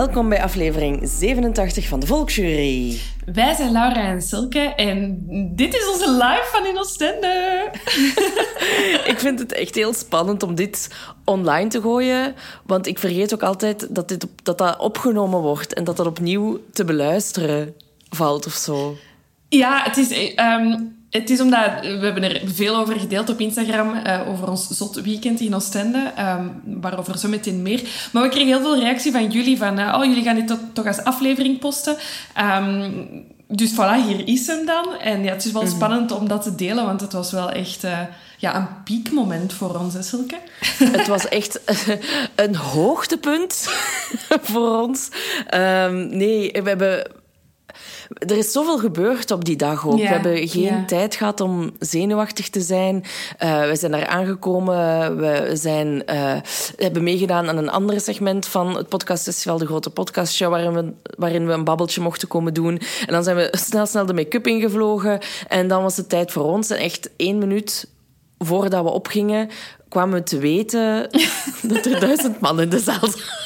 Welkom bij aflevering 87 van de Volksjury. Wij zijn Laura en Silke en dit is onze live van in Oostende. ik vind het echt heel spannend om dit online te gooien, want ik vergeet ook altijd dat dit, dat, dat opgenomen wordt en dat dat opnieuw te beluisteren valt of zo. Ja, het is... Um, het is omdat we hebben er veel over gedeeld op Instagram, uh, over ons zot weekend in Oostende, um, waarover zo meteen meer. Maar we kregen heel veel reactie van jullie van, uh, oh, jullie gaan dit toch, toch als aflevering posten. Um, dus voilà, hier is hem dan. En ja, het is wel mhm. spannend om dat te delen, want het was wel echt uh, ja, een piekmoment voor ons, hè, Silke? Het was echt een hoogtepunt voor ons. Um, nee, we hebben er is zoveel gebeurd op die dag ook. we hebben geen tijd gehad om zenuwachtig te zijn. Uh, we zijn daar aangekomen. We zijn, uh, hebben meegedaan aan een ander segment van het podcastfestival, de grote podcastshow, waarin we, waarin we een babbeltje mochten komen doen. En dan zijn we snel, snel de make-up ingevlogen. En dan was het tijd voor ons. En echt één minuut voordat we opgingen, kwamen we te weten dat er duizend man in de zaal zat.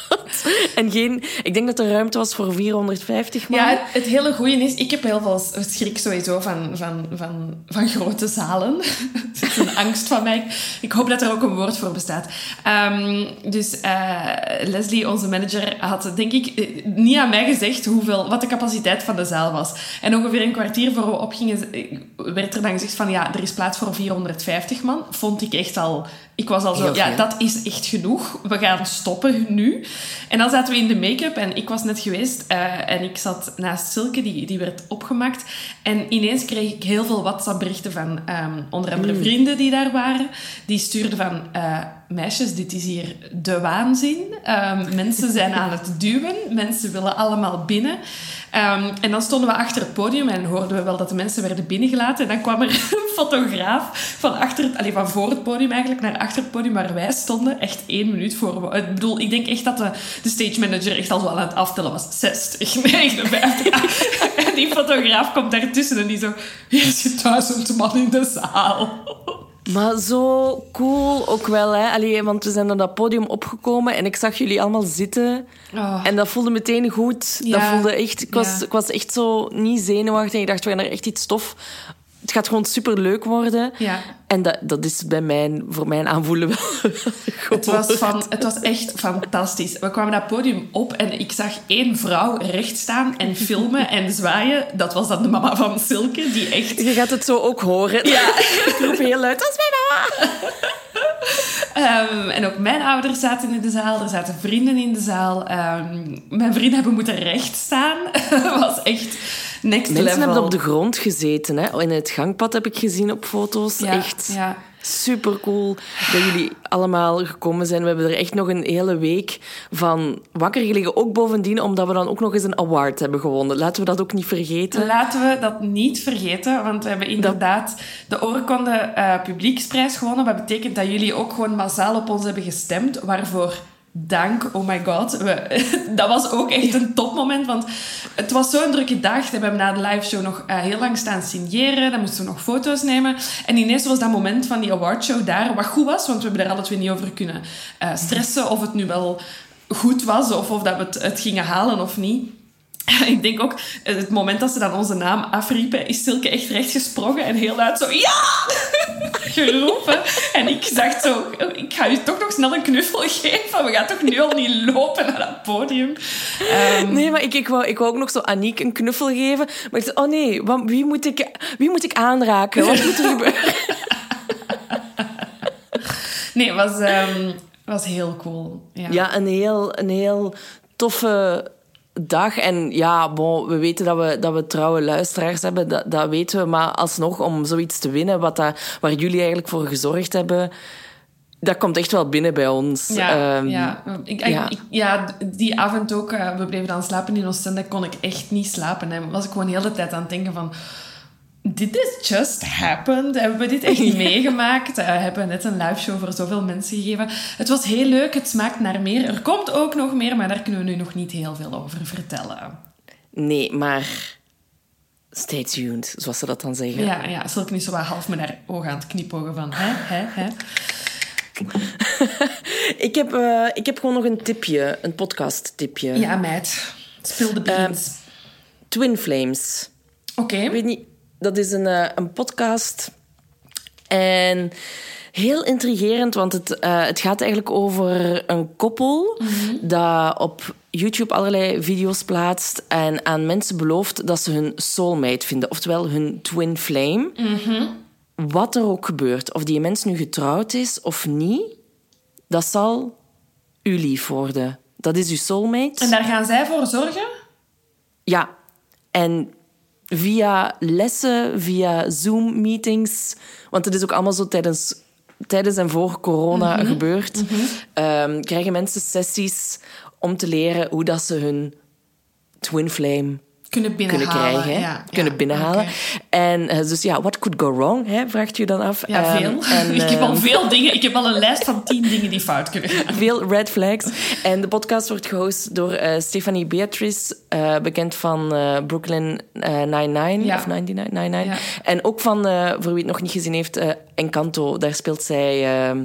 En geen... Ik denk dat er ruimte was voor 450 man. Ja, het, hele goede is... Ik heb heel veel schrik sowieso van, van, van, van grote zalen. dat is een angst van mij. Ik hoop dat er ook een woord voor bestaat. Um, dus uh, Leslie, onze manager, had denk ik eh, niet aan mij gezegd hoeveel, wat de capaciteit van de zaal was. En ongeveer een kwartier voor we opgingen, eh, werd er dan gezegd van ja, er is plaats voor 450 man. Vond ik echt al ik was al zo, ja, dat is echt genoeg. We gaan stoppen nu. En dan zaten we in de make-up en ik was net geweest uh, en ik zat naast Silke, die, die werd opgemaakt. En ineens kreeg ik heel veel WhatsApp-berichten van um, onder andere mm. vrienden die daar waren. Die stuurden van, uh, meisjes, dit is hier de waanzin. Um, mensen zijn aan het duwen, mensen willen allemaal binnen. Um, en dan stonden we achter het podium en hoorden we wel dat de mensen werden binnengelaten. En dan kwam er een fotograaf van, achter het, van voor het podium eigenlijk naar achter het podium waar wij stonden. Echt één minuut voor. Ik bedoel, ik denk echt dat de, de stage manager echt al zo aan het aftellen was. 60, 59. en die fotograaf komt daartussen en die zo... Hier zit duizend man in de zaal. Maar zo cool ook wel, hè? Allee, want we zijn naar dat podium opgekomen en ik zag jullie allemaal zitten. Oh. En dat voelde meteen goed. Dat voelde echt, ik, was, ik was echt zo niet zenuwachtig. En ik dacht, we gaan er echt iets tof het gaat gewoon super leuk worden. Ja. En dat, dat is bij mij, voor mijn aanvoelen wel. het, was van, het was echt fantastisch. We kwamen dat podium op en ik zag één vrouw recht staan en filmen en zwaaien. Dat was dan de mama van Silke, die echt. Je gaat het zo ook horen. Ja. ik roep heel luid: dat is mijn mama! Um, en ook mijn ouders zaten in de zaal, er zaten vrienden in de zaal. Um, mijn vrienden hebben moeten recht staan. dat was echt next Mensen level. hebben op de grond gezeten. Hè? In het gangpad heb ik gezien op foto's. Ja, echt ja. super cool dat jullie allemaal gekomen zijn. We hebben er echt nog een hele week van wakker gelegen. Ook bovendien omdat we dan ook nog eens een award hebben gewonnen. Laten we dat ook niet vergeten. Laten we dat niet vergeten, want we hebben inderdaad de Oorkonde uh, Publieksprijs gewonnen. Wat betekent dat jullie ook gewoon massaal op ons hebben gestemd. Waarvoor dank, oh my god. We, dat was ook echt een topmoment, want het was zo'n drukke dag. We hebben na de live show nog uh, heel lang staan signeren. Dan moesten we nog foto's nemen. En ineens was dat moment van die awardshow daar, wat goed was, want we hebben er alle twee niet over kunnen uh, stressen of het nu wel goed was of of dat we het, het gingen halen of niet. Ik denk ook, het moment dat ze dan onze naam afriepen, is Silke echt recht gesprongen en heel luid zo, ja! geroepen. En ik dacht zo, ik ga je toch nog snel een knuffel geven. We gaan toch nu al niet lopen naar dat podium. Um, nee, maar ik, ik, wou, ik wou ook nog zo Aniek een knuffel geven. Maar ik dacht, oh nee, wie moet ik, wie moet ik aanraken? Wat moet er gebeuren? Nee, het was, um, was heel cool. Ja, ja een, heel, een heel toffe dag. En ja, bon, we weten dat we, dat we trouwe luisteraars hebben, dat, dat weten we. Maar alsnog, om zoiets te winnen, wat dat, waar jullie eigenlijk voor gezorgd hebben, dat komt echt wel binnen bij ons. Ja, um, ja. Ik, ja. Ik, ja. die avond ook, uh, we bleven dan slapen in Oostende, kon ik echt niet slapen. En was ik gewoon de hele tijd aan het denken van dit is just happened. Hebben we dit echt ja. meegemaakt? Uh, hebben we net een live show voor zoveel mensen gegeven. Het was heel leuk. Het smaakt naar meer. Er komt ook nog meer, maar daar kunnen we nu nog niet heel veel over vertellen. Nee, maar stay tuned, zoals ze dat dan zeggen. Ja, ja. Zal ik niet zo wat half met haar ogen aan het knipogen van hè, hè, hè? ik, heb, uh, ik heb gewoon nog een tipje, een podcast-tipje. Ja, meid. Spill the beans. Uh, Twin Flames. Oké. Ik weet niet, dat is een, uh, een podcast. En heel intrigerend, want het, uh, het gaat eigenlijk over een koppel mm -hmm. dat op YouTube allerlei video's plaatst en aan mensen belooft dat ze hun soulmate vinden, oftewel hun twin flame. Mm -hmm. Wat er ook gebeurt, of die mens nu getrouwd is of niet, dat zal u lief worden. Dat is uw soulmate. En daar gaan zij voor zorgen? Ja. En via lessen, via Zoom-meetings, want het is ook allemaal zo tijdens, tijdens en voor corona Mhm. mm -hmm. gebeurd, mm -hmm. um, krijgen mensen sessies om te leren hoe dat ze hun twin flame kunnen binnenhalen. Kunnen krijgen, ja, kunnen ja, binnenhalen. Okay. En uh, dus ja, what could go wrong, hè, vraagt u dan af. Ja, veel. Um, en, ik heb al uh, veel dingen. Ik heb al een lijst van tien dingen die fout kunnen gaan. Veel red flags. En de podcast wordt gehost door uh, Stephanie Beatrice, uh, bekend van Brooklyn Nine-Nine, ja. of 99, ja. En ook van, voor wie het nog niet gezien heeft, Encanto. Daar speelt zij... ehm,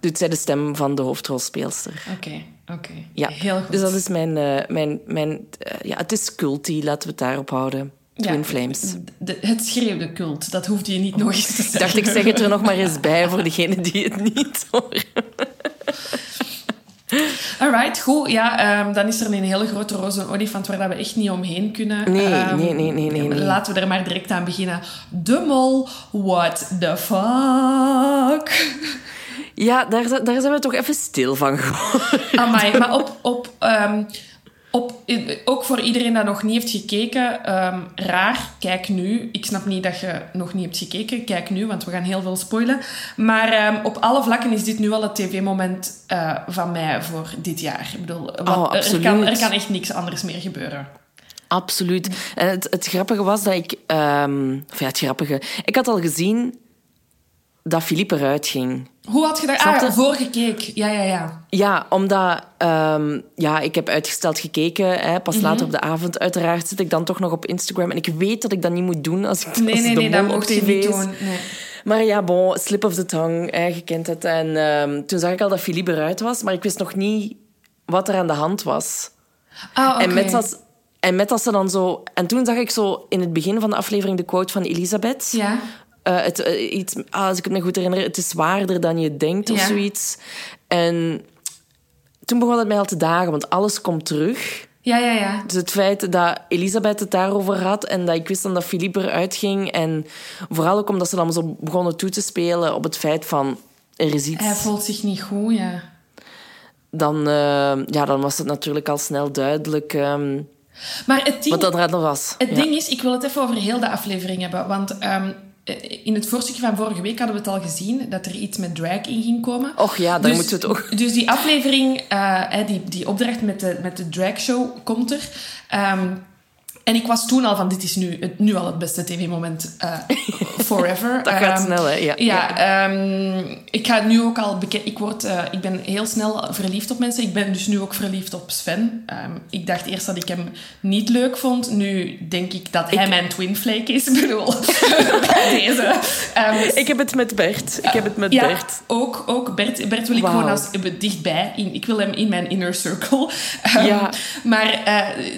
doet zij de stem van de hoofdrolspeelster. Oké, okay, oké. Okay. Ja, heel goed. Dus dat is mijn... Uh, mijn, mijn uh, ja, het is culty, laten we het daarop houden. Twin ja, Flames. De, het schreeuwde cult, dat hoefde je niet nog eens te zeggen. Ik dacht, ik zeg het er nog maar eens bij voor degenen die het niet horen. Alright, goed. Ja, um, dan is er een hele grote roze olifant waar we echt niet omheen kunnen. Nee, um, nee, nee, nee, nee, nee. Laten we er maar direct aan beginnen. De mol, what the fuck? Ja, daar, daar zijn we toch even stil van geworden. Amai, maar op... op, um, op ook voor iedereen dat nog niet heeft gekeken, um, raar, kijk nu. Ik snap niet dat je nog niet hebt gekeken, kijk nu, want we gaan heel veel spoilen. Maar um, op alle vlakken is dit nu al het tv-moment uh, van mij voor dit jaar. Ik bedoel, wat, oh, er, kan, er kan echt niks anders meer gebeuren. Absoluut. En het, het grappige was dat ik... Um, of ja, het grappige... Ik had al gezien dat Philippe eruit ging. Hoe had je daar ah, voor gekeken? Ja, ja, ja. Ja, omdat um, ja, ik heb uitgesteld gekeken. Hè, pas mm -hmm. later op de avond. Uiteraard zit ik dan toch nog op Instagram. En ik weet dat ik dat niet moet doen als ik nee, als nee, de nee, dat op tv niet is. doen. Nee. Maar ja, bon, slip of the tongue. Hè, je kent het. En um, toen zag ik al dat Philippe eruit was. Maar ik wist nog niet wat er aan de hand was. Ah, okay. en, met als, en met als ze dan zo... En toen zag ik zo in het begin van de aflevering de quote van Elisabeth. Ja. Uh, het, uh, iets, ah, als ik het me goed herinner, het is zwaarder dan je denkt of ja. zoiets. En toen begon het mij al te dagen, want alles komt terug. Ja, ja, ja. Dus het feit dat Elisabeth het daarover had en dat ik wist dan dat Philippe eruit ging. En vooral ook omdat ze dan zo begonnen toe te spelen op het feit van er is iets. Hij voelt zich niet goed, ja. Dan, uh, ja, dan was het natuurlijk al snel duidelijk. Um, maar het ding, wat dat er was. Het ja. ding is, ik wil het even over heel de aflevering hebben. Want um, in het voorstukje van vorige week hadden we het al gezien dat er iets met drag in ging komen. Och ja, daar dus, moeten we het ook. Dus die aflevering, uh, die, die opdracht met de, met de dragshow komt er. Um, en ik was toen al van, dit is nu, het, nu al het beste tv-moment uh, forever. Dat gaat um, snel, hè? Ja. ja um, ik ga nu ook al bekend... Ik, word, uh, ik ben heel snel verliefd op mensen. Ik ben dus nu ook verliefd op Sven. Um, ik dacht eerst dat ik hem niet leuk vond. Nu denk ik dat hij mijn twin flake is. Ik bedoel, deze. ik heb het met Bert. Ik heb het met ja, Bert. Ook, ook Bert. Bert wil ik wow. gewoon als, dichtbij. In, ik wil hem in mijn inner circle. ja. Maar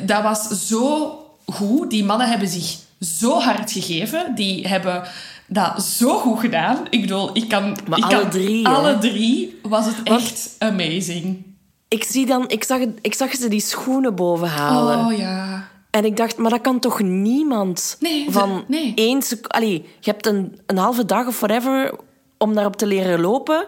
dat was zo goed. Die mannen hebben zich zo hard gegeven. Die hebben dat zo goed gedaan. Ik bedoel, ik kan... Maar ik alle kan, drie, Alle hè? drie was het Want echt amazing. Ik, zie dan, ik, zag, ik zag ze die schoenen boven halen. Oh, ja. En ik dacht, maar dat kan toch niemand nee, van nee. één seconde... Je hebt een, een halve dag of whatever om daarop te leren lopen.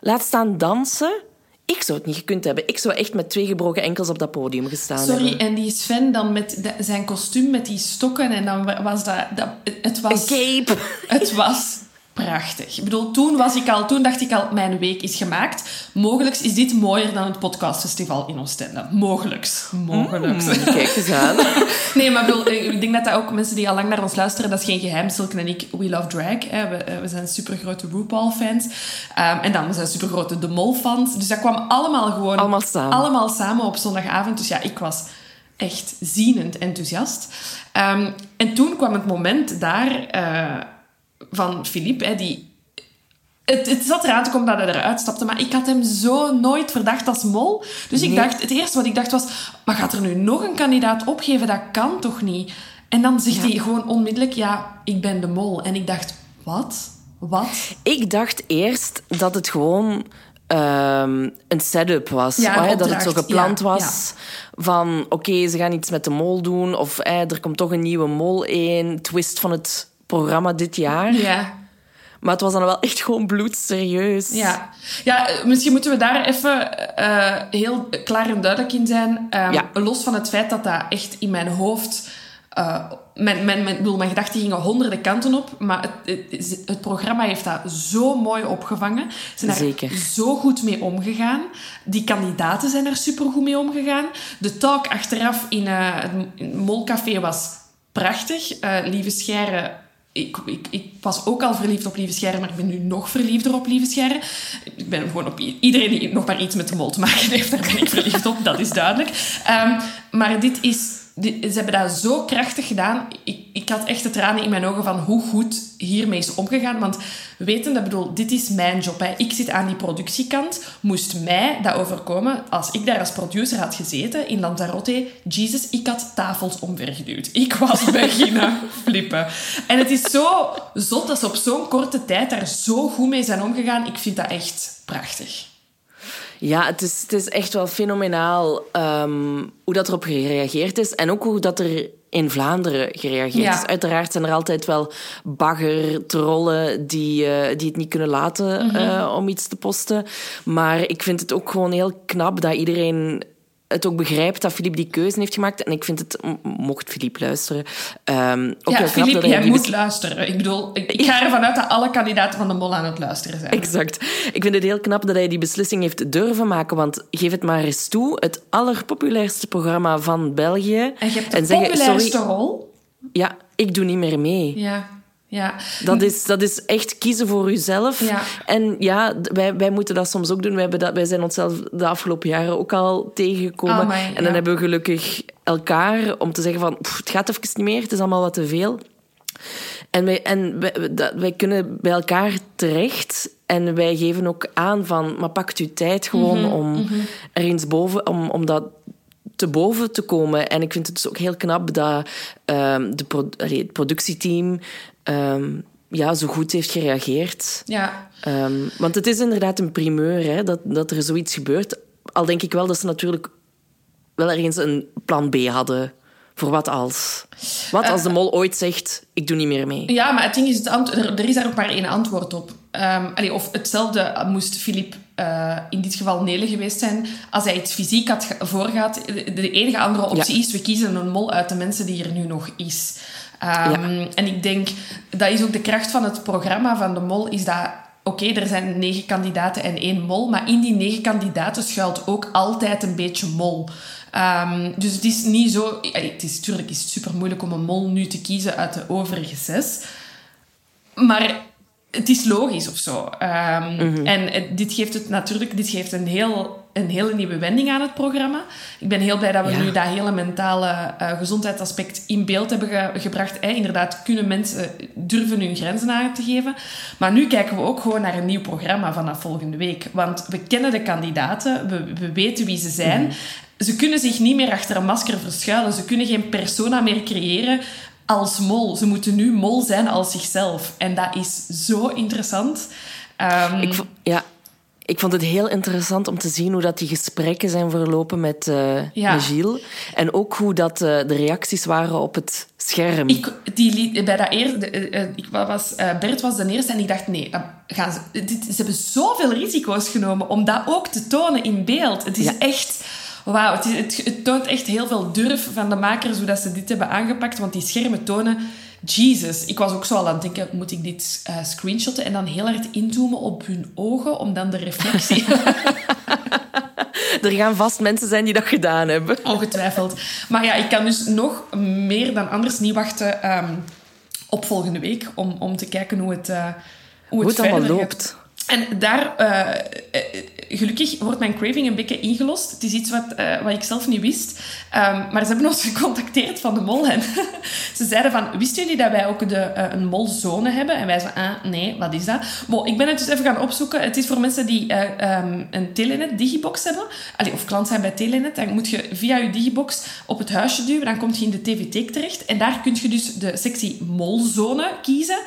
Laat staan dansen. Ik zou het niet gekund hebben. Ik zou echt met twee gebroken enkels op dat podium gestaan Sorry, hebben. en die Sven dan met de, zijn kostuum met die stokken en dan was dat... dat het was... Een cape. Het was prachtig. Ik bedoel, toen, was ik al, toen dacht ik al, mijn week is gemaakt. Mogelijks is dit mooier dan het podcastfestival in Oostende. Mogelijks. Mogelijks. Mm, kijk eens aan. nee, maar bedoel, ik denk dat dat ook mensen die al lang naar ons luisteren, dat is geen geheim. Silke en ik, we love drag. Hè. We, we zijn supergrote RuPaul-fans. Um, en dan we zijn supergrote De Mol-fans. Dus dat kwam allemaal gewoon... Allemaal samen. Allemaal samen op zondagavond. Dus ja, ik was echt zienend enthousiast. Um, en toen kwam het moment daar... Uh, van Philippe, hè, die het, het zat eraan te komen dat hij eruit stapte, maar ik had hem zo nooit verdacht als mol. Dus ik dacht, het eerste wat ik dacht was, maar gaat er nu nog een kandidaat opgeven? Dat kan toch niet? En dan zegt hij gewoon onmiddellijk, ja, ik ben de mol. En ik dacht, wat? Wat? Ik dacht eerst dat het gewoon um, een setup was. Ja, dat het zo gepland was. Van, oké, ze gaan iets met de mol doen. Of er komt toch een nieuwe mol in. Twist van het programma dit jaar. Ja. Maar het was dan wel echt gewoon bloedserieus. Ja, ja misschien moeten we daar even uh, heel klaar en duidelijk in zijn. Um, Los van het feit dat dat echt in mijn hoofd uh, mijn, mijn, mijn, bedoel, mijn gedachten gingen honderden kanten op, maar het, het, het, programma heeft dat zo mooi opgevangen. Ze zijn er zo goed mee omgegaan. Die kandidaten zijn er supergoed mee omgegaan. De talk achteraf in uh, het Molcafé was prachtig. Uh, Lieve Scheire ik, ik, was ook al verliefd op Lieve Scheire, maar ik ben nu nog verliefder op Lieve Scheire. Ik ben gewoon op iedereen die nog maar iets met de mol te maken heeft, daar ben ik verliefd op, dat is duidelijk. Um, maar dit is ze hebben dat zo krachtig gedaan. Ik, ik had echt de tranen in mijn ogen van hoe goed hiermee is omgegaan. Want wetende, bedoel, dit is mijn job. Hè. Ik zit aan die productiekant. Moest mij dat overkomen als ik daar als producer had gezeten in Lanzarote? Jesus, ik had tafels omvergeduwd. Ik was beginnen flippen. En het is zo zot dat ze op zo'n korte tijd daar zo goed mee zijn omgegaan. Ik vind dat echt prachtig. Ja, het is, het is echt wel fenomenaal um, hoe dat erop gereageerd is. En ook hoe dat er in Vlaanderen gereageerd is. Uiteraard zijn er altijd wel bagger, trollen die, uh, die het niet kunnen laten mm uh, om iets te posten. Maar ik vind het ook gewoon heel knap dat iedereen het ook begrijpt dat Filip die keuze heeft gemaakt. En ik vind het, mocht Filip luisteren, um, ook ja, knap dat hij... jij moet luisteren. Ik bedoel, ik, ga ervan uit dat alle kandidaten van de Mol aan het luisteren zijn. Exact. Ik vind het heel knap dat hij die beslissing heeft durven maken. Want geef het maar eens toe, het allerpopulairste programma van België. En je hebt de populairste rol. Ja, ik doe niet meer mee. Ja. Ja. Dat, is, dat is echt kiezen voor jezelf. Ja. En ja, wij, wij moeten dat soms ook doen. Wij, hebben dat, wij zijn onszelf de afgelopen jaren ook al tegengekomen. Oh en dan hebben we gelukkig elkaar om te zeggen van... het gaat even niet meer, het is allemaal wat te veel. En, wij, en wij, dat, wij kunnen bij elkaar terecht. En wij geven ook aan van... Maar pakt u tijd gewoon Mhm, om mhm. er eens boven... Om, om dat te boven te komen. En ik vind het dus ook heel knap dat ehm, de pro- allee, het productieteam ehm, ja, zo goed heeft gereageerd. Ja. Ehm, want het is inderdaad een primeur hè, dat, dat er zoiets gebeurt. Al denk ik wel dat ze natuurlijk wel ergens een plan B hadden. Voor wat als? Wat als de mol ooit zegt, ik doe niet meer mee? Ja, maar het ding is, het er, er is daar ook maar één antwoord op. Ehm, allee, of hetzelfde moest Filip eh, in dit geval Nele geweest zijn. Als hij het fysiek had voorgehad, de, de enige andere optie is, we kiezen een mol uit de mensen die er nu nog is. Ehm, En ik denk, dat is ook de kracht van het programma van de mol, is dat... Oké, er zijn negen kandidaten en één mol, maar in die negen kandidaten schuilt ook altijd een beetje mol. Ehm, dus het is niet zo... allee, Het is natuurlijk is het super moeilijk om een mol nu te kiezen uit de overige zes. Maar het is logisch of zo. Ehm, En het- dit geeft het natuurlijk dit geeft een, heel, een hele nieuwe wending aan het programma. Ik ben heel blij dat we Ja. nu dat hele mentale eh, gezondheidsaspect in beeld hebben ge- gebracht. Hè. Inderdaad, kunnen mensen durven hun grenzen aan te geven. Maar nu kijken we ook gewoon naar een nieuw programma vanaf volgende week. Want we kennen de kandidaten, we, we weten wie ze zijn. Ze kunnen zich niet meer achter een masker verschuilen. Ze kunnen geen persona meer creëren als mol. Ze moeten nu mol zijn als zichzelf. En dat is zo interessant. Ehm, Ik, ja, ik vond het heel interessant om te zien hoe dat die gesprekken zijn verlopen met, Ja. met Gilles. En ook hoe dat eh, de reacties waren op het scherm. ik, die, liet- bij dat eerste, de- eh, ik was, Bert was de eerste en ik dacht, nee, gaan ze, dit, ze hebben zoveel risico's genomen om dat ook te tonen in beeld. Het is Ja. echt... Wauw, het, het toont echt heel veel durf van de makers hoe dat ze dit hebben aangepakt. Want die schermen tonen... Jesus, ik was ook zo al aan het denken, moet ik dit eh, screenshotten en dan heel hard inzoomen op hun ogen om dan de reflectie... Er gaan vast mensen zijn die dat gedaan hebben. Ongetwijfeld. Maar ja, ik kan dus nog meer dan anders niet wachten ehm, op volgende week om, om te kijken hoe het, eh, hoe Hoe het het allemaal verder loopt. En daar eh, eh, gelukkig wordt mijn craving een beetje ingelost. Het is iets wat, uh, wat ik zelf niet wist. Um, maar ze hebben ons gecontacteerd van de mol. Ze zeiden van, wisten jullie dat wij ook de, een molzone hebben? En wij zeiden, ah, nee, wat is dat? Bon, ik ben het dus even gaan opzoeken. Het is voor mensen die um, een Telenet Digibox hebben. Of klant zijn bij Telenet. Dan moet je via je Digibox op het huisje duwen. Dan kom je in de tv-teek terecht. En daar kun je dus de sectie molzone kiezen.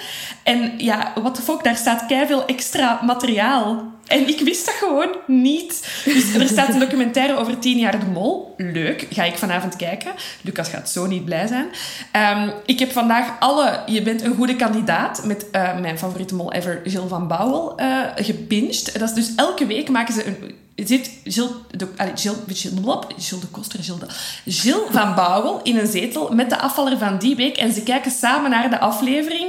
En ja, what the fuck, daar staat veel extra materiaal en ik wist dat gewoon niet. Dus er staat een documentaire over tien jaar de mol. Leuk, ga ik vanavond kijken. Lucas gaat zo niet blij zijn. Um, ik heb vandaag alle Je bent een goede kandidaat met uh, mijn favoriete mol ever, Gilles van Bouwel, uh. Dat is dus elke week maken ze een zit Gilles de, Koster, Gilles van Bouwel in een zetel met de afvaller van die week. En ze kijken samen naar de aflevering.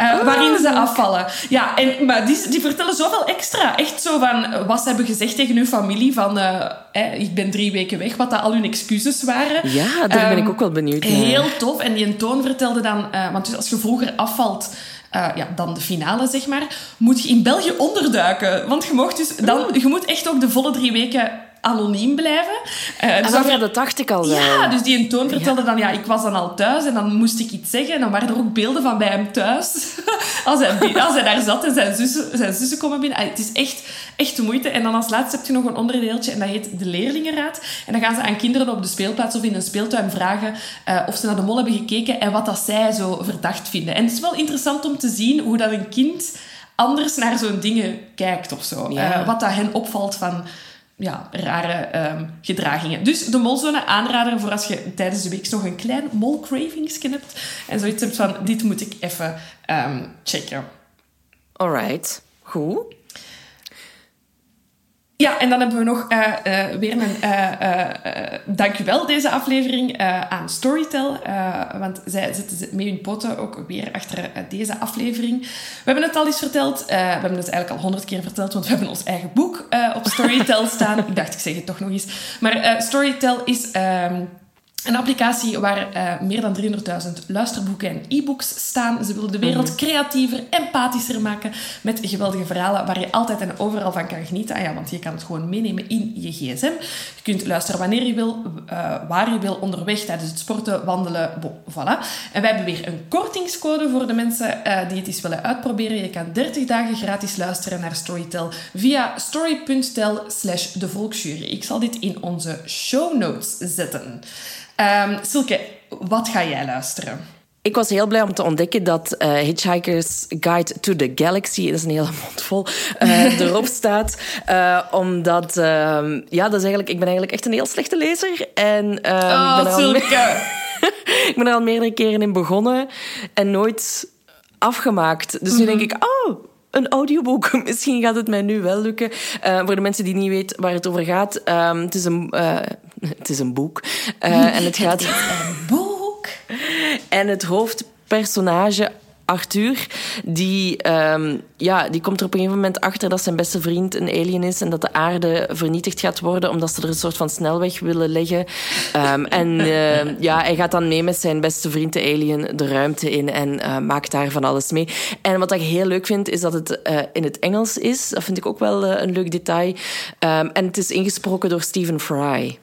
Uh, waarin ze afvallen. Ja, en, maar die, die vertellen zoveel extra. Echt zo van wat ze hebben gezegd tegen hun familie: van uh, ik ben drie weken weg, wat dat al hun excuses waren. Ja, daar ben ik ehm, ook wel benieuwd naar. Heel tof. En die toon vertelde dan, uh, want dus als je vroeger afvalt. Uh, ja, dan de finale, zeg maar, moet je in België onderduiken. Want je, mocht dus dan, je moet echt ook de volle drie weken anoniem blijven. Uh, dus dat, dat dacht ik al. Ja, dus die een toon vertelde dan, ja, ik was dan al thuis en dan moest ik iets zeggen. En dan waren er ook beelden van bij hem thuis. als, hij, als hij daar zat en zijn zussen, zijn zussen komen binnen. het is echt, echt de moeite. En dan als laatste heb je nog een onderdeeltje en dat heet de leerlingenraad. En dan gaan ze aan kinderen op de speelplaats of in een speeltuin vragen uh, of ze naar de mol hebben gekeken en wat dat zij zo verdacht vinden. En het is wel interessant om te zien hoe dat een kind anders naar zo'n dingen kijkt of zo. Ja. Uh, wat dat hen opvalt van ja, rare um, gedragingen. Dus de molzone aanrader voor als je tijdens de week nog een klein molcravings hebt en zoiets hebt van, dit moet ik even um, checken. Alright, goed. Ja, en dan hebben we nog uh, uh, weer een uh, dankjewel deze aflevering aan Storytel. want zij zitten met hun poten ook weer achter deze aflevering. We hebben het al eens verteld. we hebben het eigenlijk al honderd keer verteld, want we hebben ons eigen boek op Storytel staan. ik dacht, ik zeg het toch nog eens. Maar Storytel is... Um, een applicatie waar uh, meer dan 300.000 luisterboeken en e-books staan. Ze willen de wereld mhm. creatiever, empathischer maken met geweldige verhalen waar je altijd en overal van kan genieten. Ah ja, want je kan het gewoon meenemen in je gsm. Je kunt luisteren wanneer je wil, uh, waar je wil, onderweg, tijdens het sporten, wandelen, bon, voilà. En wij hebben weer een kortingscode voor de mensen uh, die het eens willen uitproberen. Je kan 30 dagen gratis luisteren naar Storytel via story.tel slash de Volksjury. Ik zal dit in onze show notes zetten. Um, Silke, wat ga jij luisteren? Ik was heel blij om te ontdekken dat uh, Hitchhiker's Guide to the Galaxy, dat is een hele mond vol, uh, erop staat. Uh, omdat, ehm, ja, dat is eigenlijk, ik ben eigenlijk echt een heel slechte lezer. En, uh, oh, ben Silke! ik ben er al meerdere keren in begonnen en nooit afgemaakt. Dus nu denk ik, oh, een audioboek. Misschien gaat het mij nu wel lukken. Uh, voor de mensen die niet weten waar het over gaat. Um, het, is een, uh, het is een boek. Uh, en het gaat... Het een boek. En het hoofdpersonage Arthur, die, um, ja, die komt er op een gegeven moment achter dat zijn beste vriend een alien is en dat de aarde vernietigd gaat worden omdat ze er een soort van snelweg willen leggen. Um, en uh, ja, hij gaat dan mee met zijn beste vriend de alien de ruimte in en uh, maakt daar van alles mee. En wat ik heel leuk vind, is dat het uh, in het Engels is. Dat vind ik ook wel een leuk detail. Um, en het is ingesproken door Stephen Fry.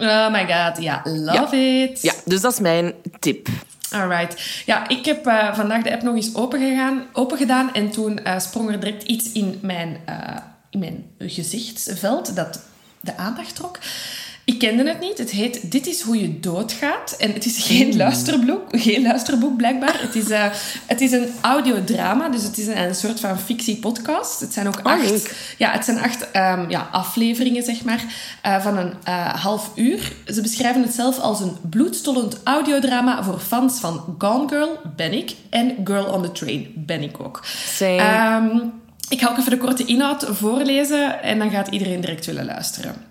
Oh my god, ja, love ja. it. Ja, dus dat is mijn tip. Alright. Ja, ik heb uh, vandaag de app nog eens open, gegaan, open gedaan en toen uh, sprong er direct iets in mijn, uh, in mijn gezichtsveld dat de aandacht trok. Ik kende het niet. Het heet Dit is hoe je doodgaat. En het is geen luisterboek, geen luisterboek blijkbaar. Het is, uh, het is een audiodrama, dus het is een, een soort van fictiepodcast. Het zijn ook oh, acht, ja, het zijn acht um, ja, afleveringen, zeg maar, uh, van een uh, half uur. Ze beschrijven het zelf als een bloedstollend audiodrama voor fans van Gone Girl, ben ik, en Girl on the Train, ben ik ook. Um, ik ga ook even de korte inhoud voorlezen en dan gaat iedereen direct willen luisteren.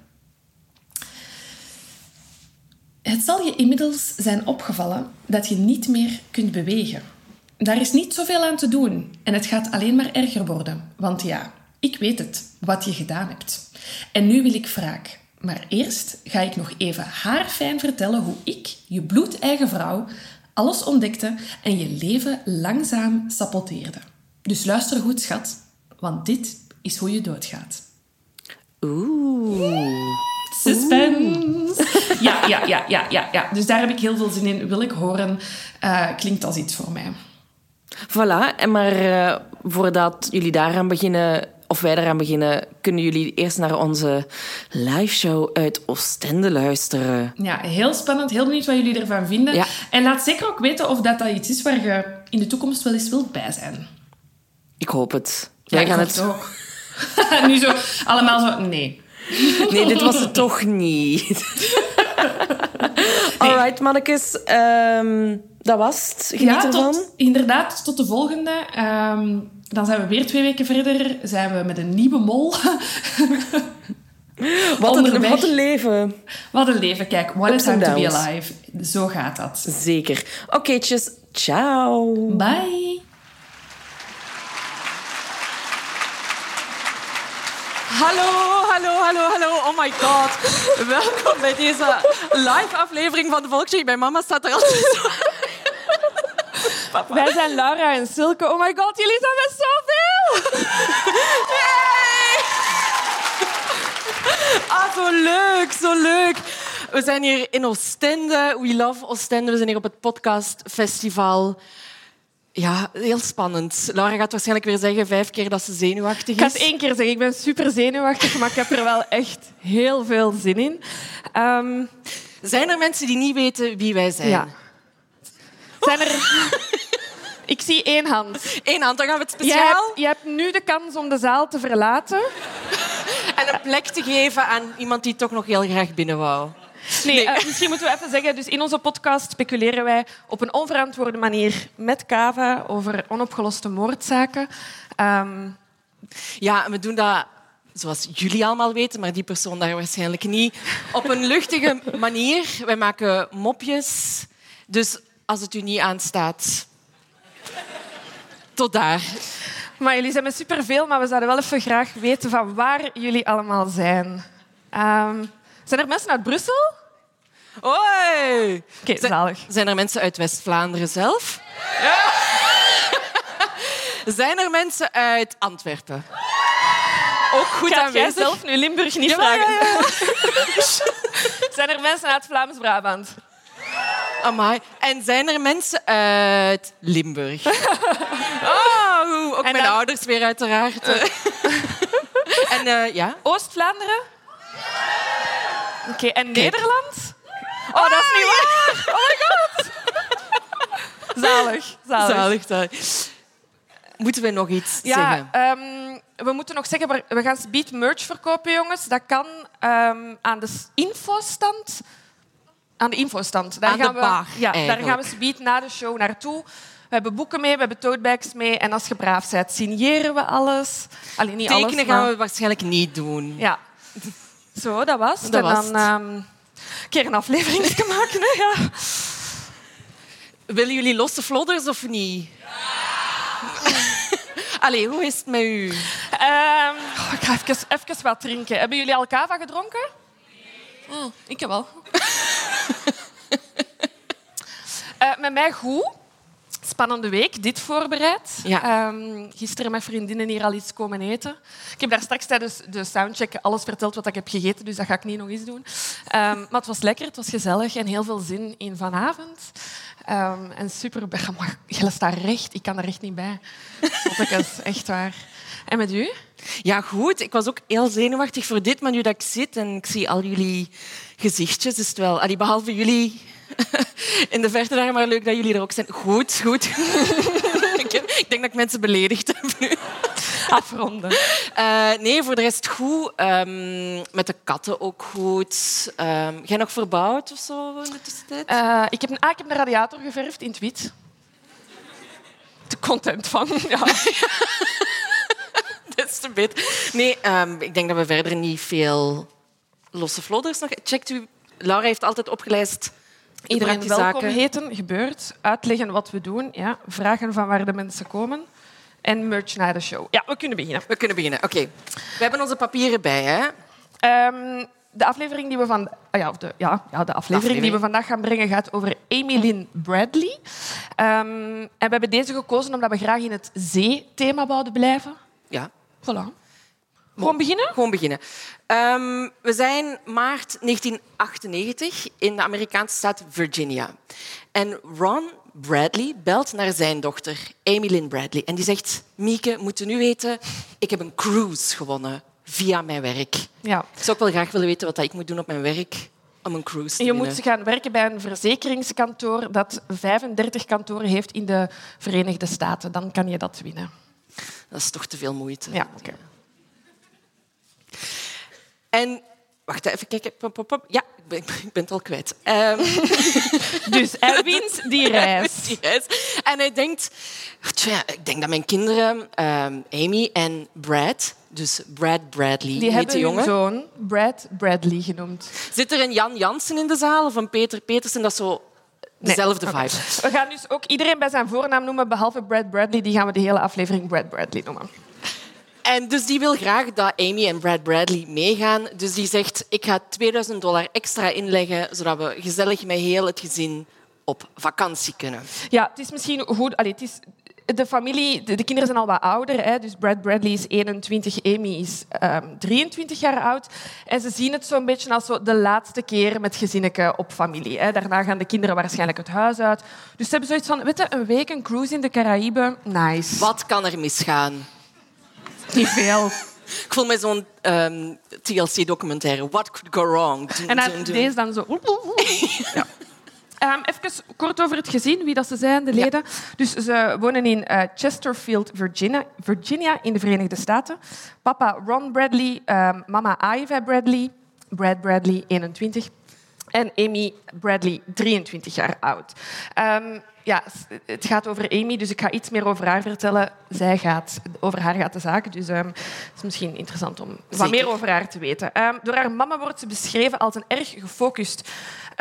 Het zal je inmiddels zijn opgevallen dat je niet meer kunt bewegen. Daar is niet zoveel aan te doen en het gaat alleen maar erger worden. Want ja, ik weet het, wat je gedaan hebt. En nu wil ik wraak. Maar eerst ga ik nog even haarfijn vertellen hoe ik, je bloedeigen vrouw, alles ontdekte en je leven langzaam saboteerde. Dus luister goed, schat, want dit is hoe je doodgaat. Oeh. ja, ja, ja, ja, ja. Dus daar heb ik heel veel zin in. Wil ik horen. Uh, klinkt als iets voor mij. Voilà. En maar uh, voordat jullie daaraan beginnen, of wij daaraan beginnen, kunnen jullie eerst naar onze live show uit Oostende luisteren. Ja, heel spannend. Heel benieuwd wat jullie ervan vinden. Ja. En laat zeker ook weten of dat, dat iets is waar je in de toekomst wel eens wilt bij zijn. Ik hoop het. Wij gaan het ook. nu zo allemaal zo. Nee. Nee, dit was het toch niet. nee. Alright, mannetjes. Um, dat was het. Geniet ja, ervan. Tot, inderdaad, tot de volgende. Um, dan zijn we weer twee weken verder. Zijn we met een nieuwe mol. wat, een, wat een leven. Wat een leven. Kijk, what a time to be alive. Zo gaat dat. Zeker. Oké, okay, Ciao. Bye. Hallo, hallo, hallo, hallo. Oh my god. Welkom bij deze live aflevering van de Volksje. Mijn mama staat er altijd zo. Wij zijn Laura en Silke. Oh my god, jullie zijn met zoveel. Yay! Ah, zo leuk, zo leuk. We zijn hier in Oostende. We love Oostende. We zijn hier op het podcastfestival. Ja, heel spannend. Laura gaat waarschijnlijk weer zeggen vijf keer dat ze zenuwachtig is. Ik ga het één keer zeggen. Ik ben super zenuwachtig, maar ik heb er wel echt heel veel zin in. Um, zijn er mensen die niet weten wie wij zijn? Ja. Zijn er... Ik zie één hand. Eén hand, dan gaan we het speciaal... Je hebt, nu de kans om de zaal te verlaten. En een plek te geven aan iemand die toch nog heel graag binnen wou. Nee, eh, misschien moeten we even zeggen, dus in onze podcast speculeren wij op een onverantwoorde manier met Kava over onopgeloste moordzaken. Um... Ja, we doen dat zoals jullie allemaal weten, maar die persoon daar waarschijnlijk niet, op een luchtige manier. Wij maken mopjes. Dus als het u niet aanstaat, tot daar. Maar jullie zijn met superveel, maar we zouden wel even graag weten van waar jullie allemaal zijn. Um, zijn er mensen uit Brussel? Hoi! Oké, okay, zalig. Zijn er mensen uit West-Vlaanderen zelf? Ja. zijn er mensen uit Antwerpen? Ook goed Gaat aanwezig. jij zelf nu Limburg niet vragen? Ja, ja, zijn er mensen uit Vlaams-Brabant? Amai. En zijn er mensen uit Limburg? oh, ook mijn ouders weer uiteraard. en uh, ja? Oost-Vlaanderen? Oké, okay, en Kijk. Nederland? Oh, dat is niet ah, waar. Oh my god. Zalig, zalig. Zalig, zalig. Moeten we nog iets ja, zeggen? Um, we moeten nog zeggen, we gaan Speed merch verkopen, jongens. Dat kan um, aan de infostand. Aan de infostand. Daar aan gaan de bar, we, Ja, daar gaan we Speed na de show naartoe. We hebben boeken mee, we hebben totebags mee. En als je braaf bent, signeren we alles. Alleen niet Tekenen alles, gaan we waarschijnlijk niet doen. Ja. Zo, dat was en dan um, een keer een aflevering maken. Hè, ja. Willen jullie losse vlodders of niet? Ja. Allee, hoe is het met u? Um, oh, ik ga even, even wat drinken. Hebben jullie al kava gedronken? Oh, ik heb wel. uh, met mij goed spannende week, dit voorbereid. Ja. Um, gisteren met vriendinnen hier al iets komen eten. Ik heb daar straks tijdens de soundcheck alles verteld wat ik heb gegeten, dus dat ga ik niet nog eens doen. Um, maar het was lekker, het was gezellig en heel veel zin in vanavond. Um, en super... Maar je staat recht, ik kan er echt niet bij. Dat is echt waar. En met u? Ja, goed. Ik was ook heel zenuwachtig voor dit, maar nu dat ik zit en ik zie al jullie gezichtjes, is het wel... Allee, behalve jullie in de verte daar, maar leuk dat jullie er ook zijn. Goed, goed. ik denk dat ik mensen beledigd heb nu. Afronden. Uh, nee, voor de rest goed. Um, met de katten ook goed. Um, jij nog verbouwd of zo in de tussentijd? Uh, ik, heb, ah, ik heb een radiator geverfd in het wit. De content van, ja. Des te beter. Nee, um, ik denk dat we verder niet veel losse vlodders nog... Checkt u... Laura heeft altijd opgelijst Iedereen welkom heten, gebeurt. Uitleggen wat we doen. Ja. Vragen van waar de mensen komen. En merch naar de show. Ja, we kunnen beginnen. We kunnen beginnen, oké. We hebben onze papieren bij, hè? Um, de aflevering die we van, ah ja, de, ja, ja, de aflevering, die we vandaag gaan brengen gaat over Lynn Bradley. Um, en we hebben deze gekozen omdat we graag in het zee-thema wouden blijven. Ja. Voilà. Gewoon beginnen? Gewoon beginnen. Um, we zijn maart 1998 in de Amerikaanse staat Virginia. En Ron Bradley belt naar zijn dochter, Amy Lynn Bradley. En die zegt, Mieke, moet nu weten, ik heb een cruise gewonnen via mijn werk. Ja. Ik zou ook wel graag willen weten wat ik moet doen op mijn werk om een cruise te Je winnen. moet gaan werken bij een verzekeringskantoor dat 35 kantoren heeft in de Verenigde Staten. Dan kan je dat winnen. Dat is toch te veel moeite. Ja, oké. En wacht even kijken. Pop, pop, pop. Ja, ik ben, ik ben het al kwijt. Um... dus hij wint die reis. die reis. En hij denkt, tja, ik denk dat mijn kinderen, um, Amy en Brad, dus Brad Bradley, die hebben jongen. zoon Brad Bradley genoemd. Zit er een Jan Jansen in de zaal of een Peter Petersen? Dat is zo dezelfde vibe. We gaan dus ook iedereen bij zijn voornaam noemen, behalve Brad Bradley. Die gaan we de hele aflevering Brad Bradley noemen. En dus die wil graag dat Amy en Brad Bradley meegaan. Dus die zegt, ik ga 2000 dollar extra inleggen, zodat we gezellig met heel het gezin op vakantie kunnen. Ja, het is misschien goed... Allee, het is, de familie, de, kinderen zijn al wat ouder. Hè, dus Brad Bradley is 21, Amy is um, ehm, 23 jaar oud. En ze zien het zo'n beetje als zo de laatste keer met gezinnetje op familie. Hè. Daarna gaan de kinderen waarschijnlijk het huis uit. Dus ze hebben zoiets van, weet je, een week een cruise in de Caraïben, nice. Wat kan er misgaan? Niet veel. Ik voel me zo'n um, ehm, TLC-documentaire. What could go wrong? en dan deze dan zo... ja. Um, even kort over het gezin, wie dat ze zijn, de leden. Dus ze wonen in uh, Chesterfield, Virginia, Virginia, in de Verenigde Staten. Papa Ron Bradley, um, mama Iva Bradley, Brad Bradley, 21. En Amy Bradley, 23 jaar oud. Um, ja, het gaat over Amy, dus ik ga iets meer over haar vertellen. Zij gaat, over haar gaat de zaak, dus um, het is misschien interessant om wat meer over haar te weten. Um, door haar mama wordt ze beschreven als een erg gefocust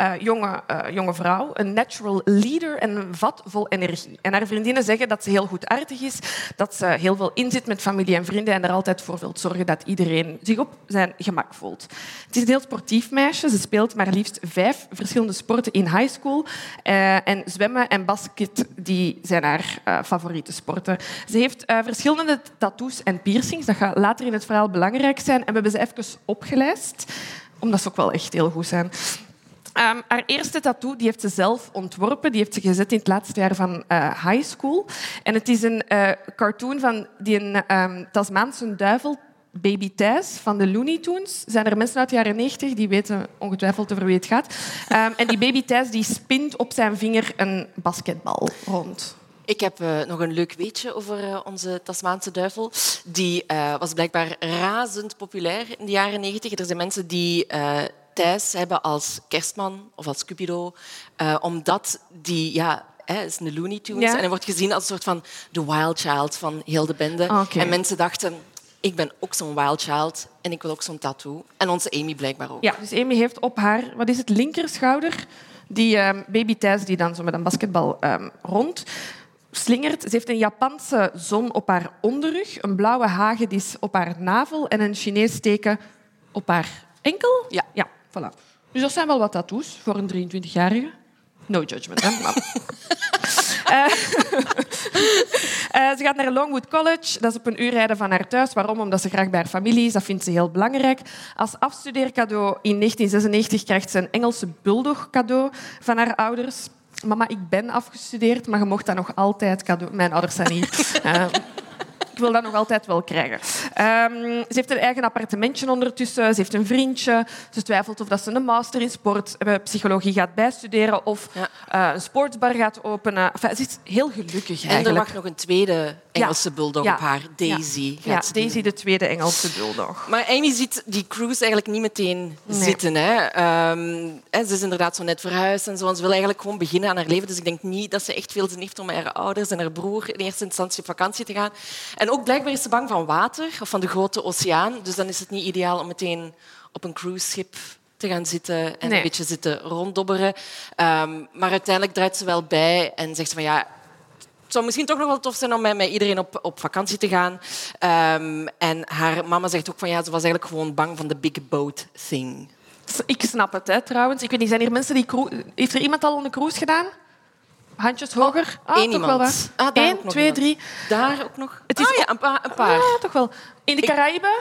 uh, jonge, uh, jonge vrouw, een natural leader en een vat vol energie. En haar vriendinnen zeggen dat ze heel goedaardig is, dat ze heel veel inzit met familie en vrienden en er altijd voor wil zorgen dat iedereen zich op zijn gemak voelt. Het is een heel sportief meisje. Ze speelt maar liefst vijf verschillende sporten in high school. Uh, en zwemmen en basket die zijn haar favoriete sporten. Ze heeft verschillende tattoos en piercings. Dat gaat later in het verhaal belangrijk zijn. En we hebben ze even opgelijst, omdat ze ook wel echt heel goed zijn. Um, haar eerste tattoo die heeft ze zelf ontworpen. Die heeft ze gezet in het laatste jaar van high school. En het is een cartoon van die een um, Tasmaanse duivel, Baby Thijs, van de Looney Tunes. Zijn er mensen uit de jaren 90 die weten ongetwijfeld over wie het gaat. Um, en die Baby Thijs die spint op zijn vinger een basketbal rond. Ik heb uh, nog een leuk weetje over uh, onze Tasmaanse duivel. Die uh, was blijkbaar razend populair in de jaren 90. Er zijn mensen die Thijs hebben als kerstman of als Cupido, omdat die ja, is een Looney Tunes ja. en hij wordt gezien als een soort van de wild child van heel de bende. Okay. En mensen dachten, ik ben ook zo'n wild child en ik wil ook zo'n tattoo. En onze Amy blijkbaar ook. Ja, dus Amy heeft op haar, wat is het, linkerschouder, die um, baby Thijs die dan zo met een basketbal um, rond slingert. Ze heeft een Japanse zon op haar onderrug, een blauwe hagedis op haar navel en een Chinees teken op haar enkel. Ja. ja. Voilà. Dus dat zijn wel wat tattoos voor een 23-jarige. No judgment, hè? uh, uh, ze gaat naar Longwood College. Dat is op een uur rijden van haar thuis. Waarom? Omdat ze graag bij haar familie is. Dat vindt ze heel belangrijk. Als afstudeercadeau in 1996 krijgt ze een Engelse bulldog cadeau van haar ouders. Mama, ik ben afgestudeerd, maar je mocht dat nog altijd cadeau... Mijn ouders zijn ik wil dat nog altijd wel krijgen. Um, ze heeft een eigen appartementje ondertussen. Ze heeft een vriendje. Ze twijfelt of dat ze een master in sportpsychologie gaat bijstuderen of ja. uh, een sportsbar gaat openen. Enfin, ze is heel gelukkig eigenlijk. En er mag nog een tweede Engelse bulldog op haar, Daisy. Ja, Daisy, de tweede Engelse bulldog. Maar Amy ziet die cruise eigenlijk niet meteen nee. zitten. Hè. Um, ze is inderdaad zo net verhuisd en zo. En ze wil eigenlijk gewoon beginnen aan haar leven. Dus ik denk niet dat ze echt veel zin heeft om haar ouders en haar broer in eerste instantie op vakantie te gaan. En ook blijkbaar is ze bang van water of van de grote oceaan. Dus dan is het niet ideaal om meteen op een cruiseschip te gaan zitten en nee. een beetje zitten ronddobberen. Um, maar uiteindelijk draait ze wel bij en zegt ze van ja, het zou misschien toch nog wel tof zijn om met, met iedereen op, op vakantie te gaan. Um, en haar mama zegt ook van ja, ze was eigenlijk gewoon bang van de big boat thing. Ik snap het, hè, trouwens. Ik weet niet, zijn hier mensen die... Heeft er iemand al een cruise gedaan? Handjes hoger. Oh, ah, Eén iemand. Wel ah, Eén, twee, drie. Daar ook nog. Het is ah, ja, een, pa een paar. Ah, toch wel. In de Caraïben?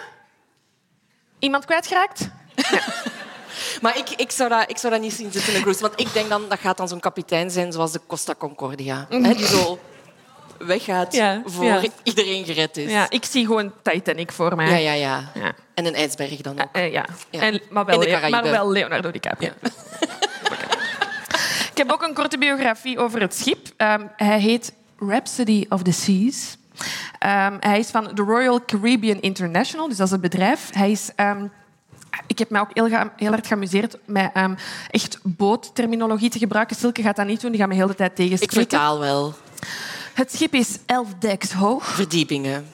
Iemand kwijtgeraakt? Maar ik, ik, zou dat, ik zou dat niet zien zitten in een cruise. Want ik denk dan, dat gaat dan zo'n kapitein zijn zoals de Costa Concordia. Hè, die zo weggaat Ja, voor ja. iedereen gered is. Ja, ik zie gewoon Titanic voor mij. ja, ja. ja. Ja. En een ijsberg dan ook. Eh, eh, ja. En, maar, wel, maar wel Leonardo DiCaprio. Ik heb ook een korte biografie over het schip. Ehm, hij heet Rhapsody of the Seas. Ehm, hij is van de Royal Caribbean International, dus dat is het bedrijf. Hij is... ehm, ik heb mij ook heel, heel hard geamuseerd met echt bootterminologie te gebruiken. Silke gaat dat niet doen, die gaat me heel de tijd Ik tegenspreken. vertaal wel. Het schip is 11 decks hoog. Verdiepingen.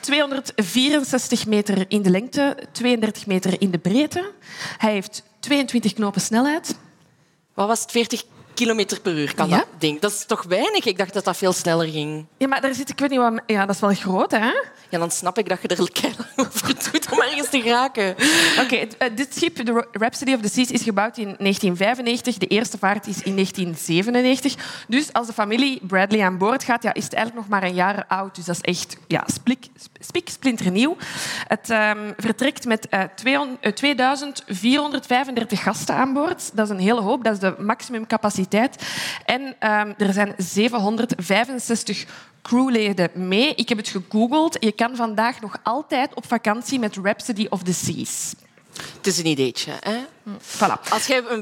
264 meter in de lengte, 32 meter in de breedte. Hij heeft 22 knopen snelheid. Wat was het? 40 kilometer per uur kan Ja? dat ding. Dat is toch weinig? Ik dacht dat dat veel sneller ging. Ja, maar daar zit, ik weet niet wat... Ja, dat is wel groot, hè? Ja, dan snap ik dat je er keihard over doet om ergens te geraken. Oké, eh, dit schip, de Rhapsody of the Seas, is gebouwd in 1995. De eerste vaart is in 1997. Dus als de familie Bradley aan boord gaat, ja, is het eigenlijk nog maar een jaar oud. Dus dat is echt ja, splik, spik, splinternieuw. Het ehm, vertrekt met eh, 200 eh, 2435 gasten aan boord. Dat is een hele hoop. Dat is de maximumcapaciteit. En ehm, er zijn 765 crewleden mee. Ik heb het gegoogeld. Je kan vandaag nog altijd op vakantie met Rhapsody of the Seas. Het is een ideetje. Hè? Voilà. Als jij een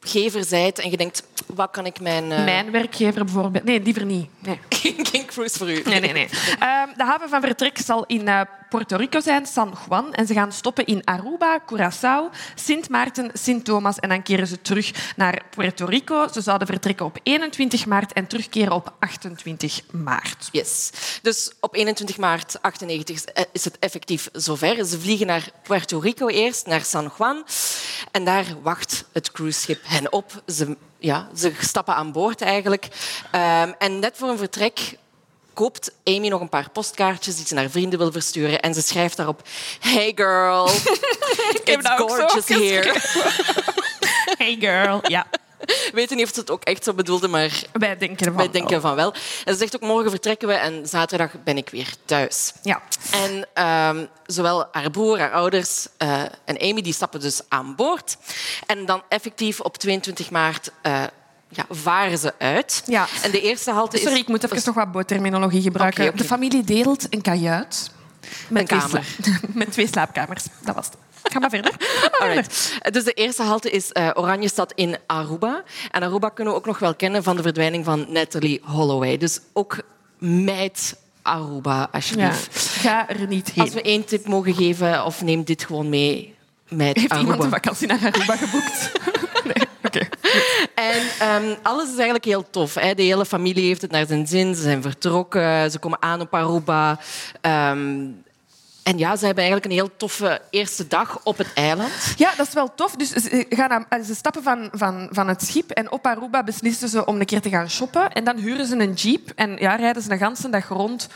werkgever bent en je denkt, wat kan ik mijn... eh, Mijn werkgever bijvoorbeeld. Nee, liever niet. Nee. Geen cruise voor u. Nee, nee, nee. Ehm, de haven van vertrek zal in eh, Puerto Rico zijn, San Juan. En ze gaan stoppen in Aruba, Curaçao, Sint Maarten, Sint Thomas. En dan keren ze terug naar Puerto Rico. Ze zouden vertrekken op 21 maart en terugkeren op 28 maart. Yes. Dus op 21 maart 98 is- eh, is het effectief zover. Ze vliegen naar Puerto Rico eerst, naar San Juan. En daar wacht het cruiseschip hen op. Ze, ja, ze stappen aan boord eigenlijk. Ehm, en net voor een vertrek koopt Amy nog een paar postkaartjes die ze naar vrienden wil versturen. En ze schrijft daarop... Hey girl, it's zo gorgeous here. Hey girl. Ja, Weet niet of ze het ook echt zo bedoelde, maar wij denken ervan. wij denken van wel. En ze zegt ook, morgen vertrekken we en zaterdag ben ik weer thuis. Ja. En ehm, zowel haar broer, haar ouders eh, en Amy die stappen dus aan boord. En dan effectief op 22 maart eh, ja, varen ze uit. Ja. En de eerste halte is... Sorry, ik moet even nog wat bootterminologie gebruiken. De familie deelt een kajuit. Met Een kamer. met twee slaapkamers. Dat was het. Ga maar verder. Dus de eerste halte is eh Oranjestad in Aruba. En Aruba kunnen we ook nog wel kennen van de verdwijning van Natalie Holloway. Dus ook meid Aruba, Ja. alsjeblieft. Ga er niet heen. Als we één tip mogen geven, of neem dit gewoon mee. Meid Heeft Aruba. iemand een vakantie naar Aruba geboekt? nee, oké. En ehm, alles is eigenlijk heel tof. Hè. De hele familie heeft het naar zijn zin. Ze zijn vertrokken. Ze komen aan op Aruba. Ehm, en ja, ze hebben eigenlijk een heel toffe eerste dag op het eiland. Ja, dat is wel tof. Dus ze, gaan aan- eh, ze stappen van, van, van het schip en op Aruba beslissen ze om een keer te gaan shoppen. En dan huren ze een jeep en ja, rijden ze de hele dag rond.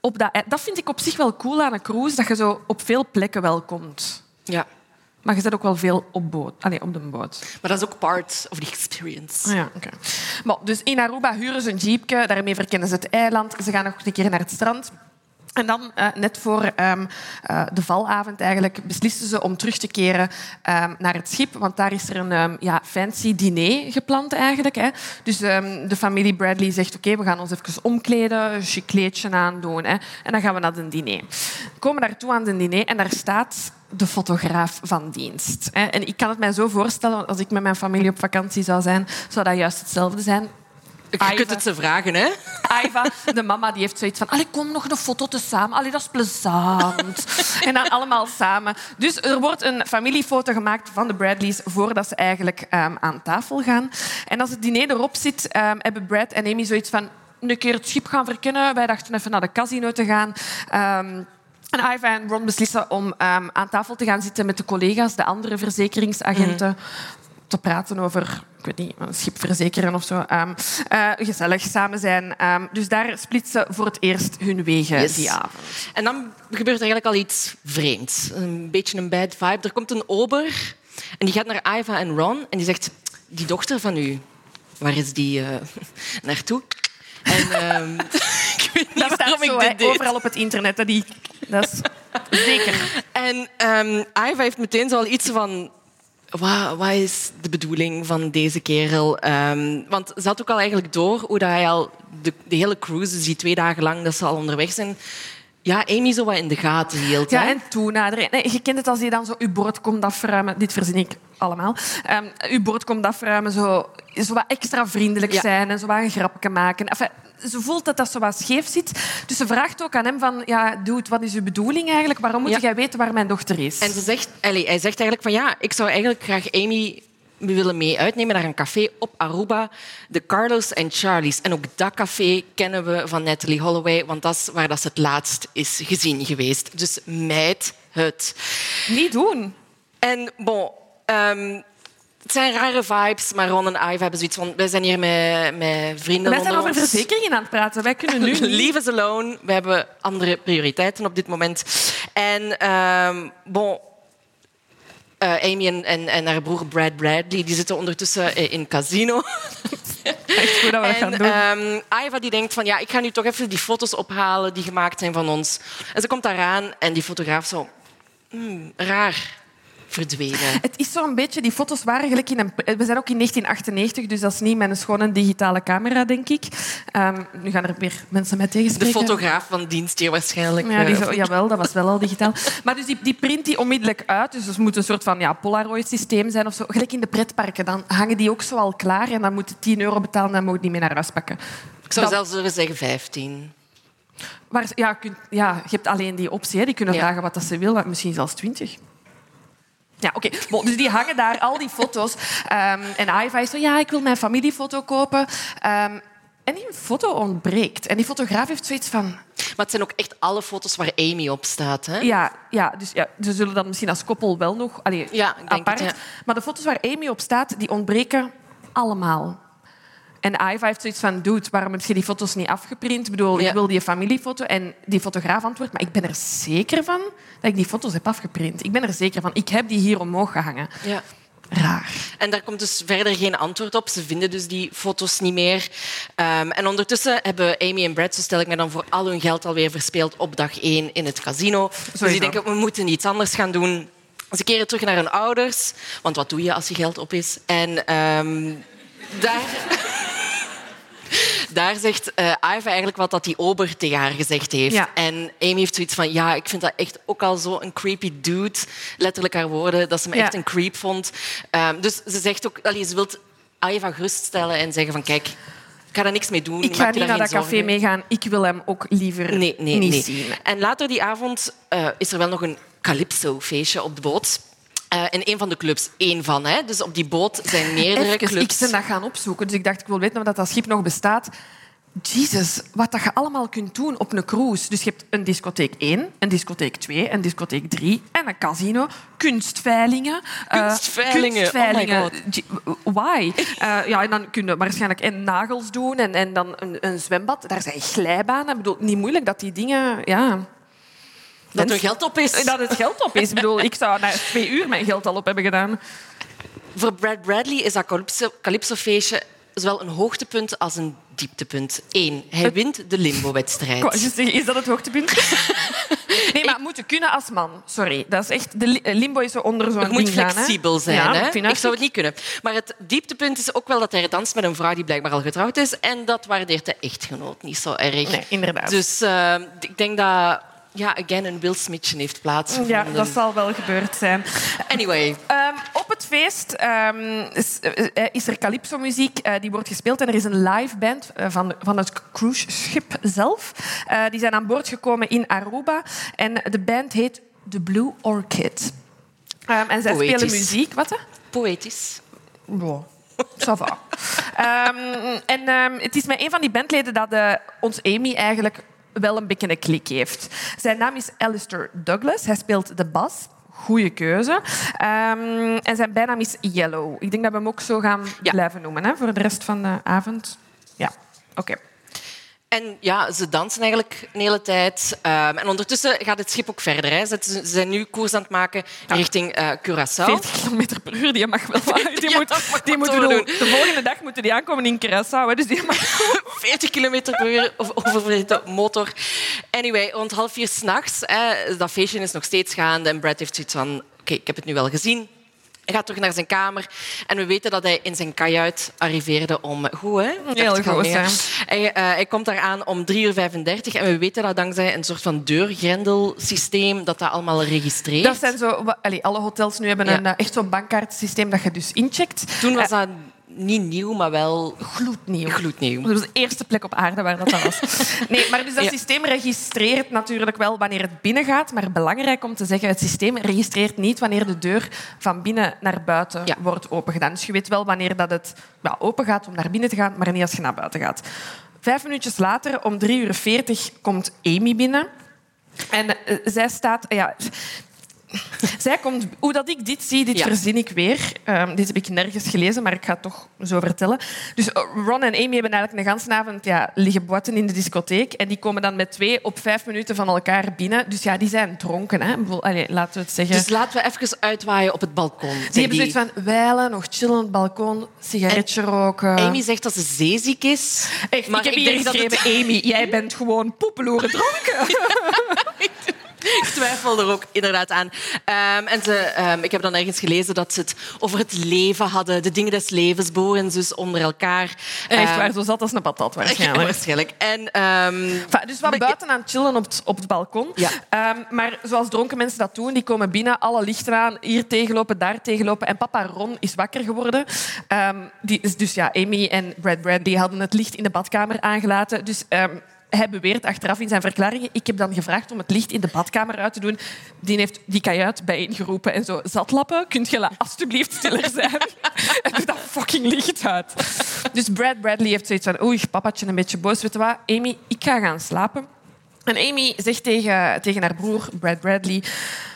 Op dat, dat vind ik op zich wel cool aan een cruise, dat je zo op veel plekken wel komt. Ja. Maar je zit ook wel veel op, boot. Allee, op de boot. Maar dat is ook part of the experience. Ah ja, oké. Maar, dus in Aruba huren ze een jeepje, daarmee verkennen ze het eiland. Ze gaan nog een keer naar het strand. En dan, eh, net voor ehm, eh, de valavond eigenlijk, beslissen ze om terug te keren ehm, naar het schip. Want daar is er een ehm, ja, fancy diner gepland eigenlijk. Hè. Dus de familie Bradley zegt, oké, we gaan ons even omkleden, een chic kleedje aandoen. Hè. En dan gaan we naar het diner. We komen daartoe aan het diner en daar staat de fotograaf van dienst. Hè. En ik kan het mij zo voorstellen, als ik met mijn familie op vakantie zou zijn, zou dat juist hetzelfde zijn. Je kunt het ze vragen, hè? Aiva, de mama, die heeft zoiets van... Allee, kom nog een foto te samen. Allee, dat is plezant. en dan allemaal samen. Dus er wordt een familiefoto gemaakt van de Bradleys voordat ze eigenlijk ehm, aan tafel gaan. En als het diner erop zit, ehm, hebben Brad en Amy zoiets van... Een keer het schip gaan verkennen. Wij dachten even naar de casino te gaan. Ehm, en Iva en Ron beslissen om aan tafel te gaan zitten met de collega's, de andere verzekeringsagenten, te praten over ik weet niet, een schip verzekeren of zo. Ehm, eh, gezellig samen zijn. Ehm, dus daar splitsen voor het eerst hun wegen Yes. die avond. En dan gebeurt er eigenlijk al iets vreemds. Een beetje een bad vibe. Er komt een ober en die gaat naar Iva en Ron en die zegt... Die dochter van u, waar is die eh, naartoe? En ehm, ik weet niet Dat staat waarom ik dit deed. overal op het internet. hè, Die, dat is zeker. En um, Iva heeft meteen zo al iets van... Wat, is de bedoeling van deze kerel? Um, want had ook al eigenlijk door hoe dat hij al de, de hele cruise, dus die twee dagen lang dat ze al onderweg zijn, ja, Amy zo wat in de gaten hield. Ja, en toenaderen. Nee, je kent het als je dan zo je bord komt afruimen. Dit verzin ik allemaal. Um, je bord komt afruimen, zo, zo wat extra vriendelijk zijn en zo wat een grapje maken. Enfin, ze voelt dat dat zo wat scheef zit. Dus ze vraagt ook aan hem van... Ja, dude, wat is uw bedoeling eigenlijk? Waarom moet jij weten waar mijn dochter is? En ze zegt, allez, hij zegt eigenlijk van... Ja, ik zou eigenlijk graag Amy we willen mee uitnemen naar een café op Aruba, de Carlos en Charlie's. En ook dat café kennen we van Natalie Holloway, want dat is waar dat ze het laatst is gezien geweest. Dus meid het. Niet doen. En bon, um, het zijn rare vibes, maar Ron en Ive hebben zoiets van... Wij zijn hier met, met vrienden Wij zijn over verzekeringen aan het praten. Wij kunnen nu Leave us alone. We hebben andere prioriteiten op dit moment. En um, bon... Uh, Amy en, en, en, haar broer Brad Bradley die zitten ondertussen eh, in casino. Echt goed dat we en, gaan doen. Um, Iva die denkt van ja, ik ga nu toch even die foto's ophalen die gemaakt zijn van ons. En ze komt daaraan en die fotograaf zo... Hmm, raar verdwenen. Het is zo'n beetje, die foto's waren gelijk in een... We zijn ook in 1998, dus dat is niet met een schone digitale camera, denk ik. Um, nu gaan er weer mensen met tegenspreken. De fotograaf van dienst hier waarschijnlijk. Ja, die zo, jawel, dat was wel al digitaal. Maar dus die, die print die onmiddellijk uit, dus het moet een soort van ja, Polaroid-systeem zijn of zo. Gelijk in de pretparken, dan hangen die ook zo al klaar en dan moet je 10 euro betalen en dan moet je niet meer naar huis pakken. Ik zou zelfs willen zeggen 15. Maar, ja, ja, je hebt alleen die optie. Hè. Die kunnen vragen wat dat ze willen, misschien zelfs 20. Ja, oké. Okay. Dus die hangen daar, al die foto's. Um, en Iva is zo, ja, ik wil mijn familiefoto kopen. Um, en die foto ontbreekt. En die fotograaf heeft zoiets van... Maar het zijn ook echt alle foto's waar Amy op staat, hè? Ja, ja dus ja, ze zullen dan misschien als koppel wel nog allee, ja, apart. Het, ja. Maar de foto's waar Amy op staat, die ontbreken allemaal. En Iva heeft zoiets van, dude, waarom heb je die foto's niet afgeprint? Ik bedoel, ik wil die familiefoto. En die fotograaf antwoordt, maar ik ben er zeker van dat ik die foto's heb afgeprint. Ik ben er zeker van. Ik heb die hier omhoog gehangen. Ja. Raar. En daar komt dus verder geen antwoord op. Ze vinden dus die foto's niet meer. Um, en ondertussen hebben Amy en Brad, zo stel ik me dan voor, al hun geld alweer verspeeld op dag één in het casino. Sowieso. Dus die denken, we moeten iets anders gaan doen. Ze keren terug naar hun ouders. Want wat doe je als je geld op is? En um, daar daar zegt uh, Iva eigenlijk wat dat die ober tegen haar gezegd heeft. En Amy heeft zoiets van, ja, ik vind dat echt ook al zo een creepy dude. Letterlijk haar woorden, dat ze me echt een creep vond. Um, dus ze zegt ook, allee, ze wil Iva geruststellen en zeggen van, kijk, ik ga daar niks mee doen. Ik ga niet naar dat café meegaan. Ik wil hem ook liever nee, nee, niet nee. zien. En later die avond uh, is er wel nog een calypso-feestje op de boot. Uh, in een van de clubs. één van. Hè? Dus op die boot zijn meerdere Even, clubs. Ik ben dat gaan opzoeken. Dus ik dacht, ik wil weten of dat, dat schip nog bestaat. Jezus, wat dat je allemaal kunt doen op een cruise. Dus je hebt een discotheek 1, een discotheek 2, een discotheek 3 en een casino. Kunstveilingen. Eh, kunstveilingen. Uh, kunstveilingen. Oh Why? Uh, ja, en dan kun je waarschijnlijk en nagels doen en, en dan een, een zwembad. Daar zijn glijbanen. Ik bedoel, niet moeilijk dat die dingen... Ja, dat er geld op is. Dat het geld op is. Ik bedoel, ik zou na twee uur mijn geld al op hebben gedaan. Voor Brad Bradley is dat Calypso-feestje zowel een hoogtepunt als een dieptepunt. Eén, hij wint de limbo-wedstrijd. Is dat het hoogtepunt? nee, maar moeten kunnen als man. Sorry, dat is echt... De limbo is zo onder zo'n Het moet flexibel zijn. Ja, hè? Ik zou het niet kunnen. Maar het dieptepunt is ook wel dat hij danst met een vrouw die blijkbaar al getrouwd is. En dat waardeert de echtgenoot niet zo erg. Nee, inderdaad. Dus uh, ik denk dat ja, again, een Will Smithje heeft plaatsgevonden. Ja, dat zal wel gebeurd zijn. Anyway. Um, op het feest um, is, uh, is, er calypso-muziek uh, die wordt gespeeld. En er is een live band uh, van, van het cruiseschip zelf. die zijn aan boord gekomen in Aruba. En de band heet The Blue Orchid. Um, en zij spelen muziek. Wat? Poëtisch. Wow. Ça va. um, en um, het is met een van die bandleden dat ons Amy eigenlijk wel een beetje een klik heeft. Zijn naam is Alistair Douglas. Hij speelt de bas. Goeie keuze. Um, en zijn bijnaam is Yellow. Ik denk dat we hem ook zo gaan blijven noemen hè, voor de rest van de avond. Ja, oké. Okay. En ja, ze dansen eigenlijk een hele tijd. Um, en ondertussen gaat het schip ook verder. Hè. Ze zijn nu koers aan het maken richting uh, Curaçao. 40 km per uur, die mag wel Die, ja, moet, die moeten doen. De volgende dag moeten die aankomen in Curaçao. Hè, dus die mag 40 km per uur over de motor. Anyway, rond half vier s'nachts, dat feestje is nog steeds gaande. En Brad heeft zoiets van... Oké, ik heb het nu wel gezien. Hij gaat terug naar zijn kamer en we weten dat hij in zijn kajuit arriveerde om... Goed, hè? Heel goed, hè? Hij, uh, hij komt daar aan om 3.35 uur 35 en we weten dat dankzij een soort van deurgrendelsysteem dat dat allemaal registreert. Dat zijn zo... Allee, alle hotels nu hebben een, eh, echt zo'n bankkaartsysteem dat je dus incheckt. Toen was dat niet nieuw, maar wel gloednieuw. gloednieuw. Dat was de eerste plek op aarde waar dat was. Nee, maar dus dat systeem registreert natuurlijk wel wanneer het binnengaat. Maar belangrijk om te zeggen, het systeem registreert niet wanneer de deur van binnen naar buiten wordt opengedaan. Dus je weet wel wanneer dat het ja, open gaat om naar binnen te gaan, maar niet als je naar buiten gaat. Vijf minuutjes later, om 3.40 uur, komt Amy binnen. En uh, zij staat... Ja, zij komt, hoe dat ik dit zie, dit verzin ik weer. Um, dit heb ik nergens gelezen, maar ik ga het toch zo vertellen. Dus eh, Ron en Amy hebben eigenlijk een ganse avond ja, liggen botten in de discotheek. En die komen dan met twee op vijf minuten van elkaar binnen. Dus ja, die zijn dronken. Hè. Allee, laten we het zeggen. Dus laten we even uitwaaien op het balkon. Die hebben zoiets van wijlen, nog chillen op het balkon, sigaretje roken. Amy zegt dat ze zeeziek is. Echt, maar ik heb hier geschreven, Amy, jij bent gewoon poepeloeren dronken. ik twijfel er ook inderdaad aan. Um, en ze, um, ik heb dan ergens gelezen dat ze het over het leven hadden, de dingen des levens, Bo en zus onder elkaar. Echt um, waar, zo zat als een patat waarschijnlijk. waarschijnlijk. En, dus wat buiten aan het chillen op het, op het balkon. Ja. maar zoals dronken mensen dat doen, die komen binnen, alle lichten aan, hier tegenlopen, daar tegenlopen. En papa Ron is wakker geworden. die, dus ja, Amy en Brad Brandy hadden het licht in de badkamer aangelaten. Dus hij beweert achteraf in zijn verklaringen... Ik heb dan gevraagd om het licht in de badkamer uit te doen. Die heeft die kajuit bijeengeroepen en zo... Zatlappen, kunt je alsjeblieft stiller zijn? en doe dat fucking licht uit. Dus Brad Bradley heeft zoiets van... Oei, papatje een beetje boos. Weet je wat, Amy, ik ga gaan slapen. En Amy zegt tegen, tegen haar broer, Brad Bradley...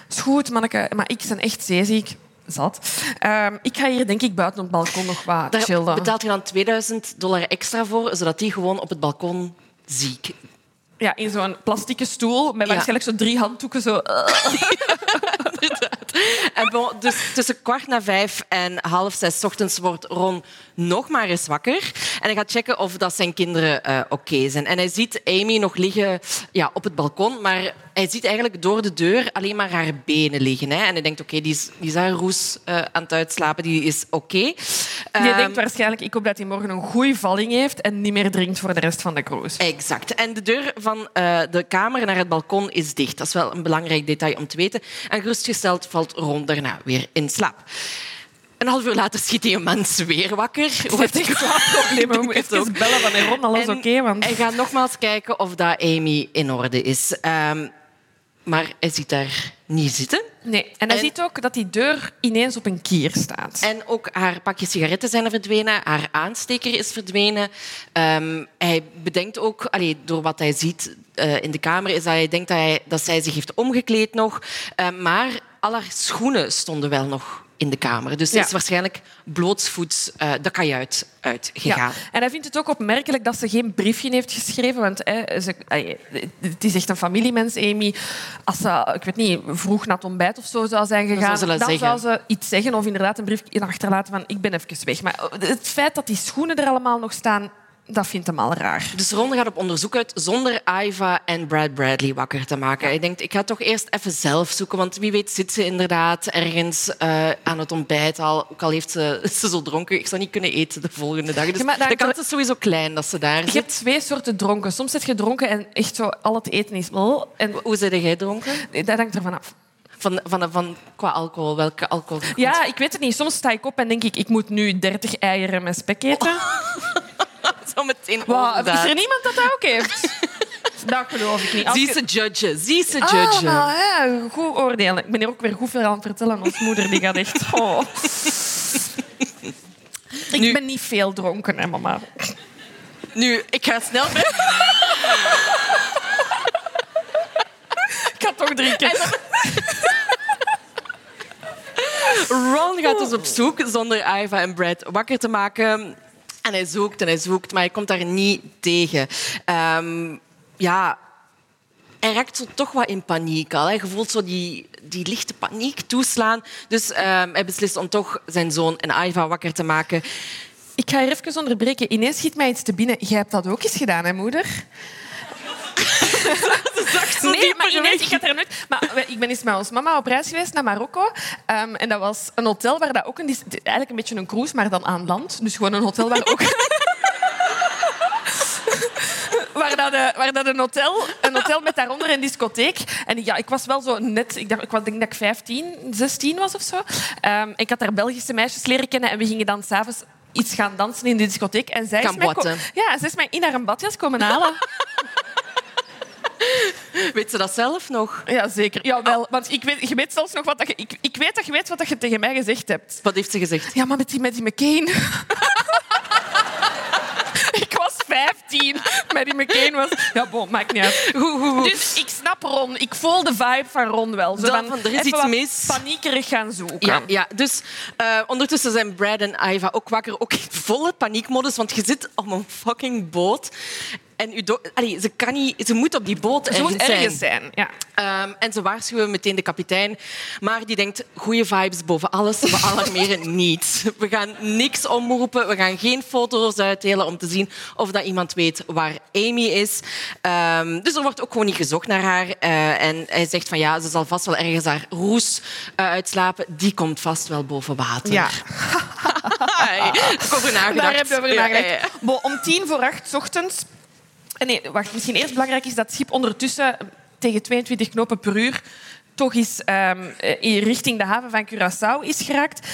Is goed, manneke, maar ik ben echt zeeziek zat. Um, ik ga hier denk ik buiten op het balkon nog wat Daar chillen. betaalt je dan 2000 dollar extra voor, zodat die gewoon op het balkon ziek. Ja, in zo'n plastieke stoel met waarschijnlijk zo drie handdoeken. Zo. en bon, dus tussen kwart na vijf en half zes ochtends wordt Ron nog maar eens wakker. En hij gaat checken of dat zijn kinderen uh, oké zijn. En hij ziet Amy nog liggen ja, op het balkon, maar hij ziet eigenlijk door de deur alleen maar haar benen liggen. Hè. En hij denkt, oké, die, is, die is haar roes uh, aan het uitslapen, die is oké. Okay. Um, je denkt waarschijnlijk, ik hoop dat hij morgen een goede valling heeft en niet meer drinkt voor de rest van de cruise. Exact. En de deur van uh, de kamer naar het balkon is dicht. Dat is wel een belangrijk detail om te weten. En gerustgesteld valt Ron daarna weer in slaap. Een half uur later schiet die mens weer wakker. Hoe heeft echt slaapproblemen? We moeten even bellen van Ron, alles oké? Okay, want... Hij gaat nogmaals kijken of dat Amy in orde is. Um, maar hij ziet daar niet zitten. Nee, en hij ziet ook dat die deur ineens op een kier staat. En ook haar pakje sigaretten zijn er verdwenen, haar aansteker is verdwenen. Um, hij bedenkt ook, allee, door wat hij ziet uh, in de kamer, is dat hij denkt dat, hij, dat zij zich heeft omgekleed nog. Uh, maar al haar schoenen stonden wel nog in de kamer. Dus ja. is waarschijnlijk blootsvoets uh, de kajuit uitgegaan. Ja. En hij vindt het ook opmerkelijk dat ze geen briefje heeft geschreven. Want hè, ze, het is echt een familiemens, Amy. Als ze, ik weet niet, vroeg naar het ontbijt of zo zou zijn gegaan, zou dan zou ze iets zeggen of inderdaad een briefje achterlaten van ik ben even weg. Maar het feit dat die schoenen er allemaal nog staan, dat vindt hem al raar. Dus Ron gaat op onderzoek uit zonder Iva en Brad Bradley wakker te maken. Hij denkt, ik ga toch eerst even zelf zoeken, want wie weet zit ze inderdaad ergens uh, aan het ontbijt al. Ook al heeft ze, ze zo dronken, ik zou niet kunnen eten de volgende dag. Dus ja, de kans is sowieso klein dat ze daar Je hebt twee soorten dronken. Soms zit je dronken en echt zo al het eten is... En... Hoe zit jij dronken? Dat hangt ervan af. Van, van, van, qua alcohol, welke alcohol? Ja, ik weet het niet. Soms sta ik op en denk ik, ik moet nu 30 eieren met spek eten. Zo meteen wow, Is er niemand dat dat ook heeft? Dat geloof ik niet. Als Zie ze judgen. Zie ze ah, judgen. Ah, ja, goed oordelen. Ik ben hier ook weer goed veel aan het vertellen. Ons moeder die gaat echt... Oh. Ik ben niet veel dronken, hè, mama. Nu, ik ga snel ik ga toch drinken. Ron gaat dus op zoek, zonder Iva en Brad wakker te maken En hij zoekt en hij zoekt, maar hij komt daar niet tegen. Um, ja, hij raakt zo toch wat in paniek al. Hij voelt zo die, die lichte paniek toeslaan. Dus um, hij beslist om toch zijn zoon en Aiva wakker te maken. Ik ga hier even onderbreken. Ineens schiet mij iets te binnen. Jij hebt dat ook eens gedaan, hè, moeder? nee, maar Ines, ik, had er nooit, maar ik ben eens met ons mama op reis geweest naar Marokko. Um, en dat was een hotel waar dat ook een... Eigenlijk een beetje een cruise, maar dan aan land. Dus gewoon een hotel waar ook... waar, dat, eh, waar dat een, hotel, een hotel met daaronder een discotheek. En ja, ik was wel zo net... Ik, dacht, ik was, denk dat ik 15, 16 was of zo. Um, ik had daar Belgische meisjes leren kennen en we gingen dan s'avonds iets gaan dansen in de discotheek. En zij is, mij, ja, zij is mij in haar badjas komen halen. Weet ze dat zelf nog? Ja, zeker. Ja, wel. Want ik weet, je weet zelfs nog wat je, ik, ik weet dat je weet wat je tegen mij gezegd hebt. Wat heeft ze gezegd? Ja, maar met die, met die McCain. ik was 15. Met die McCain was... Ja, bon, maakt niet uit. Dus ik snap Ron. Ik voel de vibe van Ron wel. Zo van, er is iets mis. paniekerig gaan zoeken. Ja, ja. dus uh, ondertussen zijn Brad en Iva ook wakker. Ook in volle paniekmodus, want je zit op een fucking boot. En u Allee, ze, kan niet, ze moet op die boot ze ergens, ergens zijn. zijn. Ja. Um, en ze waarschuwen meteen de kapitein. Maar die denkt, goede vibes boven alles. We alarmeren niet. We gaan niks omroepen. We gaan geen foto's uitdelen om te zien of dat iemand weet waar Amy is. Um, dus er wordt ook gewoon niet gezocht naar haar. Uh, en hij zegt van ja, ze zal vast wel ergens haar roes uh, uitslapen. Die komt vast wel boven water. Ja. over nagedacht. Daar heb je over nagedacht. Ja, ja, ja. om tien voor acht ochtends eh, nee, wacht. Misschien eerst belangrijk is dat het schip ondertussen tegen 22 knopen per uur toch eens um, richting de haven van Curaçao is geraakt.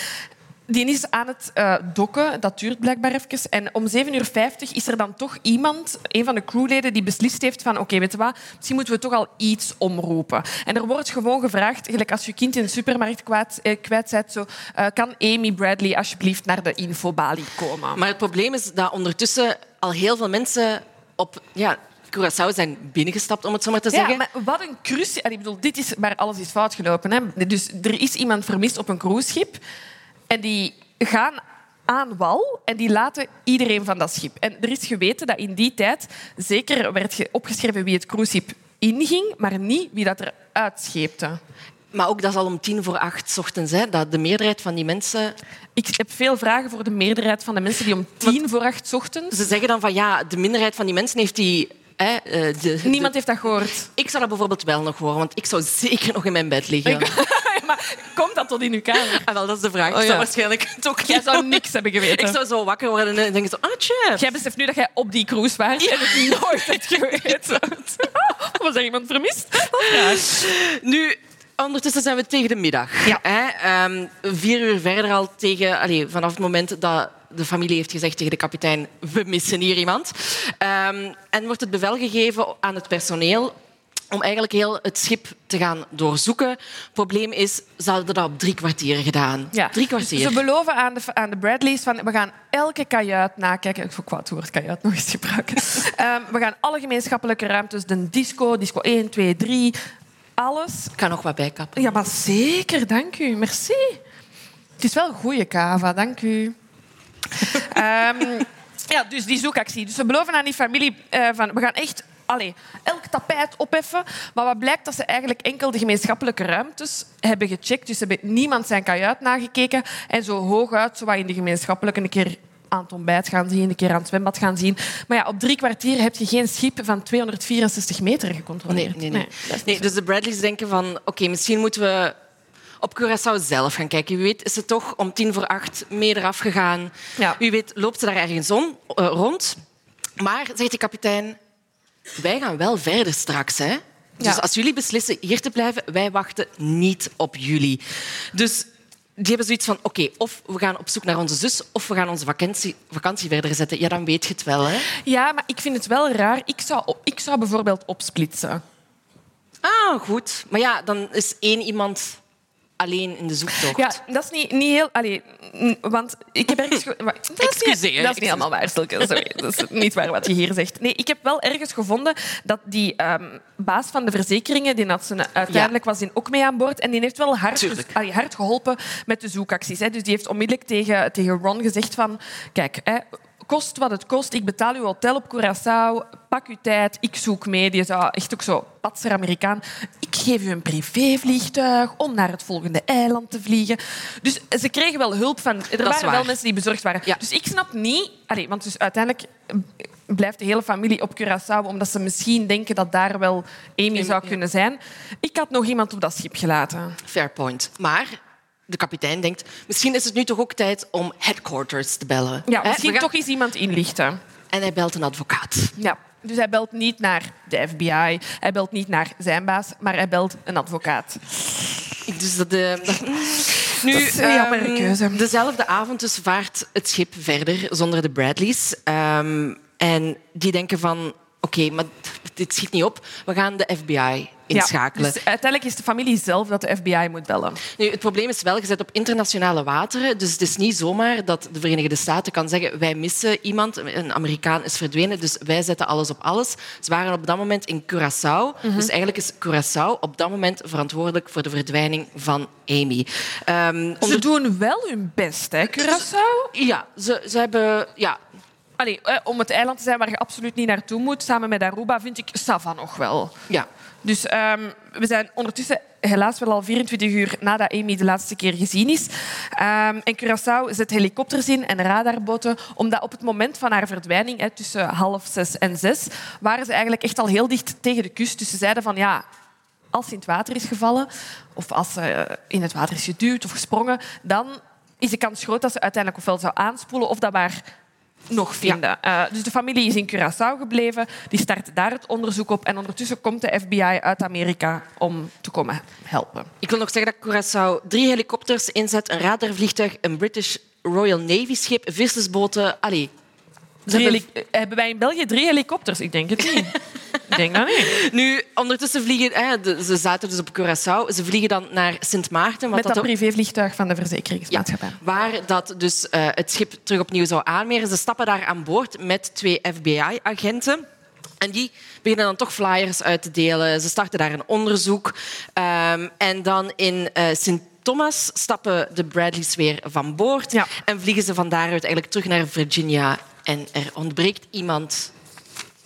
Die is aan het dokken, dat duurt blijkbaar even. En om 7.50 uur is er dan toch iemand, een van de crewleden, die beslist heeft van oké, weet je wat, misschien moeten we toch al iets omroepen. En er wordt gewoon gevraagd, gelijk als je kind in de supermarkt kwijt, eh, bent, zo, kan Amy Bradley alsjeblieft naar de infobalie komen. Maar het probleem is dat ondertussen al heel veel mensen op ja, Curaçao zijn binnengestapt, om het zo maar te zeggen. Ja, maar wat een crucie... Ik bedoel, dit is waar alles is fout gelopen. Hè. Dus er is iemand vermist op een cruiseschip en die gaan aan wal en die laten iedereen van dat schip. En er is geweten dat in die tijd zeker werd opgeschreven wie het cruiseschip inging, maar niet wie dat er uitscheepte. Maar ook dat is al om tien voor acht ochtends. Hè, dat de meerderheid van die mensen... Ik heb veel vragen voor de meerderheid van de mensen die om tien voor acht ochtends... Ze zeggen dan van ja, de minderheid van die mensen heeft die... Hè, eh, de, Niemand heeft dat gehoord. Ik zou dat bijvoorbeeld wel nog horen, want ik zou zeker nog in mijn bed liggen. maar komt dat tot in uw kamer? Ah, wel, dat is de vraag. Oh, ja. zou waarschijnlijk toch Jij zou niks hebben geweten. Ik zou zo wakker worden en denken zo, ah, tje. Jij beseft nu dat jij op die cruise was ja. en het nooit hebt geweten. Was er iemand vermist? Ja. Nu, Ondertussen zijn we tegen de middag. Ja. Hè? Um, vier uur verder al tegen, allez, vanaf het moment dat de familie heeft gezegd tegen de kapitein: we missen hier iemand. Um, en wordt het bevel gegeven aan het personeel om eigenlijk heel het schip te gaan doorzoeken. Het probleem is, ze hadden dat op drie kwartier gedaan. Ja. Drie kwartier. Ze beloven aan de, aan de Bradleys van we gaan elke kajuit nakijken. Ik vond het woord kajuit nog eens gebruiken. um, we gaan alle gemeenschappelijke ruimtes, de disco, disco 1, 2, 3, alles. Ik kan nog wat bijkappen. Ja, maar zeker. Dank u. Merci. Het is wel een goede kava. Dank u. um, ja, dus die zoekactie. Dus we beloven aan die familie uh, van... We gaan echt allee, elk tapijt opheffen. Maar wat blijkt dat ze eigenlijk enkel de gemeenschappelijke ruimtes hebben gecheckt. Dus ze hebben niemand zijn kajuit nagekeken. En zo hooguit, zo in de gemeenschappelijke, een keer aan het ontbijt gaan zien, een keer aan het zwembad gaan zien. Maar ja, op drie kwartier heb je geen schip van 264 meter gecontroleerd. Nee, nee, nee. nee dus de Bradleys denken van... Oké, misschien moeten we op Curaçao zelf gaan kijken. Wie weet is ze toch om tien voor acht mee eraf gegaan. Ja. Wie weet loopt ze daar ergens on, uh, rond. Maar, zegt de kapitein, wij gaan wel verder straks. Hè? Dus ja. als jullie beslissen hier te blijven, wij wachten niet op jullie. Dus die hebben zoiets van, oké, of we gaan op zoek naar onze zus, of we gaan onze vakantie, vakantie verder zetten. Ja, dan weet je het wel. Hè? Ja, maar ik vind het wel raar. Ik zou, ik zou bijvoorbeeld opsplitsen. Ah, goed. Maar ja, dan is één iemand alleen in de zoektocht. Ja, dat is niet, niet heel... Allee, want ik heb ergens... dat, is niet, dat is niet helemaal waar, Silke. Sorry, dat is niet waar wat je hier zegt. Nee, ik heb wel ergens gevonden dat die um, baas van de verzekeringen, die had zijn, uiteindelijk was in ook mee aan boord, en die heeft wel hard, allee, hard geholpen met de zoekacties. Hè. Dus die heeft onmiddellijk tegen, tegen Ron gezegd van... Kijk, hè, kost wat het kost. Ik betaal uw hotel op Curaçao. Pak uw tijd. Ik zoek mee. Die zou echt ook zo patser Amerikaan. Ik geef u een privévliegtuig om naar het volgende eiland te vliegen. Dus ze kregen wel hulp van... Er waren wel mensen die bezorgd waren. Dus ik snap niet... Allee, want dus uiteindelijk blijft de hele familie op Curaçao omdat ze misschien denken dat daar wel Amy zou kunnen zijn. Ik had nog iemand op dat schip gelaten. Fair point. Maar de kapitein denkt, misschien is het nu toch ook tijd om headquarters te bellen. Ja, misschien toch eens iemand inlichten. En hij belt een advocaat. Ja. Dus hij belt niet naar de FBI, hij belt niet naar zijn baas, maar hij belt een advocaat. Dus dat, uh, nu, dat is een um, keuze. Dezelfde avond dus vaart het schip verder zonder de Bradleys. Um, en die denken van, oké, maar dit schiet niet op. We gaan de FBI inschakelen. Ja, dus uiteindelijk is de familie zelf dat de FBI moet bellen. Nu, het probleem is wel, je zit op internationale wateren. Dus het is niet zomaar dat de Verenigde Staten kan zeggen wij missen iemand, een Amerikaan is verdwenen, dus wij zetten alles op alles. Ze waren op dat moment in Curaçao. Mhm. Dus eigenlijk is Curaçao op dat moment verantwoordelijk voor de verdwijning van Amy. Um, ze doen wel hun best, hè, Curaçao? Ja, ze, ze hebben... Ja, Allee, om het eiland te zijn waar je absoluut niet naartoe moet, samen met Aruba, vind ik Sava nog wel. Ja. Dus um, we zijn ondertussen helaas wel al 24 uur nadat Amy de laatste keer gezien is. Um, en Curaçao zet helikopters in en radarboten, omdat op het moment van haar verdwijning, hè, tussen half zes en zes, waren ze eigenlijk echt al heel dicht tegen de kust. Dus ze zeiden van ja, als ze in het water is gevallen, of als ze in het water is geduwd of gesprongen, dan is de kans groot dat ze uiteindelijk ofwel zou aanspoelen of dat maar nog vinden. Uh, dus de familie is in Curaçao gebleven. Die start daar het onderzoek op. En ondertussen komt de FBI uit Amerika om te komen helpen. Ik wil nog zeggen dat Curaçao drie helikopters inzet, een radarvliegtuig, een British Royal Navy schip, vissersboten. Allee, hebben... hebben... wij in België drie helikopters? Ik denk het niet. ik denk dat niet. Nu, ondertussen vliegen... Hè, ze zaten dus op Curaçao. Ze vliegen dan naar Sint Maarten. Met dat, dat privévliegtuig van de verzekeringsmaatschappij. waar dat dus uh, het schip terug opnieuw zou aanmeren. Ze stappen daar aan boord met twee FBI-agenten. En die beginnen dan toch flyers uit te delen. Ze starten daar een onderzoek. Um, en dan in uh, Sint Thomas stappen de Bradleys weer van boord ja. en vliegen ze van daaruit eigenlijk terug naar Virginia en er ontbreekt iemand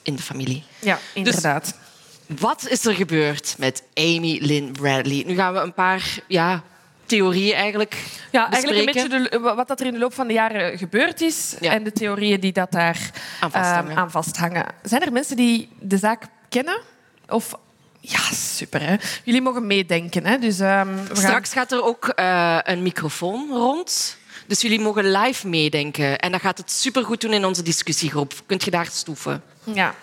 in de familie. Ja, inderdaad. Dus wat is er gebeurd met Amy Lynn Bradley? Nu gaan we een paar ja, theorieën eigenlijk Ja, eigenlijk een beetje de, wat dat er in de loop van de jaren gebeurd is en de theorieën die dat daar aan vasthangen. Um, aan vasthangen. Zijn er mensen die de zaak kennen? Of ja, super. Hè? Jullie mogen meedenken. Hè? Dus, um, Straks gaat er ook uh, een microfoon rond. Dus jullie mogen live meedenken. En dat gaat het supergoed doen in onze discussiegroep. Kunt je daar stoeven? Ja.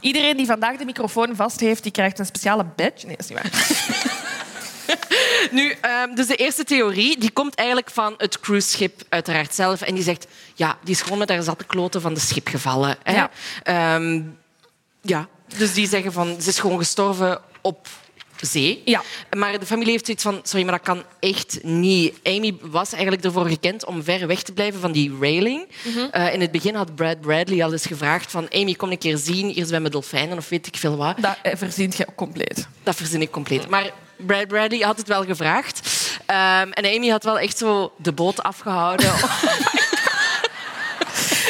Iedereen die vandaag de microfoon vast heeft, die krijgt een speciale badge. Nee, dat is niet waar. nu, um, dus de eerste theorie die komt eigenlijk van het cruiseschip uiteraard zelf. En die zegt, ja, die is gewoon met haar zatte kloten van de schip gevallen. Hè? Ja. Um, ja. Dus die zeggen van, ze is gewoon gestorven op zee. Ja. Maar de familie heeft zoiets van, sorry, maar dat kan echt niet. Amy was eigenlijk ervoor gekend om ver weg te blijven van die railing. Mhm. Eh, in het begin had Brad Bradley al eens gevraagd van, Amy, kom een keer zien, hier zwemmen dolfijnen of weet ik veel wat. Dat eh, verzint je compleet. Dat verzin ik compleet. Maar Brad Bradley had het wel gevraagd. Um, en Amy had wel echt zo de boot afgehouden.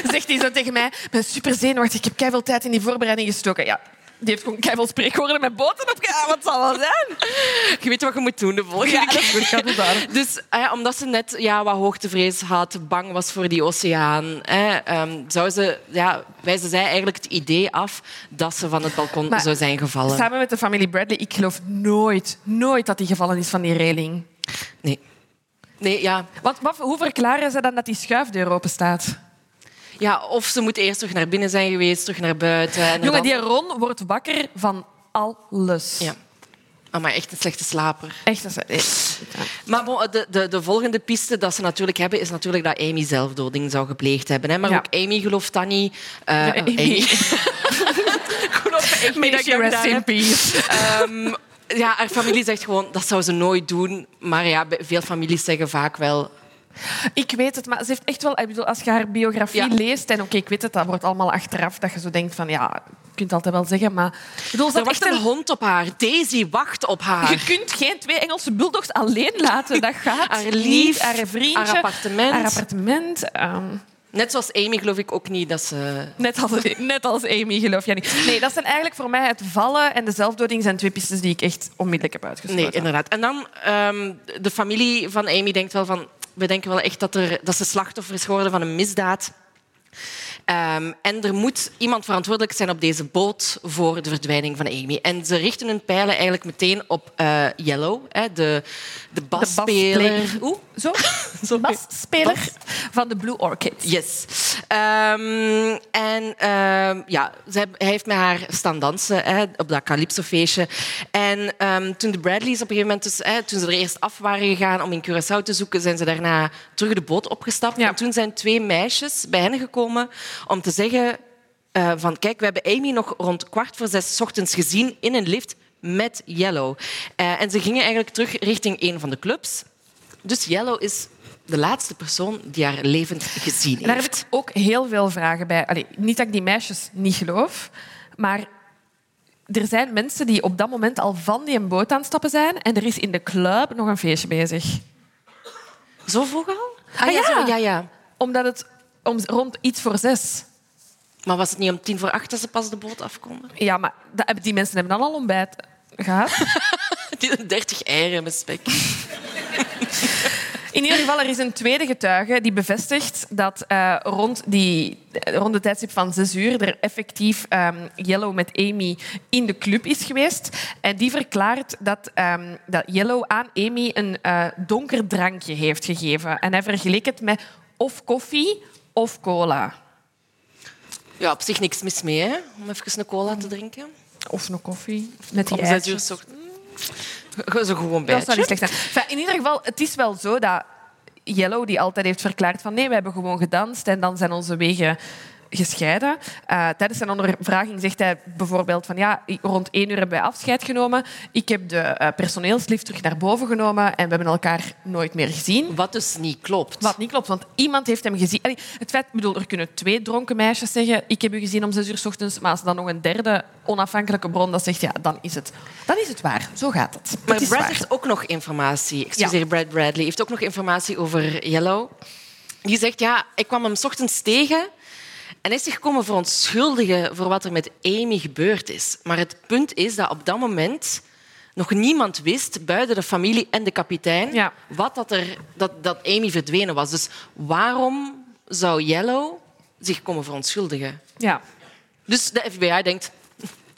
Zegt hij zo tegen mij, ik ben super zenuwachtig, ik heb keihard tijd in die voorbereiding gestoken. Ja, die heeft gewoon keihard spreekwoorden met boten op. Ja, wat zal wel zijn? Je weet wat je moet doen de volgende ja, keer. Dus eh, omdat ze net ja, wat hoogtevrees had, bang was voor die oceaan, eh, um, zou ze, ja, wijzen zij eigenlijk het idee af dat ze van het balkon zou zijn gevallen. Samen met de familie Bradley, ik geloof nooit, nooit dat hij gevallen is van die reling. Nee. Nee, ja. Want, hoe verklaren ze dan dat die schuifdeur open staat? Ja, of ze moet eerst terug naar binnen zijn geweest, terug naar buiten. En Jongen, die Ron wordt wakker van alles. Ja. Oh, maar echt een slechte slaper. Echt een slechte... Maar de, de, de, volgende piste dat ze natuurlijk hebben, is natuurlijk dat Amy zelfdoding zou gepleegd hebben. Hè? Maar ook Amy gelooft dat niet. Uh, ja, Amy. Amy. May rest in peace. Um, ja, haar familie zegt gewoon, dat zou ze nooit doen. Maar ja, veel families zeggen vaak wel, ik weet het, maar ze heeft echt wel... Ik bedoel, als je haar biografie leest... En oké, ik weet het, dat wordt allemaal achteraf. Dat je zo denkt van, ja, je kunt het altijd wel zeggen, maar... Ik bedoel, er wacht een... een hond op haar. Daisy wacht op haar. Je kunt geen twee Engelse bulldogs alleen laten. Dat gaat haar lief, Haar vriendje. Haar appartement. Haar appartement. Um... Net zoals Amy geloof ik ook niet dat ze... Net als, net als Amy geloof jij niet. Nee, dat zijn eigenlijk voor mij het vallen en de zelfdoding zijn twee pistes die ik echt onmiddellijk heb uitgesloten. Nee, inderdaad. En dan, um, de familie van Amy denkt wel van... We denken wel echt dat, er, dat ze slachtoffer is geworden van een misdaad. Um, en er moet iemand verantwoordelijk zijn op deze boot voor de verdwijning van Amy. En ze richten hun pijlen eigenlijk meteen op uh, Yellow, hè, de, de basspeler. Oeh, zo? zo basspeler van de Blue Orchid. Yes. Um, en uh, ja, zij, hij heeft met haar staan dansen hè, op dat Calypso-feestje. En toen de Bradleys op een gegeven moment, dus, hè, toen ze er eerst af waren gegaan om in Curaçao te zoeken, zijn ze daarna terug de boot opgestapt. En toen zijn twee meisjes bij hen gekomen om te zeggen uh, van kijk, we hebben Amy nog rond kwart voor zes ochtends gezien in een lift met Yellow. Uh, en ze gingen eigenlijk terug richting een van de clubs. Dus Yellow is de laatste persoon die haar levend gezien heeft. daar heb ik ook heel veel vragen bij. Allee, niet dat ik die meisjes niet geloof, maar er zijn mensen die op dat moment al van die boot aan het stappen zijn en er is in de club nog een feestje bezig. Zo vroeg al? Ah, ah ja, ja. ja, ja. Omdat het om, rond iets voor zes. Maar was het niet om tien voor acht dat ze pas de boot afkomen? Ja, maar die mensen hebben dan al ontbijt gehad. die 30 eieren met spek. In ieder geval, er is een tweede getuige die bevestigt dat uh, rond, die, rond de tijdstip van zes uur er effectief um, Yellow met Amy in de club is geweest. En die verklaart dat, um, dat Yellow aan Amy een uh, donker drankje heeft gegeven. En hij vergeleek het met of koffie of cola. Ja, op zich niks mis mee, hè? om even een cola te drinken. Of een koffie. Met die uur zo. Zo gewoon bij. Dat zou niet slecht zijn. in ieder geval, het is wel zo dat Yellow, die altijd heeft verklaard van nee, we hebben gewoon gedanst en dan zijn onze wegen gescheiden. Uh, tijdens zijn ondervraging zegt hij bijvoorbeeld van ja, rond één uur hebben wij afscheid genomen. Ik heb de uh, personeelslift terug naar boven genomen en we hebben elkaar nooit meer gezien. Wat dus niet klopt. Wat niet klopt, want iemand heeft hem gezien. Allee, het feit, bedoel, er kunnen twee dronken meisjes zeggen ik heb u gezien om zes uur s ochtends, maar als dan nog een derde onafhankelijke bron dat zegt ja, dan is het, dan is het waar. Zo gaat het. Maar het Brad heeft ook nog informatie. Excuseer, ja. Brad Bradley heeft ook nog informatie over Yellow. Die zegt ja, ik kwam hem s ochtends tegen en is zich komen verontschuldigen voor wat er met Amy gebeurd is. Maar het punt is dat op dat moment nog niemand wist, buiten de familie en de kapitein, wat dat, er, dat, dat Amy verdwenen was. Dus waarom zou Yellow zich komen verontschuldigen? Ja. Dus de FBI denkt,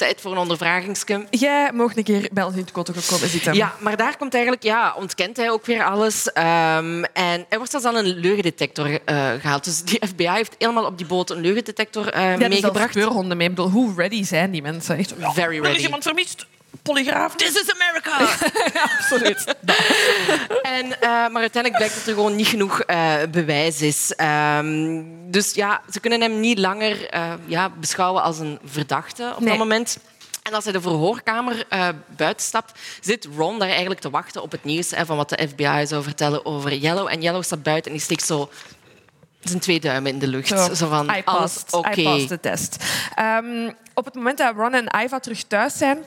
tijd voor een ondervragingsje. Jij mocht een keer bij ons in het kotten gekomen zitten. Ja, maar daar komt eigenlijk, ja, ontkent hij ook weer alles. Um, en hij wordt zelfs aan een leugendetector uh, gehaald. Dus die FBI heeft helemaal op die boot een leugendetector uh, ja, meegebracht. speurhonden mee. Ik bedoel, hoe ready zijn die mensen? Echt, Very ready. Er is iemand vermist polygraaf. This is America! absoluut. en, uh, maar uiteindelijk blijkt dat er gewoon niet genoeg uh, bewijs is. Um, dus ja, ze kunnen hem niet langer uh, ja, beschouwen als een verdachte op nee. dat moment. En als hij de verhoorkamer uh, buiten stapt, zit Ron daar eigenlijk te wachten op het nieuws hè, van wat de FBI zou vertellen over Yellow. En Yellow staat buiten en die steekt zo zijn twee duimen in de lucht. Zo, zo van, I passed, oké. Okay. de test. Um, op het moment dat Ron en Iva terug thuis zijn,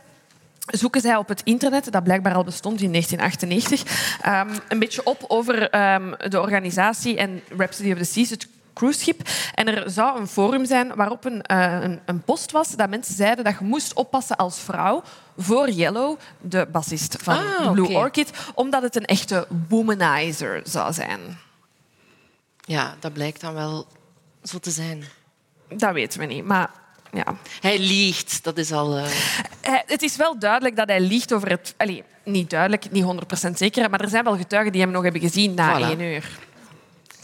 zoeken zij op het internet, dat blijkbaar al bestond in 1998, um, een beetje op over um, de organisatie en Rhapsody of the Seas, het cruiseschip. En er zou een forum zijn waarop een, uh, een, een, post was dat mensen zeiden dat je moest oppassen als vrouw voor Yellow, de bassist van ah, Blue okay. Orchid, omdat het een echte womanizer zou zijn. Ja, dat blijkt dan wel zo te zijn. Dat weten we niet, maar ja. Hij liegt, dat is al... Uh... Het is wel duidelijk dat hij liegt over het... Allee, niet duidelijk, niet 100% zeker, maar er zijn wel getuigen die hem nog hebben gezien na voilà. één uur.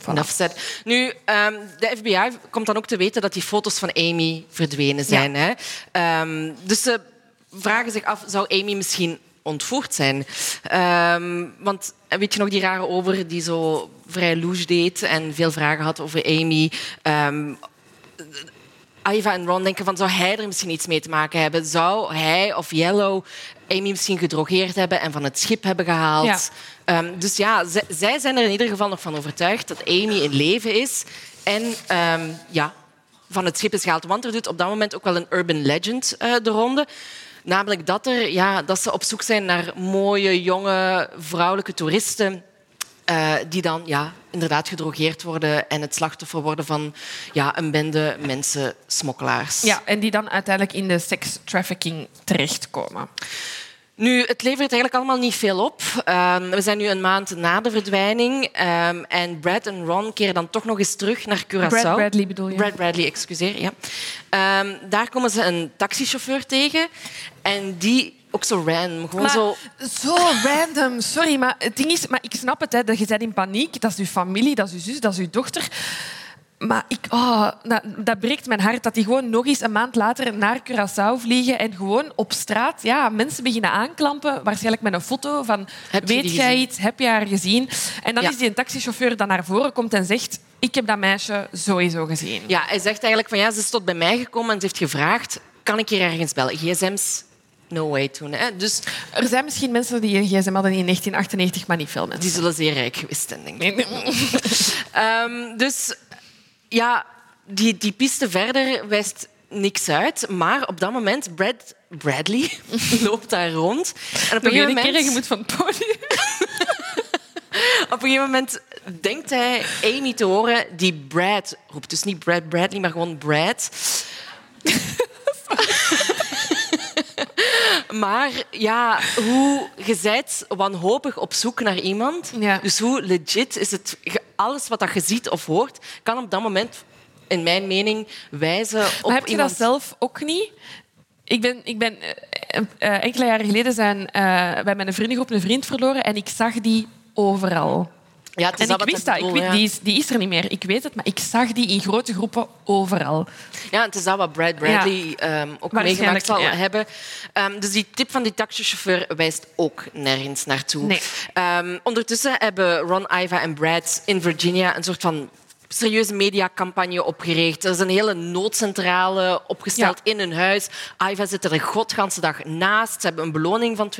Voilà. Nu, um, de FBI komt dan ook te weten dat die foto's van Amy verdwenen zijn. Ja. Hè? Um, dus ze vragen zich af, zou Amy misschien ontvoerd zijn? Um, want weet je nog die rare over die zo vrij louche deed en veel vragen had over Amy? Iva en Ron denken van zou hij er misschien iets mee te maken hebben? Zou hij of Yellow Amy misschien gedrogeerd hebben en van het schip hebben gehaald? Ja. Um, dus ja, zij zijn er in ieder geval nog van overtuigd dat Amy in leven is en um, ja, van het schip is gehaald. Want er doet op dat moment ook wel een urban legend uh, de ronde. Namelijk dat, er, ja, dat ze op zoek zijn naar mooie, jonge, vrouwelijke toeristen uh, die dan ja, inderdaad gedrogeerd worden en het slachtoffer worden van ja, een bende mensensmokkelaars. Ja, en die dan uiteindelijk in de sekstrafficking terechtkomen. Nu, het levert eigenlijk allemaal niet veel op. Um, we zijn nu een maand na de verdwijning. Um, en Brad en Ron keren dan toch nog eens terug naar Curaçao. Brad Bradley bedoel je? Brad Bradley, excuseer. Ja. Um, daar komen ze een taxichauffeur tegen. En die ook zo random. Gewoon maar, zo... zo random. Sorry, maar het ding is... Maar ik snap het, hè, dat je bent in paniek. Dat is uw familie, dat is uw zus, dat is uw dochter. Maar ik, oh, dat, dat, breekt mijn hart dat die gewoon nog eens een maand later naar Curaçao vliegen en gewoon op straat ja, mensen beginnen aanklampen, waarschijnlijk met een foto van weet jij iets, heb je haar gezien? En dan is die een taxichauffeur dat naar voren komt en zegt ik heb dat meisje sowieso gezien. Ja, hij zegt eigenlijk van ja, ze is tot bij mij gekomen en ze heeft gevraagd kan ik hier ergens bellen? GSM's no way toen. Hè? Dus, er zijn misschien mensen die een gsm hadden in 1998, maar niet veel mensen. Die zullen zeer rijk geweest zijn, denk ik. um, dus ja, die, die piste verder wijst niks uit. Maar op dat moment, Brad, Bradley loopt daar rond. En op een gegeven moment... je moet van het podium. op een gegeven moment denkt hij Amy te horen die Brad roept. Dus niet Brad Bradley, maar gewoon Brad. Maar ja, hoe je bent wanhopig op zoek naar iemand. Ja. Dus hoe legit is het? Alles wat je ziet of hoort, kan op dat moment, in mijn mening, wijzen op maar heb je iemand... dat zelf ook niet? Ik ben, ik ben uh, enkele jaren geleden zijn uh, wij met een vriendengroep een vriend verloren en ik zag die overal. Ja, en ik wist dat. ik weet, die, is, die is er niet meer. Ik weet het, maar ik zag die in grote groepen overal. Ja, het is dat wat Brad Bradley ja. um, ook meegemaakt zal ja. hebben. Um, dus die tip van die taxichauffeur wijst ook nergens naartoe. Nee. Um, ondertussen hebben Ron, Iva en Brad in Virginia een soort van serieuze mediacampagne opgericht. Er is een hele noodcentrale opgesteld in hun huis. Iva zit er de godganse dag naast. Ze hebben een beloning van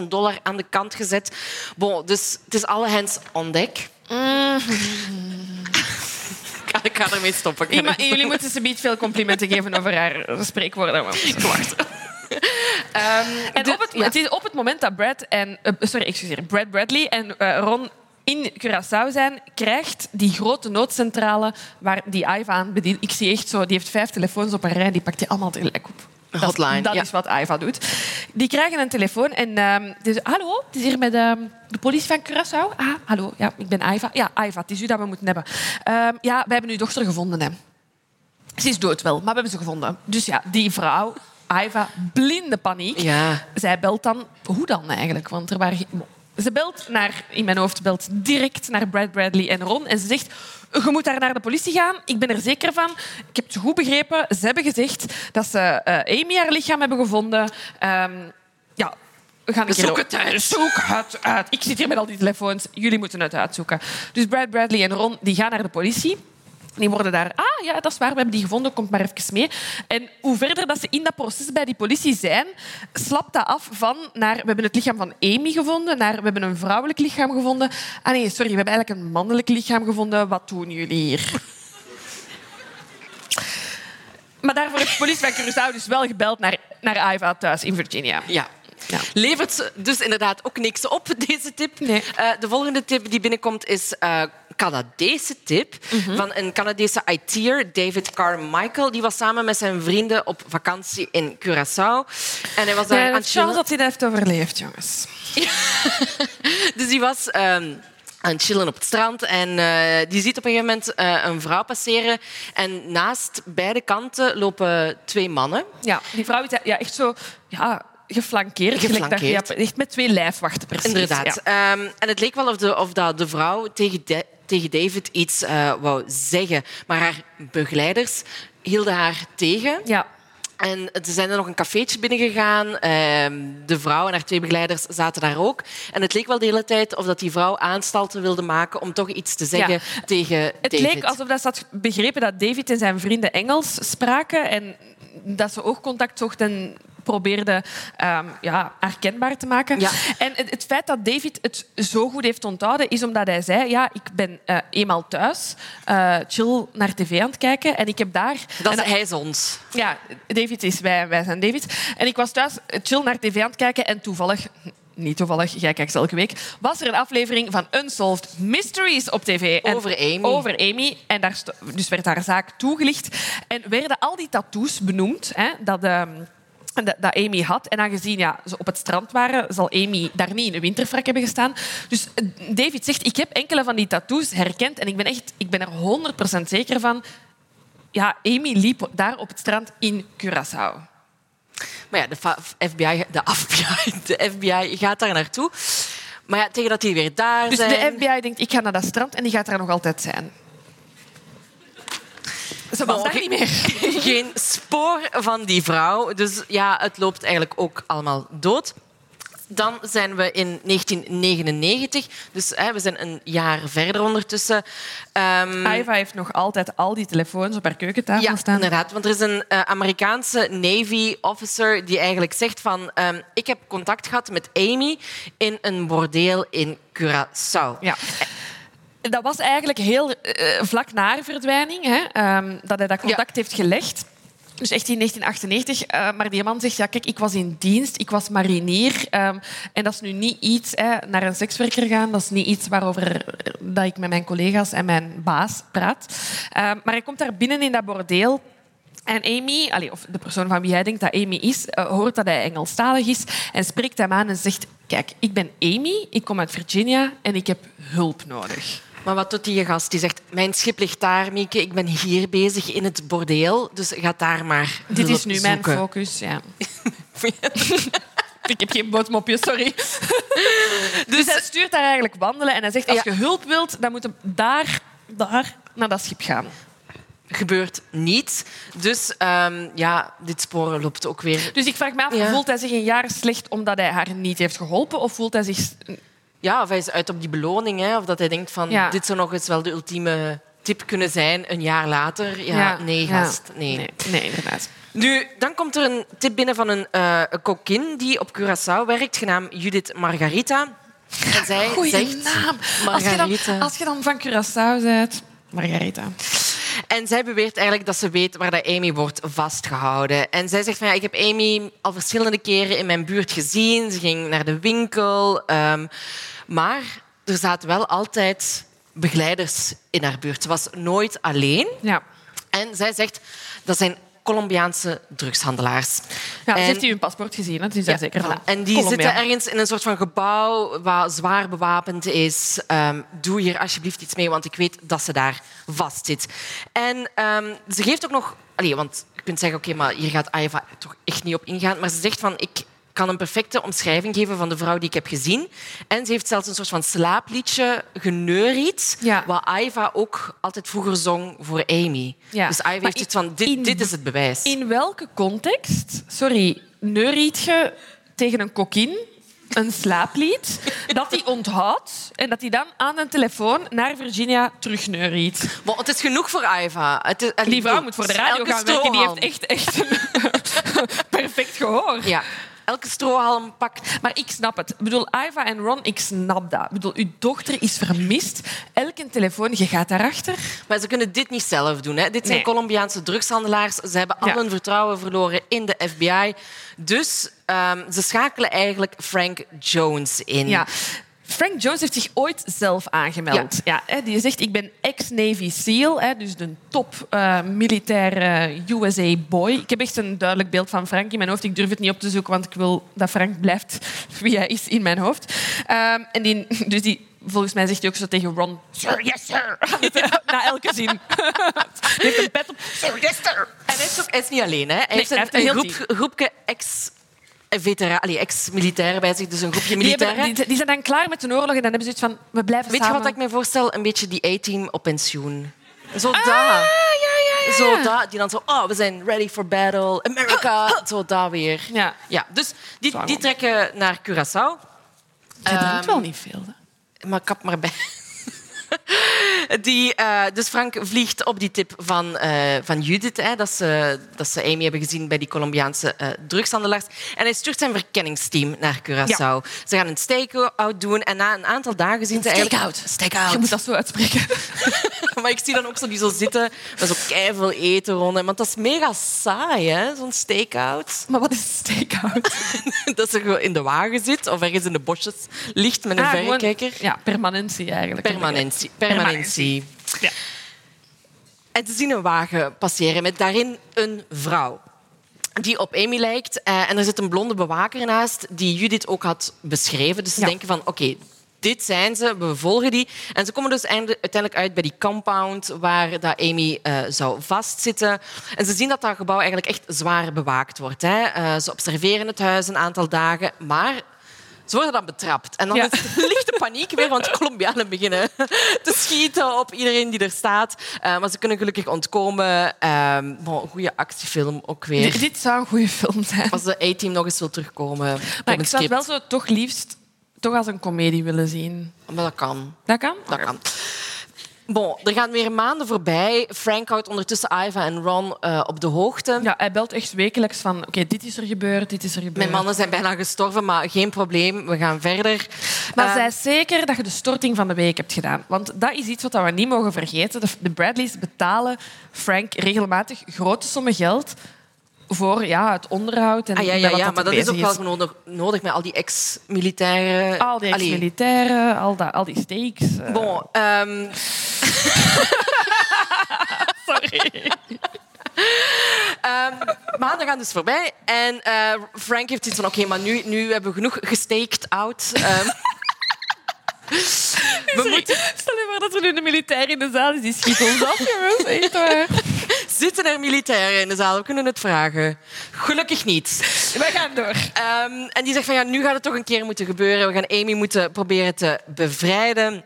250.000 dollar aan de kant gezet. Bon, dus het is alle hands on deck. Mm. ik ga ermee stoppen. Ja, maar jullie moeten ze niet veel complimenten geven over haar spreekwoorden. Wacht. Um, en de, op het, ja. het, is op het moment dat Brad en uh, sorry, excuseer, Brad Bradley en uh, Ron in Curaçao zijn, krijgt die grote noodcentrale waar die Iva aan bedient. Ik zie echt zo, die heeft vijf telefoons op een rij, die pakt die allemaal tegelijk op. Hotline. Dat, dat is wat Iva doet. Die krijgen een telefoon en um, die hallo, het is hier met um, de politie van Curaçao. Ah, hallo, ja, ik ben Iva. Ja, Iva, het is u dat we moeten hebben. Um, ja, we hebben uw dochter gevonden. Hè. Ze is dood wel, maar we hebben ze gevonden. Dus ja, die vrouw, Iva, blinde paniek. Ja. Zij belt dan, hoe dan eigenlijk? Want er waren ze belt naar, in mijn hoofd belt direct naar Brad Bradley en Ron en ze zegt je moet daar naar de politie gaan. Ik ben er zeker van. Ik heb het goed begrepen. Ze hebben gezegd dat ze uh, Amy haar lichaam hebben gevonden. Um, ja, we gaan Zoek het uit. Zoek het uit. Ik zit hier met al die telefoons. Jullie moeten het uitzoeken. Dus Brad Bradley en Ron die gaan naar de politie. Die worden daar, ah ja, dat is waar, we hebben die gevonden, komt maar even mee. En hoe verder dat ze in dat proces bij die politie zijn, slapt dat af van naar, we hebben het lichaam van Amy gevonden, naar we hebben een vrouwelijk lichaam gevonden. Ah nee, sorry, we hebben eigenlijk een mannelijk lichaam gevonden. Wat doen jullie hier? Maar daarvoor heeft de politie van Curaçao dus wel gebeld naar, naar Iva thuis in Virginia. Ja. Ja. Levert dus inderdaad ook niks op, deze tip. Nee. Uh, de volgende tip die binnenkomt is uh, Canadese tip mm-hmm. van een Canadese IT'er, David Carmichael. Die was samen met zijn vrienden op vakantie in Curaçao. En hij was daar ja, aan chillen. dat hij dat heeft overleefd, jongens. dus die was... Um, aan het chillen op het strand. En uh, die ziet op een gegeven moment uh, een vrouw passeren. En naast beide kanten lopen twee mannen. Ja, die vrouw is ja, echt zo... Ja, geflankeerd. geflankeerd. Dat, echt met twee lijfwachten precies. Inderdaad. Ja. Um, en het leek wel of, de, of dat de vrouw tegen, de, tegen David iets uh, wou zeggen. Maar haar begeleiders hielden haar tegen. Ja. En ze zijn er nog een cafeetje binnengegaan. Uh, de vrouw en haar twee begeleiders zaten daar ook. En het leek wel de hele tijd of dat die vrouw aanstalten wilde maken om toch iets te zeggen ja. tegen het David. Het leek alsof dat ze had begrepen dat David en zijn vrienden Engels spraken en dat ze oogcontact zochten probeerde um, ja, herkenbaar te maken. Ja. En het, het, feit dat David het zo goed heeft onthouden, is omdat hij zei, ja, ik ben uh, eenmaal thuis, uh, chill naar tv aan het kijken en ik heb daar... Dat is hij is ons. Ja, David is wij, wij zijn David. En ik was thuis chill naar tv aan het kijken en toevallig niet toevallig, jij kijkt elke week, was er een aflevering van Unsolved Mysteries op tv. over Amy. Over Amy. En daar dus werd haar zaak toegelicht. En werden al die tattoos benoemd. Hè, dat... Ehm, dat Amy had. En aangezien ja, ze op het strand waren, zal Amy daar niet in een winterfrak hebben gestaan. Dus eh, David zegt, ik heb enkele van die tattoos herkend en ik ben, echt, ik ben er 100% zeker van. Ja, Amy liep daar op het strand in Curaçao. Maar ja, de FBI, de FBI, de FBI gaat daar naartoe. Maar ja, tegen dat die weer daar dus zijn... Dus de FBI denkt, ik ga naar dat strand en die gaat daar nog altijd zijn. Ze was daar niet meer. Geen spoor van die vrouw. Dus ja, het loopt eigenlijk ook allemaal dood. Dan zijn we in 1999, dus hè, we zijn een jaar verder ondertussen. Um, Iva heeft nog altijd al die telefoons op haar keukentafel ja, staan. inderdaad. Want er is een uh, Amerikaanse Navy officer die eigenlijk zegt van... Um, ik heb contact gehad met Amy in een bordeel in Curaçao. Ja dat was eigenlijk heel uh, vlak na verdwijning hè, um, dat hij dat contact heeft gelegd. Dus echt in 1998. Uh, maar die man zegt, ja, kijk, ik was in dienst, ik was marinier. Um, en dat is nu niet iets, hè, naar een sekswerker gaan, dat is niet iets waarover dat ik met mijn collega's en mijn baas praat. Uh, maar hij komt daar binnen in dat bordeel. En Amy, allez, of de persoon van wie hij denkt dat Amy is, uh, hoort dat hij Engelstalig is en spreekt hem aan en zegt, kijk, ik ben Amy, ik kom uit Virginia en ik heb hulp nodig. Maar wat doet die gast? Die zegt, mijn schip ligt daar, Mieke. Ik ben hier bezig in het bordeel. Dus ga daar maar Dit is nu mijn focus, ja. Ik heb geen bootmopje, sorry. dus hij stuurt daar eigenlijk wandelen en hij zegt, als je hulp wilt, dan moet je daar, daar naar dat schip gaan gebeurt niet. Dus um, ja, dit spoor loopt ook weer. Dus ik vraag me af, voelt hij zich een jaar slecht omdat hij haar niet heeft geholpen? Of voelt hij zich ja, of hij is uit op die beloning. Hè, of dat hij denkt van dit zou nog eens wel de ultieme tip kunnen zijn een jaar later. Ja, nee, gast. Nee. nee. nee, inderdaad. Nu, dan komt er een tip binnen van een, uh, kokin die op Curaçao werkt, genaamd Judith Margarita. En zij Goeie zegt... naam. Margarita. Als je, dan, als je dan van Curaçao bent... Margarita. En zij beweert eigenlijk dat ze weet waar dat Amy wordt vastgehouden. En zij zegt van ja, ik heb Amy al verschillende keren in mijn buurt gezien. Ze ging naar de winkel. Um, maar er zaten wel altijd begeleiders in haar buurt. Ze was nooit alleen. Ja. En zij zegt dat zijn Colombiaanse drugshandelaars. Ja, en, heeft u hun paspoort gezien, dat is daar zeker van. En die zitten ergens in een soort van gebouw wat zwaar bewapend is. Um, doe hier alsjeblieft iets mee, want ik weet dat ze daar vastzit. En um, ze geeft ook nog... Want je kunt zeggen, oké, okay, maar hier gaat Ava toch echt niet op ingaan. Maar ze zegt van, ik kan een perfecte omschrijving geven van de vrouw die ik heb gezien. En ze heeft zelfs een soort van slaapliedje geneuried, ja. wat Iva ook altijd vroeger zong voor Amy. Ja. Dus Iva heeft iets van, dit, dit is het bewijs. In welke context, sorry, neuriet je tegen een kokin een slaaplied dat hij onthoudt en dat hij dan aan een telefoon naar Virginia terugneuriet. Maar het is genoeg voor Iva. Het is, die vrouw moet voor de radio gaan werken. Die heeft echt, echt een perfect gehoor. Ja elke strohalm pakt. Maar ik snap het. Ik bedoel, Iva en Ron, ik snap dat. Ik bedoel, uw dochter is vermist. Elke telefoon, je gaat daarachter. Maar ze kunnen dit niet zelf doen. Hè. Dit zijn Colombiaanse drugshandelaars. Ze hebben al hun vertrouwen verloren in de FBI. Dus um, ze schakelen eigenlijk Frank Jones in. Ja. Frank Jones heeft zich ooit zelf aangemeld. Ja. ja die zegt, ik ben ex-Navy SEAL, dus de top uh, militaire USA boy. Ik heb echt een duidelijk beeld van Frank in mijn hoofd. Ik durf het niet op te zoeken, want ik wil dat Frank blijft wie hij is in mijn hoofd. Um, en die, dus die, volgens mij zegt hij ook zo tegen Ron... Sir, yes, sir. Na elke zin. hij heeft een pet op. Sir, yes, sir. En hij is, ook, hij is niet alleen. Hè. Hij nee, heeft een, een, een groep, groepje ex ex-militairen bij zich, dus een groepje militairen. Die, die, die, zijn dan klaar met de oorlog en dan hebben ze iets van, we blijven Weet samen. je wat ik me voorstel? Een beetje die A-team op pensioen. Zo ah, daar. Ja, ja, ja. Zo daar. Die dan zo, oh, we zijn ready for battle, America. Zo daar weer. Ja. ja dus die, die trekken naar Curaçao. Je um, wel niet veel. Hè? Maar kap maar bij. Die, uh, dus Frank vliegt op die tip van, uh, van Judith, hè, dat, ze, dat ze Amy hebben gezien bij die Colombiaanse uh, drugshandelaars. En hij stuurt zijn verkenningsteam naar Curaçao. Ja. Ze gaan een stake-out doen en na een aantal dagen zien ze eigenlijk... Stake-out. Je moet dat zo uitspreken. maar ik zie dan ook zo die zo zitten met zo keiveel eten rond. Want dat is mega saai, hè, zo'n stake-out. Maar wat is stake-out? dat ze in de wagen zit of ergens in de bosjes ligt met een ah, verrekijker. Ja, permanentie eigenlijk. Permanentie. Permanentie. Ja. En ze zien een wagen passeren met daarin een vrouw die op Amy lijkt. Uh, en er zit een blonde bewaker naast die Judith ook had beschreven. Dus ze denken van, oké, dit zijn ze, we volgen die. En ze komen dus uiteindelijk uit bij die compound waar dat Amy uh, zou vastzitten. En ze zien dat dat gebouw eigenlijk echt zwaar bewaakt wordt. Hè. Uh, ze observeren het huis een aantal dagen, maar ze worden dan betrapt. En dan ja. is lichte paniek weer, want de Colombianen beginnen te schieten op iedereen die er staat. Uh, maar ze kunnen gelukkig ontkomen. Uh, bon, goede actiefilm ook weer. D dit zou een goede film zijn. Als de A-team nog eens wil terugkomen. Maar ik zou wel zo toch liefst toch als een komedie willen zien. Maar dat kan. Dat kan? Dat kan. Bon, er gaan weer maanden voorbij. Frank houdt ondertussen Iva en Ron uh, op de hoogte. Ja, hij belt echt wekelijks van... Oké, dit is er gebeurd, dit is er gebeurd. Mijn mannen zijn bijna gestorven, maar geen probleem. We gaan verder. Maar uh, zij zeker dat je de storting van de week hebt gedaan. Want dat is iets wat we niet mogen vergeten. De Bradleys betalen Frank regelmatig grote sommen geld voor ja, het onderhoud. En ah, ja, ja, ja maar dat is ook wel nodig, nodig met al die ex-militairen. Al die ex-militairen, al, al die stakes. Uh. Bon, um... Sorry. Um, maanden gaan dus voorbij en uh, Frank heeft iets van: oké, okay, maar nu, nu hebben we genoeg gestaked out. Um, we moeten... Stel je voor dat er nu een militair in de zaal is, die schiet ons af, jongens. Echt waar. Zitten er militairen in de zaal? We kunnen het vragen. Gelukkig niet. We gaan door. Um, en die zegt van ja, nu gaat het toch een keer moeten gebeuren. We gaan Amy moeten proberen te bevrijden.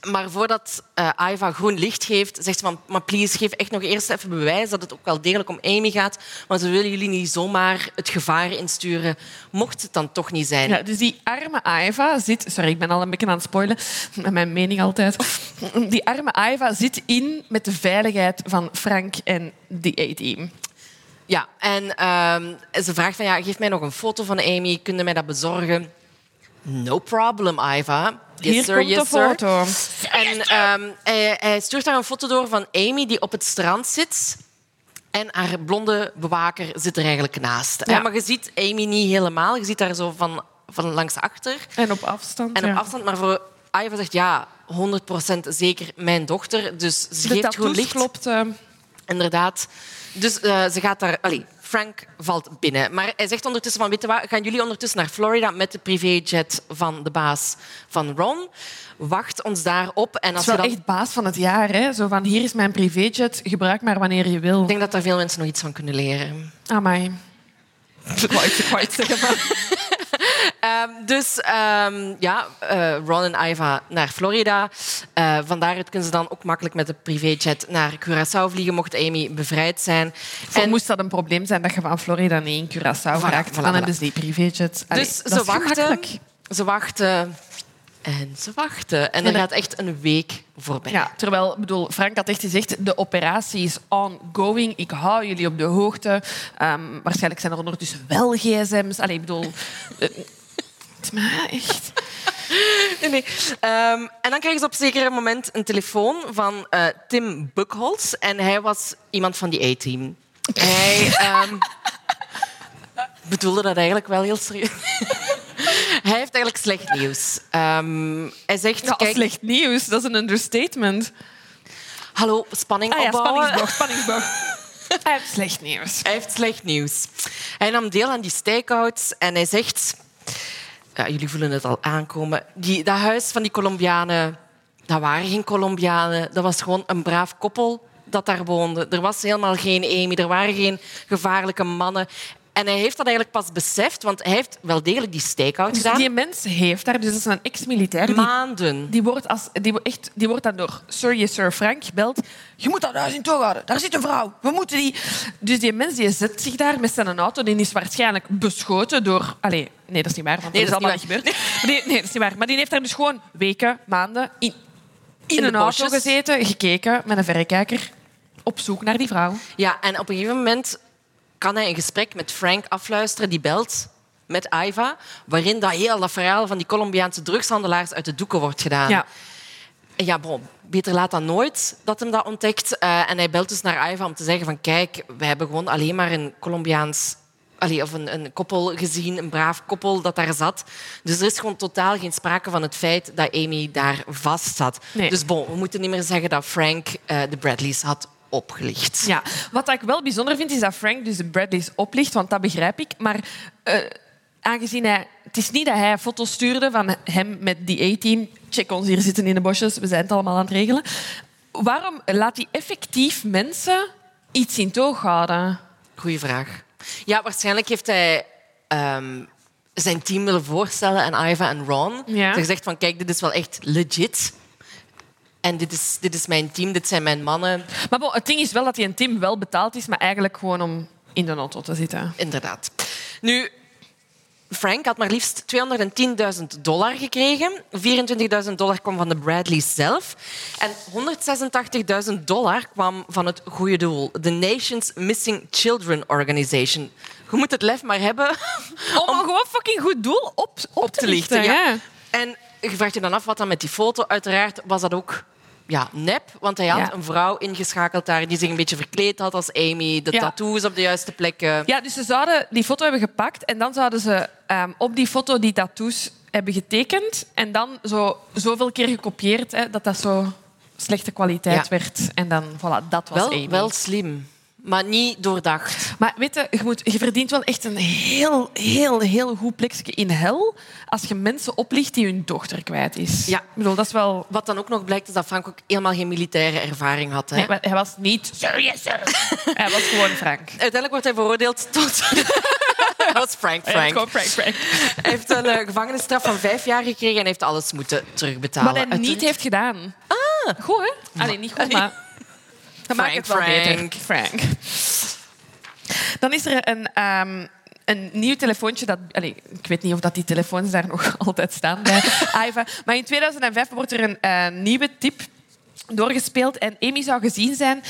Maar voordat uh, Iva groen licht geeft, zegt ze van... Maar please, geef echt nog eerst even bewijs dat het ook wel degelijk om Amy gaat. Want we willen jullie niet zomaar het gevaar insturen, mocht het dan toch niet zijn. Ja, dus die arme Iva zit... Sorry, ik ben al een beetje aan het spoilen. Met mijn mening altijd. Die arme Iva zit in met de veiligheid van Frank en de A-team. Ja, en uh, ze vraagt van... Ja, geef mij nog een foto van Amy. Kun je mij dat bezorgen? No problem, Iva. Yes, Hier sir, komt yes, de foto. En um, hij, hij, stuurt daar een foto door van Amy die op het strand zit. En haar blonde bewaker zit er eigenlijk naast. Ja. Maar je ziet Amy niet helemaal. Je ziet haar zo van, van langs achter. En op afstand. En op afstand. Maar voor Iva zegt ja, 100% zeker mijn dochter. Dus ze de geeft gewoon licht. klopt. Uh... Inderdaad. Dus uh, ze gaat daar... Allee, Frank valt binnen. Maar hij zegt ondertussen van, wat, gaan jullie ondertussen naar Florida met de privéjet van de baas van Ron? Wacht ons daarop. En als het is wel echt baas van het jaar. Hè? Zo van, hier is mijn privéjet, gebruik maar wanneer je wil. Ik denk dat daar veel mensen nog iets van kunnen leren. Amai. Ik wou iets zeggen, maar... Um, dus um, ja, uh, Ron en Iva naar Florida. Uh, vandaaruit kunnen ze dan ook makkelijk met de privéjet naar Curaçao vliegen, mocht Amy bevrijd zijn. En moest dat een probleem zijn dat je van Florida niet in Curaçao voilà, raakt, voilà, dan hebben ze die privéjet. Dus ze wachten, ze wachten en ze wachten. En er gaat echt een week voorbij. Ja, terwijl, bedoel, Frank had echt gezegd, de operatie is ongoing. Ik hou jullie op de hoogte. Um, waarschijnlijk zijn er ondertussen wel gsm's. Allee, ik bedoel... Uh, maar echt... Nee, nee. Um, en dan krijgen ze op een zeker moment een telefoon van uh, Tim Buckholz. En hij was iemand van die A-team. Hij um, bedoelde dat eigenlijk wel heel serieus. Hij heeft eigenlijk slecht nieuws. Um, hij zegt... Ja, kijk, slecht nieuws, dat is een understatement. Hallo, spanning ah, ja, Spanningsboog, spanningsboog. Hij heeft slecht nieuws. Hij heeft slecht nieuws. Hij nam deel aan die stakeouts en hij zegt... Ja, jullie voelen het al aankomen. Die, dat huis van die Colombianen, dat waren geen Colombianen. Dat was gewoon een braaf koppel dat daar woonde. Er was helemaal geen Amy, er waren geen gevaarlijke mannen. En hij heeft dat eigenlijk pas beseft, want hij heeft wel degelijk die stakeout dus gedaan. Die mens heeft daar, dus dat is een ex-militair. Maanden. Die, wordt als, die, echt, die wordt dan door Sir, yes, Sir Frank gebeld. Je moet dat huis in houden. Daar zit een vrouw. We moeten die... Dus die mens die zet zich daar met zijn auto. Die is waarschijnlijk beschoten door... Allez, nee, dat is niet waar, want nee, dat is allemaal niet gebeurd. Nee. nee, dat is niet waar. Maar die heeft daar dus gewoon weken, maanden in in, een auto gezeten, gekeken met een verrekijker, op zoek naar die vrouw. Ja, en op een gegeven moment kan hij een gesprek met Frank afluisteren, die belt met Iva, waarin dat heel dat verhaal van die Colombiaanse drugshandelaars uit de doeken wordt gedaan. Ja. En ja, bon, beter laat dan nooit dat hem dat ontdekt. Uh, en hij belt dus naar Iva om te zeggen van kijk, we hebben gewoon alleen maar een Colombiaans Allee, of een, een, koppel gezien, een braaf koppel dat daar zat. Dus er is gewoon totaal geen sprake van het feit dat Amy daar vast zat. Dus bon, we moeten niet meer zeggen dat Frank uh, de Bradleys had opgelicht. Ja, wat ik wel bijzonder vind, is dat Frank dus de Bradleys oplicht, want dat begrijp ik. Maar uh, aangezien hij... Het is niet dat hij foto's stuurde van hem met die 18. Check ons hier zitten in de bosjes, we zijn het allemaal aan het regelen. Waarom laat hij effectief mensen iets in toog houden? Goeie vraag. Ja, waarschijnlijk heeft hij um, zijn team willen voorstellen aan Iva en Ron. Ja. Ze gezegd van, kijk, dit is wel echt legit. En dit is, dit is mijn team, dit zijn mijn mannen. Maar bon, het ding is wel dat hij een team wel betaald is, maar eigenlijk gewoon om in de auto te zitten. Inderdaad. Nu, Frank had maar liefst 210.000 dollar gekregen. 24.000 dollar kwam van de Bradleys zelf. En 186.000 dollar kwam van het goede doel. De Nations Missing Children Organization. Je moet het lef maar hebben... Om, om gewoon fucking goed doel op, op, te lichten. Ja. En je vraagt je dan af wat dan met die foto. Uiteraard was dat ook ja, nep, want hij had een vrouw ingeschakeld daar die zich een beetje verkleed had als Amy, de tattoos op de juiste plekken. Ja, dus ze zouden die foto hebben gepakt en dan zouden ze ehm, op die foto die tattoos hebben getekend en dan zo, zoveel keer gekopieerd hè, dat dat zo slechte kwaliteit werd. En dan, voilà, dat was wel, Amy. Wel slim maar niet doordacht. Maar weet je, je, moet, je verdient wel echt een heel, heel, heel goed plekje in hel als je mensen oplicht die hun dochter kwijt is. Ja. Ik bedoel, dat is wel... Wat dan ook nog blijkt, is dat Frank ook helemaal geen militaire ervaring had. Hè? Nee, hij was niet... Serious, hij was gewoon Frank. Uiteindelijk wordt hij veroordeeld tot... hij was Frank, Frank. Hij, Frank, Frank. hij heeft een uh, gevangenisstraf van vijf jaar gekregen en heeft alles moeten terugbetalen. Wat hij niet heeft gedaan. Ah. Goed, hè? Alleen niet goed, maar... Dat maakt het wel Frank. Frank. Dan is er een, um, een nieuw telefoontje. Dat, allez, ik weet niet of dat die telefoons daar nog altijd staan bij Iva. Maar in 2005 wordt er een uh, nieuwe tip doorgespeeld. En Amy zou gezien zijn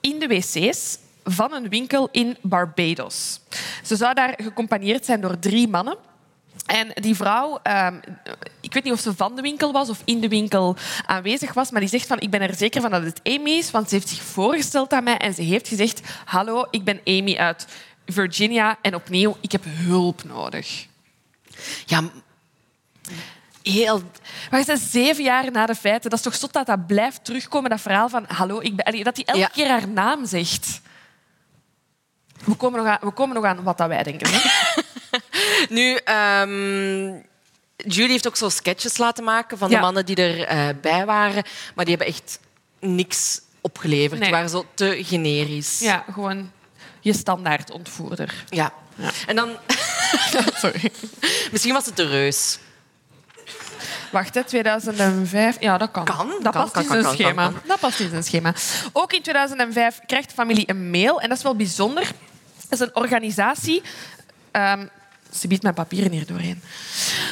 in de wc's van een winkel in Barbados. Ze zou daar gecompanieerd zijn door drie mannen. En die vrouw, um, ik weet niet of ze van de winkel was of in de winkel aanwezig was, maar die zegt van ik ben er zeker van dat het Amy is, want ze heeft zich voorgesteld aan mij en ze heeft gezegd hallo, ik ben Amy uit Virginia en opnieuw, ik heb hulp nodig. Ja, heel... Maar ze zeven jaar na de feiten. Dat is toch zot dat dat blijft terugkomen, dat verhaal van hallo, ik ben... Dat hij elke keer haar naam zegt. We komen nog aan, we komen nog aan wat dat wij denken. Hè? nu, um, Judy heeft ook zo sketches laten maken van de mannen die erbij uh, waren. Maar die hebben echt niks opgeleverd. Die waren zo te generisch. Ja, gewoon je standaard ontvoerder. Ja. ja. En dan... Sorry. Misschien was het de reus. Wacht, hè, 2005. Ja, dat kan. kan dat kan, past in zijn schema. Dat past in zijn schema. Ook in 2005 krijgt de familie een mail. En dat is wel bijzonder. Dat is een organisatie um, ze biedt mijn papieren hier doorheen.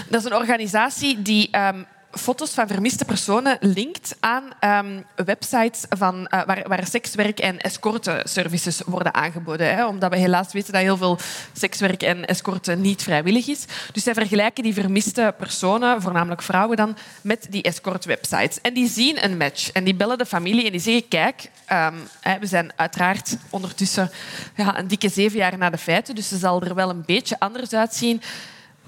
Dat is een organisatie die um, foto's van vermiste personen linkt aan um, websites van, uh, waar, waar, sekswerk en escorte-services worden aangeboden. Hè, omdat we helaas weten dat heel veel sekswerk en escorte niet vrijwillig is. Dus zij vergelijken die vermiste personen, voornamelijk vrouwen dan, met die escort-websites. En die zien een match. En die bellen de familie en die zeggen, kijk, um, hè, we zijn uiteraard ondertussen ja, een dikke zeven jaar na de feiten, dus ze zal er wel een beetje anders uitzien.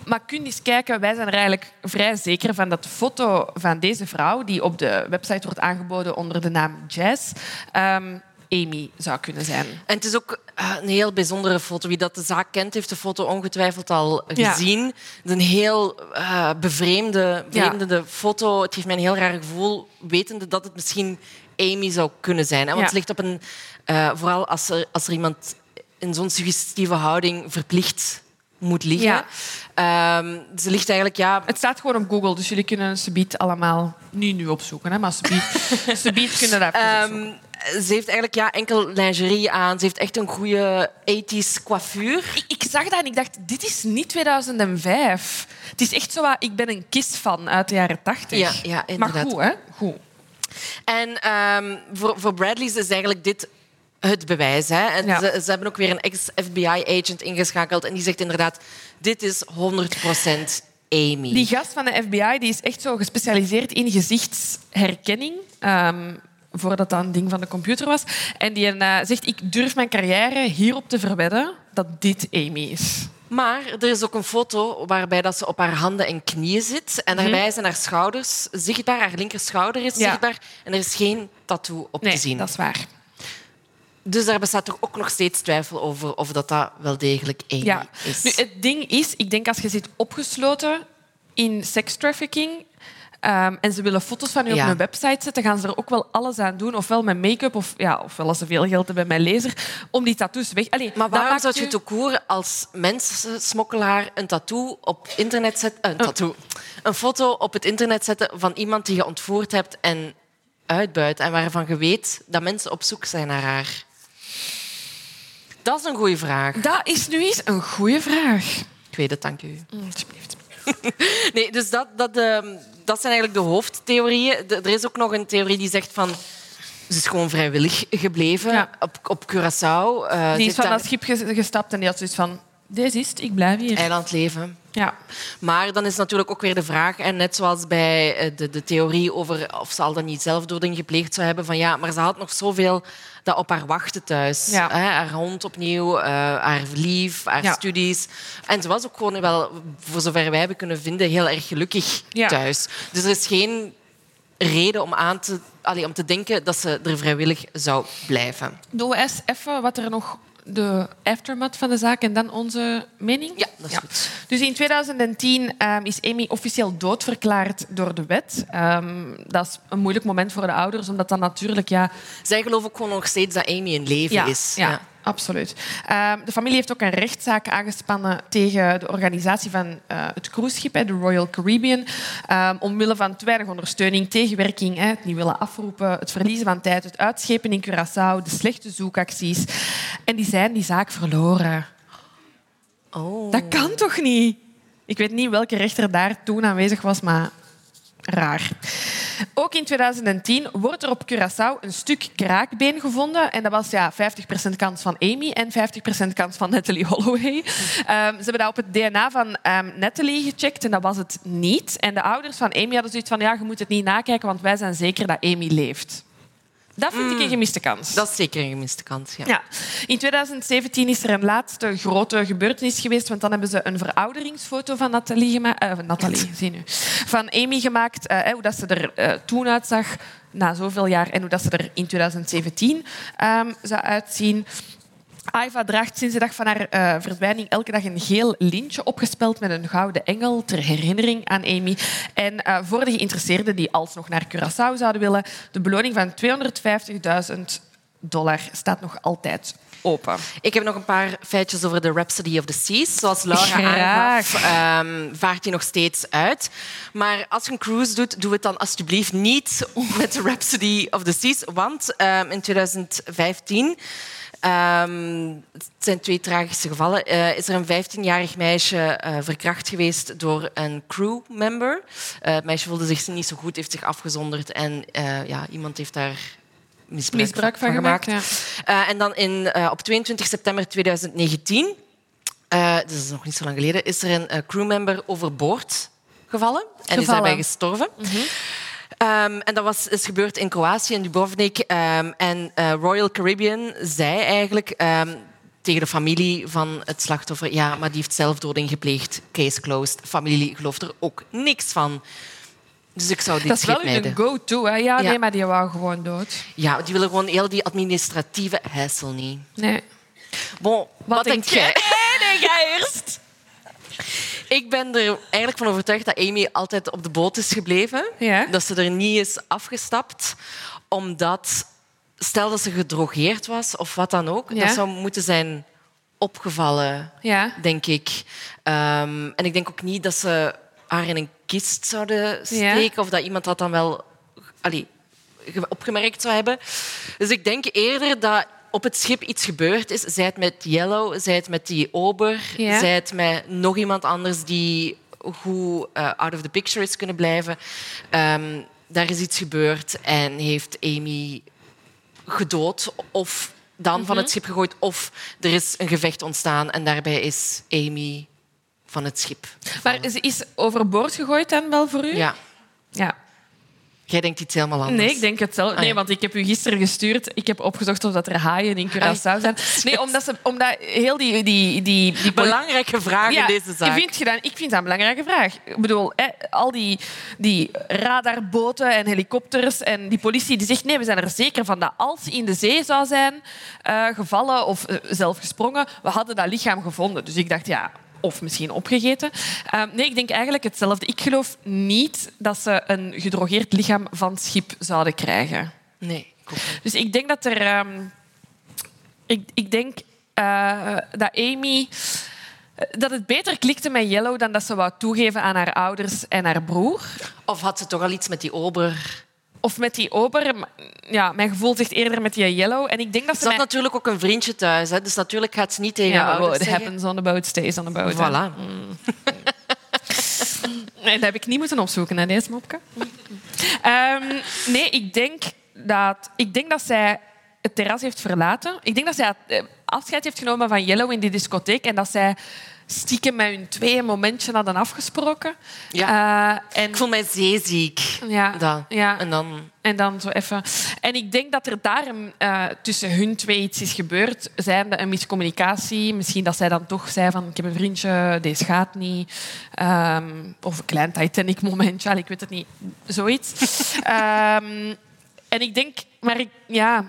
Maar kun je eens kijken, wij zijn er eigenlijk vrij zeker van dat de foto van deze vrouw, die op de website wordt aangeboden onder de naam Jazz, um, Amy zou kunnen zijn. En het is ook eh, een heel bijzondere foto. Wie dat de zaak kent, heeft de foto ongetwijfeld al gezien. Het is een heel uh, bevreemde, ja. foto. Het geeft mij een heel raar gevoel, wetende dat het misschien Amy zou kunnen zijn. Want het ligt op een... Uh, vooral als er, als er iemand in zo'n suggestieve houding verplicht moet liggen. Ehm, ze ligt eigenlijk, ja... Het staat gewoon op Google, dus jullie kunnen Subiet allemaal nu, nu opzoeken. Hè? Maar Subiet, kunnen daar um, Ze heeft eigenlijk ja, enkel lingerie aan. Ze heeft echt een goede 80s coiffure. Ik, ik, zag dat en ik dacht, dit is niet 2005. Het is echt zo ik ben een kist van uit de jaren 80. Ja, ja inderdaad. Maar goed, hè? Goed. En ehm, voor, voor Bradley's is eigenlijk dit het bewijs. Hè? En Ja. ze, ze hebben ook weer een ex-FBI-agent ingeschakeld en die zegt inderdaad, dit is 100% Amy. Die gast van de FBI die is echt zo gespecialiseerd in gezichtsherkenning. ehm, voordat dat een ding van de computer was. En die eh, zegt, ik durf mijn carrière hierop te verwedden dat dit Amy is. Maar er is ook een foto waarbij dat ze op haar handen en knieën zit. En daarbij zijn haar schouders zichtbaar, haar linkerschouder is Mhm. Ja. zichtbaar. En er is geen tattoo op Nee, te zien. dat is waar. Dus daar bestaat toch ook nog steeds twijfel over of dat, dat wel degelijk Amy Ja. is. Nu, het ding is, ik denk als je zit opgesloten in sekstrafficking ehm, en ze willen foto's van je Ja. op een website zetten, gaan ze er ook wel alles aan doen. Ofwel met make-up, of, ja, ofwel als ze veel geld hebben met laser, om die tattoos weg... Allee, Maar waarom zou je ook horen als mensensmokkelaar een tattoo op internet zetten? Een tattoo. Een foto op het internet zetten van iemand die je ontvoerd hebt en uitbuit en waarvan je weet dat mensen op zoek zijn naar haar? Dat is een goede vraag. Dat is nu eens een goede vraag. Ik weet het, dank u. Mm, alsjeblieft. Nee, dus dat, dat, ehm, dat zijn eigenlijk de hoofdtheorieën. Er is ook nog een theorie die zegt van... Ze is gewoon vrijwillig gebleven Ja. op, op Curaçao. Eh, Die is van daar dat schip ges- gestapt en die had zoiets van... Deze is het, ik blijf hier. eilandleven. Ja. Maar dan is natuurlijk ook weer de vraag, en net zoals bij eh, de, de theorie over of ze al dan niet zelfdoding gepleegd zou hebben, van ja, maar ze had nog zoveel dat op haar wachtte thuis. Ja. Hè, haar hond opnieuw, eh, haar lief, haar Ja. studies. En ze was ook gewoon wel, voor zover wij hebben kunnen vinden, heel erg gelukkig Ja. thuis. Dus er is geen reden om, aan te, allee, om te denken dat ze er vrijwillig zou blijven. Doen we eens even wat er nog... De aftermath van de zaak en dan onze mening? Ja, dat is goed. Dus in 2010 ehm, is Amy officieel doodverklaard door de wet. Ehm, dat is een moeilijk moment voor de ouders, omdat dat natuurlijk... Ja, Zij geloven ook gewoon nog steeds dat Amy in leven ja, is. Ja, absoluut. Ehm, de familie heeft ook een rechtszaak aangespannen tegen de organisatie van eh, het cruiseschip, de Royal Caribbean, ehm, omwille van te weinig ondersteuning, tegenwerking, hè, het niet willen afroepen, het verliezen van tijd, het uitschepen in Curaçao, de slechte zoekacties. En die zijn die zaak verloren. Oh. Dat kan toch niet? Ik weet niet welke rechter daar toen aanwezig was, maar raar. Ook in 2010 wordt er op Curaçao een stuk kraakbeen gevonden. En dat was ja, 50% kans van Amy en 50% kans van Natalie Holloway. Ehm, ze hebben dat op het DNA van ehm, Natalie gecheckt en dat was het niet. En de ouders van Amy hadden zoiets van ja, je moet het niet nakijken, want wij zijn zeker dat Amy leeft. Dat vind ik een gemiste kans. Dat is zeker een gemiste kans. Ja. Ja. In 2017 is er een laatste grote gebeurtenis geweest, want dan hebben ze een verouderingsfoto van Nathalie gemaakt. eh, van Nathalie, zie nu. Van Amy gemaakt, eh, hoe dat ze er eh, toen uitzag, na zoveel jaar, en hoe dat ze er in 2017 ehm, zou uitzien. Aiva draagt sinds de dag van haar eh, verdwijning elke dag een geel lintje opgespeld met een gouden engel ter herinnering aan Amy. En eh, voor de geïnteresseerden die alsnog naar Curaçao zouden willen, de beloning van 250.000 dollar staat nog altijd open. Ik heb nog een paar feitjes over de Rhapsody of the Seas. Zoals Laura aangaf, ehm, vaart die nog steeds uit. Maar als je een cruise doet, doe het dan alsjeblieft niet met de Rhapsody of the Seas. Want ehm, in 2015... ehm, het zijn twee tragische gevallen. eh, is er een 15-jarig meisje eh, verkracht geweest door een crewmember. Eh het meisje voelde zich niet zo goed, heeft zich afgezonderd en ja, iemand heeft daar misbruik, Misbruik van gemaakt. Ja. en dan in, op 22 september 2019, eh dus dat is nog niet zo lang geleden, is er een crewmember overboord gevallen en is daarbij gestorven. Ehm, en dat was, is gebeurd in Kroatië, in Dubrovnik. Ehm, en eh, Royal Caribbean zei eigenlijk ehm, tegen de familie van het slachtoffer... Ja, maar die heeft zelfdoding gepleegd. Case closed. Familie gelooft er ook niks van. Dus ik zou dit Dat is wel een go-to. hè? Ja, Ja. nee, maar die wou gewoon dood. Ja, die willen gewoon heel die administratieve hassle niet. Nee. Bon, wat, denk jij? Nee, jij eerst. Ik ben er eigenlijk van overtuigd dat Amy altijd op de boot is gebleven. Ja. Dat ze er niet is afgestapt. Omdat, stel dat ze gedrogeerd was of wat dan ook, Ja. dat zou moeten zijn opgevallen, Ja. denk ik. Ehm, en ik denk ook niet dat ze haar in een kist zouden steken of dat iemand dat dan wel allee, ge- opgemerkt zou hebben. Dus ik denk eerder dat op het schip iets gebeurd is. Zij het met Yellow, zij het met die ober, Ja. zij het met nog iemand anders die goed eh, out of the picture is kunnen blijven. Ehm, daar is iets gebeurd en heeft Amy gedood of dan van het schip gegooid of er is een gevecht ontstaan en daarbij is Amy van het schip. Maar ze is overboord gegooid dan wel voor u? Ja. Ja. Jij denkt iets helemaal anders. Nee, ik denk het zelf. Ah, Nee, ja. want ik heb u gisteren gestuurd. Ik heb opgezocht of dat er haaien in Curaçao zijn. Nee, omdat, ze, omdat heel die... die, die, die Belangrijke vraag in deze zaak. Vind je dat, ik vind dat een belangrijke vraag. Ik bedoel, hè, al die, die radarboten en helikopters en die politie die zegt nee, we zijn er zeker van dat als in de zee zou zijn eh, gevallen of eh, zelf gesprongen, we hadden dat lichaam gevonden. Dus ik dacht, ja, of misschien opgegeten. Eh, nee, ik denk eigenlijk hetzelfde. Ik geloof niet dat ze een gedrogeerd lichaam van schip zouden krijgen. Nee. Dus ik denk dat er... ehm, ik, ik denk eh, dat Amy... Dat het beter klikte met Yellow dan dat ze wou toegeven aan haar ouders en haar broer. Of had ze toch al iets met die ober? Of met die ober. Ja, mijn gevoel zegt eerder met die Yellow. En ik denk dat ze Ze had mij- natuurlijk ook een vriendje thuis, hè, dus natuurlijk gaat ze niet tegen Ja, ouders it zeggen... happens on the boat, stays on the boat. Voilà. Nee, dat heb ik niet moeten opzoeken, hè, deze mopke. Ehm, nee, ik denk, dat, ik denk dat zij het terras heeft verlaten. Ik denk dat zij eh, afscheid heeft genomen van Yellow in die discotheek en dat zij stiekem met hun twee een momentje hadden afgesproken. Ja. Eh, en, Ik voel mij zeeziek. Ja, Dan. ja. En dan... En dan zo even. En ik denk dat er daarom eh, tussen hun twee iets is gebeurd. Zijnde een miscommunicatie. Misschien dat zij dan toch zei van ik heb een vriendje, deze gaat niet. Ehm, of een klein Titanic-momentje, allee, ik weet het niet. Zoiets. Ehm, en ik denk, maar ik, ja,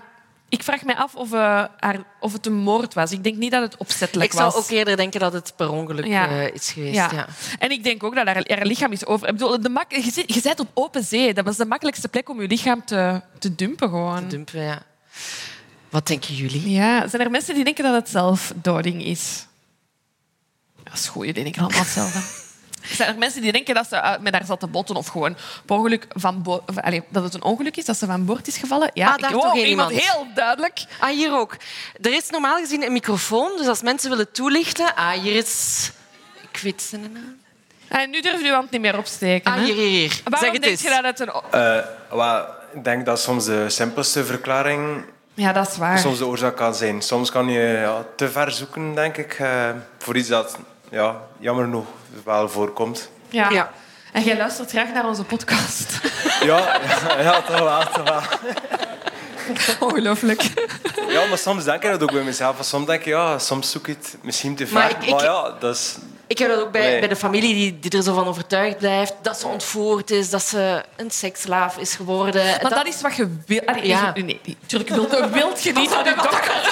ik vraag me af of, eh, haar, of het een moord was. Ik denk niet dat het opzettelijk Ik zou was. ook eerder denken dat het per ongeluk Ja. eh, is geweest. Ja. Ja. En ik denk ook dat haar, haar lichaam is over. Ik bedoel, de mak, je, zit, je op open zee. Dat was de makkelijkste plek om je lichaam te, te dumpen. Gewoon. Dumpen, ja. Wat denken jullie? Ja, zijn er mensen die denken dat het zelfdoding is? Dat is goed, die denken allemaal hetzelfde. Zijn er mensen die denken dat ze eh, met haar zat te botten of gewoon per ongeluk van bo- of, allee, dat het een ongeluk is, dat ze van boord is gevallen? Ja, Ah, daar ik, toch oh, iemand heel duidelijk. Ah, hier ook. Er is normaal gezien een microfoon, dus als mensen willen toelichten... Ah, hier is... Ik weet zijn naam. En nu durf je je hand niet meer opsteken. Ah, hè? hier, hier, hier. Waarom zeg het denk eens. je dat het een... Eh, ik denk dat soms de simpelste verklaring Ja, dat is waar. soms de oorzaak kan zijn. Soms kan je ja, te ver zoeken, denk ik, eh, voor iets dat ja, jammer genoeg wel voorkomt. Ja. Ja. En jij luistert graag naar onze podcast. Ja, ja, ja toch wel, toch wel. Ongelooflijk. Ja, maar soms denk ik dat ook bij mezelf. Soms denk ik, ja, soms zoek ik het misschien te ver. Maar ik- ja, dat is... Ik heb dat ook bij, Nee. bij de familie die, die er zo van overtuigd blijft dat ze ontvoerd is, dat ze een seksslaaf is geworden. Maar dat, is wat je wil. Allee, Ja. Nee, natuurlijk wilt, wilt je niet dat je dochter...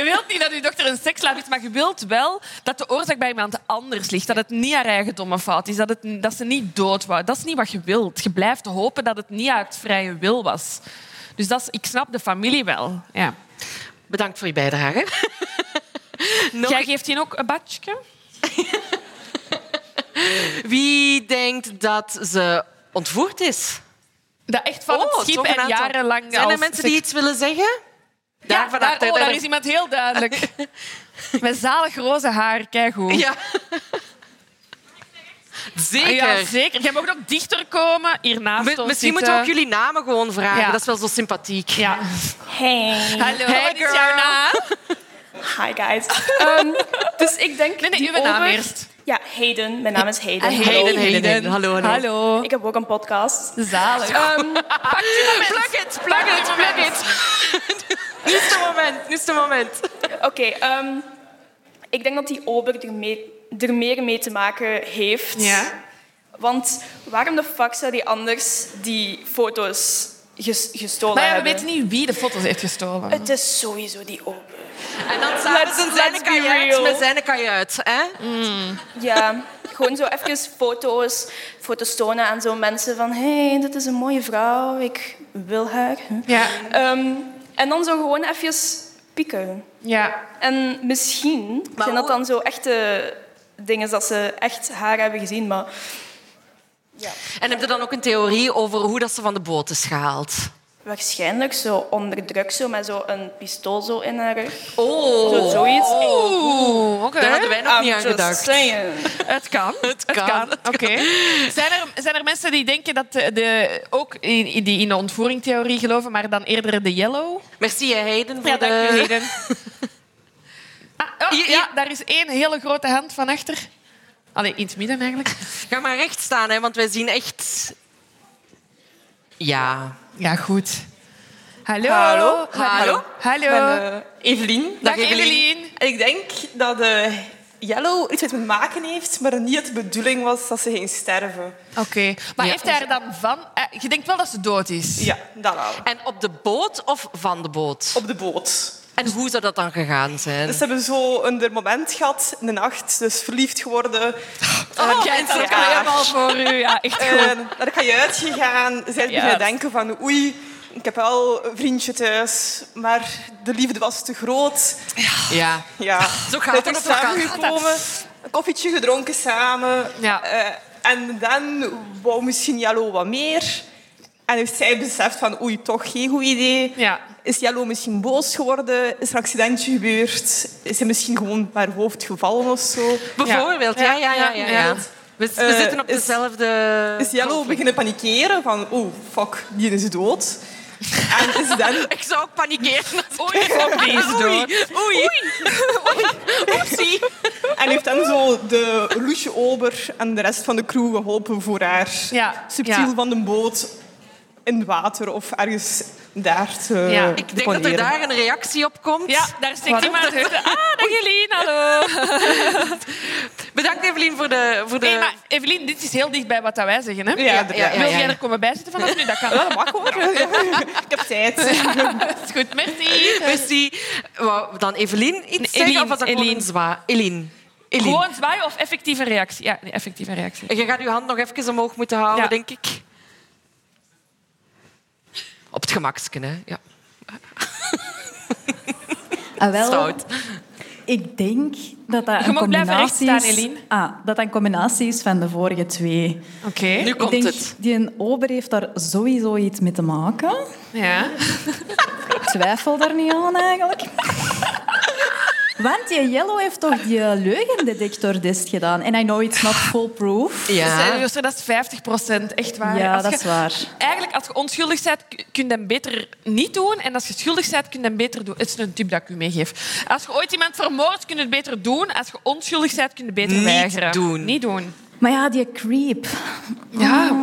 Je wilt niet dat je dochter een sekslaaf is, maar je wilt wel dat de oorzaak bij iemand anders ligt. Dat het niet haar eigen domme fout is. Dat, het, dat ze niet dood was. Dat is niet wat je wilt. Je blijft hopen dat het niet uit vrije wil was. Dus dat is, ik snap de familie wel. Ja. Bedankt voor je bijdrage. Nog Jij geeft hier ook een badje? Wie denkt dat ze ontvoerd is? Dat echt van Oh, het schip toch een en jarenlang... Zijn er mensen die iets willen zeggen? Ja, Daar daar, oh, daar is iemand heel duidelijk. Met zalig roze haar, kijk goed. Ja. Zeker. Ja, zeker. Jij mag ook dichter komen, hiernaast Misschien zitten. moeten we ook jullie namen gewoon vragen. Ja. Dat is wel zo sympathiek. Ja. Hey. Hallo, Hey, wat is girl. jouw naam? Hi guys. Ehm, dus ik denk. Nee, nee, uw naam eerst. Ja, Hayden. Mijn naam is Hayden. Hayden, Hallo. Hayden, Hayden. Hallo, hallo. Hallo. Ik heb ook een podcast. Zalig. Ehm, Plug it, plug it, plug it. Nu is het moment, nu is het moment. Oké, ehm, ik denk dat die ober er, mee, er meer mee te maken heeft. Ja. Want waarom de fuck zou die anders die foto's ges- gestolen Maar ja, we hebben? weten niet wie de foto's heeft gestolen. Het is sowieso die ober. En dan Let's- een zijn kajuit met zijn kajuit. Hè? Ja, gewoon zo even foto's, foto's tonen aan zo mensen van hé, hey, dit is een mooie vrouw, ik wil haar. Ja. Ehm, en dan zo gewoon even pieken. Ja. En misschien zijn dat dan zo echte dingen dat ze echt haar hebben gezien, maar En heb je dan ook een theorie over hoe dat ze van de boot is gehaald? Waarschijnlijk zo onder druk, zo, met zo een pistool zo in haar rug. Oh. Zo, zoiets. Oeh, oké. Daar hadden wij nog I'm niet aan gedacht. Het kan. Het kan. Oké. Zijn, er, zijn er mensen die denken dat de, de- ook in, in die in de ontvoeringtheorie geloven, maar dan eerder de yellow? Merci, hè, Hayden, voor Ja, de... dank u, Hayden. Ah, oh, ja, daar is één hele grote hand van achter. Allee, in het midden eigenlijk. Ga maar recht staan, hè, want wij zien echt... Ja. Ja, goed. Hallo. Hallo. Hallo. Hallo. Ik ben eh, Evelien. Dag Evelien. En ik denk dat Yellow iets met me maken heeft, maar niet de bedoeling was dat ze ging sterven. Oké. Maar Ja. heeft hij er dan van... eh, Je denkt wel dat ze dood is? Ja, dat wel. En op de boot of van de boot? Op de boot. En hoe zou dat dan gegaan zijn? Dus ze hebben zo een moment gehad in de nacht, dus verliefd geworden. Oh, jij kan helemaal voor u. Ja, echt goed. En dan ga je uitgegaan, zij beginnen Ja. denken van oei, ik heb wel een vriendje thuis, maar de liefde was te groot. Ja. Ja, Zo gaat het, samengekomen, een koffietje gedronken samen. Ja. Eh, en dan wou misschien Jallo wat meer. En heeft zij beseft van oei, toch geen goed idee. Ja. Is Jallo misschien boos geworden? Is er een accidentje gebeurd? Is hij misschien gewoon haar hoofd gevallen of zo? Bijvoorbeeld, ja, ja, ja. ja, ja. We, we Eh, zitten op is- dezelfde... Is Jallo beginnen panikeren van oeh, fuck, die is dood. En is dan Ik zou ook panikeren. Oei, fuck, die is dood. Oei. Oei. Oepsie. En heeft dan zo de Loesje Ober en de rest van de crew geholpen voor haar Ja, subtiel ja. van de boot in het water of ergens daar te Ja. Ik denk dat er daar een reactie op komt. Ja, daar steekt iemand uit. Ah, dag Evelien, hallo. Bedankt Evelien voor de... Voor de... Nee, maar Evelien, dit is heel dicht bij wat dat wij zeggen. Hè? Ja, ja, ja, Wil jij er komen bijzitten vanaf nu? Dat kan. Dat mag hoor. Ik heb tijd. Dat is goed, merci. Merci. Wou dan Evelien iets Nee, zeggen? Eline, Of was dat gewoon Eline. een zwaar? Eline. Eline. Gewoon zwaaien of effectieve reactie? Ja, effectieve reactie. En je gaat je hand nog even omhoog moeten houden, Ja. denk ik. Op het gemaksken, hè. Ja. Ah, wel, Stout. ik denk dat dat Je een combinatie staan, is... Ah, dat dat een combinatie is van de vorige twee. Oké. Nu ik komt denk, het. die een ober heeft daar sowieso iets mee te maken. Ja. Ik twijfel daar niet aan eigenlijk. Want die Yellow heeft toch die leugendetectortest gedaan. En I know it's not foolproof. Ja. Dus, dat is 50 procent, echt waar. Ja, Als dat je- is waar. Eigenlijk, als je onschuldig bent, kun je hem beter niet doen. En als je schuldig bent, kun je hem beter doen. Het is een tip dat ik u meegeef. Als je ooit iemand vermoordt, kun je het beter doen. Als je onschuldig bent, kun je het beter Niet weigeren. doen. Niet doen. Maar ja, die creep. Ja.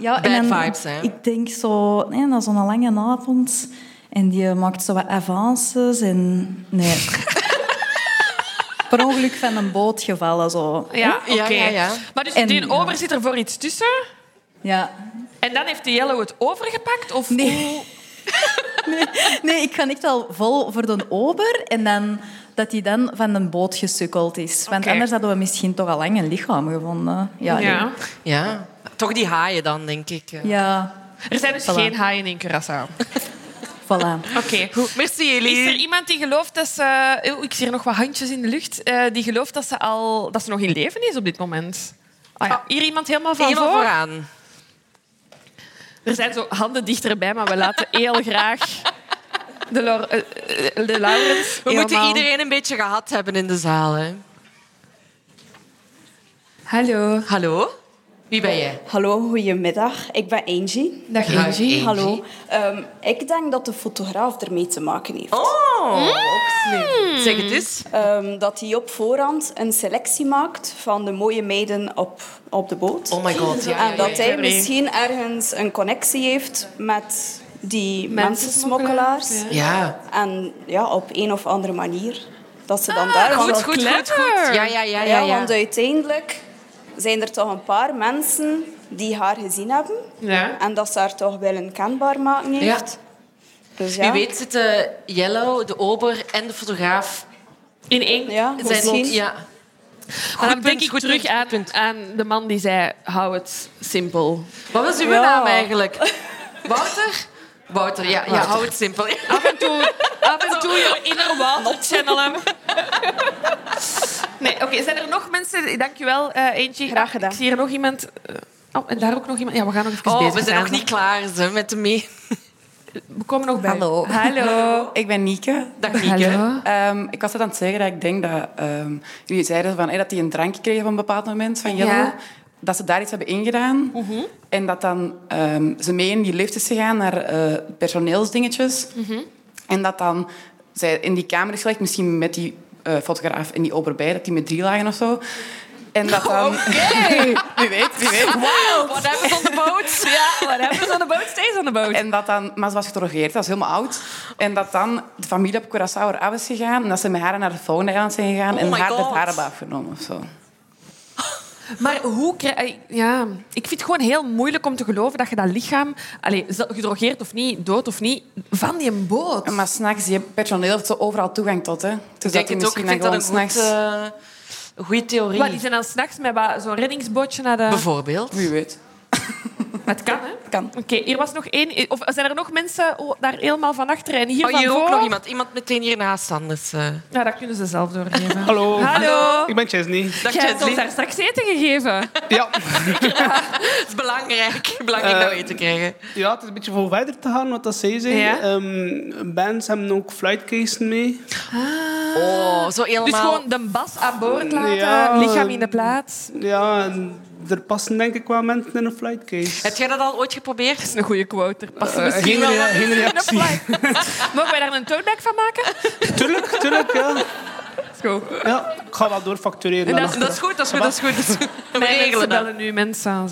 Ja, Bad en dan- vibes, hè? Ik denk zo, nee, na zo'n lange avond. En die maakt zo wat avances en... Nee. per ongeluk van een boot gevallen, zo. Ja, oké. Ja, ja, ja. Maar dus En- die ober zit er voor iets tussen. Ja. En dan heeft de Yellow het overgepakt? Of Nee. Nee, ik ga echt wel vol voor de ober en dan dat hij dan van de boot gesukkeld is. Want anders hadden we misschien toch al lang een lichaam gevonden. Ja. Ja. Ja. Toch die haaien dan, denk ik. Ja, Er zijn dus Voilà. geen haaien in Curaçao. voilà. Oké. Goed, merci Is er iemand die gelooft dat ze... Oh, ik zie hier nog wat handjes in de lucht. eh, die gelooft dat ze, al, dat ze nog in leven is op dit moment. Ah, ja. Hier iemand helemaal van Helemaal voor. vooraan. Er zijn zo handen dichterbij, maar we laten heel graag de, Laur eh, eh, de Laurens We moeten iedereen een beetje gehad hebben in de zaal. Hè. Hallo. Hallo? Wie ben jij? Hallo, goedemiddag. Ik ben Angie. Dag Angie. Angie. Hallo. Ehm, ik denk dat de fotograaf ermee te maken heeft. Oh, ook slim. Zeg het eens. Ehm, dat hij op voorhand een selectie maakt van de mooie meiden op, op de boot. Oh my god. Ja, en ja, dat ja. hij misschien ergens een connectie heeft met die Mensensmokkelaars. Ja. En ja, op een of andere manier. Dat ze dan Ah, daar... Goed, goed, goed, goed. Ja, ja, ja, ja. Ja, ja. want uiteindelijk zijn er toch een paar mensen die haar gezien hebben. Ja. En dat ze haar toch willen kenbaar maken heeft. Dus ja. Wie weet zitten Yellow, de ober en de fotograaf... In één. Ja, Zijn, misschien. ja. Maar dan denk ik goed terug aan, aan de man die zei, hou het simpel. Wat was uw Ja. naam eigenlijk? Wouter? Wouter, ja. ja hou het simpel. Af en toe, af en toe je inner channelen. Nee, oké. Zijn er nog mensen? Dankjewel, eh Eentje. Graag gedaan. Ik zie hier nog iemand. eh, Oh, en daar ook nog iemand. Ja, we gaan nog even Oh, bezig we zijn nog niet klaar ze, met de mee. we komen nog bij. Hallo. Hallo. ik ben Nieke. Dag Nieke. Um, ik was net aan het zeggen dat ik denk dat... Um, jullie zeiden van, hey, dat die een drankje kregen op een bepaald moment van Yellow. Ja. Dat ze daar iets hebben ingedaan. -huh. En dat dan um, ze mee in die lift is gegaan naar uh, personeelsdingetjes. -huh. En dat dan zij in die kamer is gelegd, misschien met die uh, fotograaf in die oberbij, dat die met drie lagen of zo. En dat dan... Oké. Okay. wie weet, wie weet. Wow, what happens on the boat? ja, what happens on the boat stays on the boat. En dat dan... Maar ze was gedrogeerd, dat was helemaal oud. En dat dan de familie op Curaçao eraf is gegaan en dat ze met haar naar de volgende eiland zijn gegaan oh en haar God. de haar hebben afgenomen of zo. Maar hoe krijg ja, ik vind het gewoon heel moeilijk om te geloven dat je dat lichaam, allez, gedrogeerd of niet, dood of niet, van die boot. Maar s'nachts, die personeel heeft zo overal toegang tot. Hè. Dus ik denk het ook. Ik vind dat een goed, uh, een goede theorie. Maar die zijn dan s'nachts met zo'n reddingsbootje naar de... Bijvoorbeeld. Wie weet. Het kan, hè? kan. Oké, okay, hier was nog één... Of zijn er nog mensen daar helemaal van achter en hier oh, van hier ook nog iemand. Iemand meteen hiernaast anders. Uh... Ja, dat kunnen ze zelf doorgeven. Hallo. Hallo. Ik ben Chesney. Dag Jij hebt ons daar straks eten gegeven. Ja. ja. Het is belangrijk. Belangrijk uh, dat we eten krijgen. Ja, het is een beetje voor verder te gaan, wat dat zij zei. Ja. Um, bands hebben ook flightcases mee. Ah. Oh, zo helemaal... Dus gewoon de bas aan boord laten, ja, lichaam in de plaats. Ja, en er passen denk ik wel mensen in een flightcase. Heb jij dat al ooit geprobeerd? Dat is een goede quote. Er passen Uh, misschien geen, wel reactie. flight. Mogen wij daar een toadback van maken? Tuurlijk, tuurlijk, ja. Is goed. ja. Ik ga wel doorfactureren. Dat, is- dat is goed, dat is goed, dat is goed. Dat is goed. We Nee, regelen dat. bellen nu mensen aan.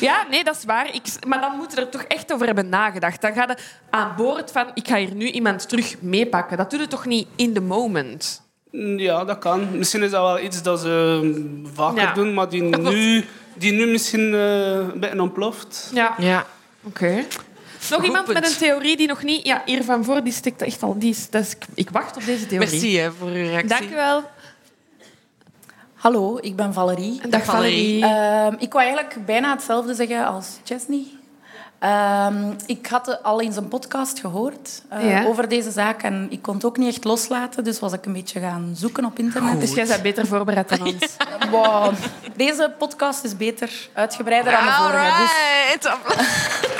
Ja, nee, dat is waar. Ik, maar dan moeten we er toch echt over hebben nagedacht. Dan ga je aan boord van, ik ga hier nu iemand terug meepakken. Dat doe je toch niet in the moment? Ja, dat kan. Misschien is dat wel iets dat ze um, vaker Ja. doen, maar die nu, die nu misschien eh, een beetje ontploft. Ja. Ja. Oké. Nog iemand punt. met een theorie die nog niet... Ja, hier van voor, die stikt echt al... Die is, dat is, ik wacht op deze theorie. Merci hè, voor uw reactie. Dank u wel. Hallo, ik ben Valerie. Dag Valerie. Ehm, ik wou eigenlijk bijna hetzelfde zeggen als Chesney. Ehm, ik had al eens een podcast gehoord eh, Ja. over deze zaak en ik kon het ook niet echt loslaten, dus was ik een beetje gaan zoeken op internet. Dus jij bent beter voorbereid dan ons. Wow. Deze podcast is beter uitgebreider dan de vorige. Dus.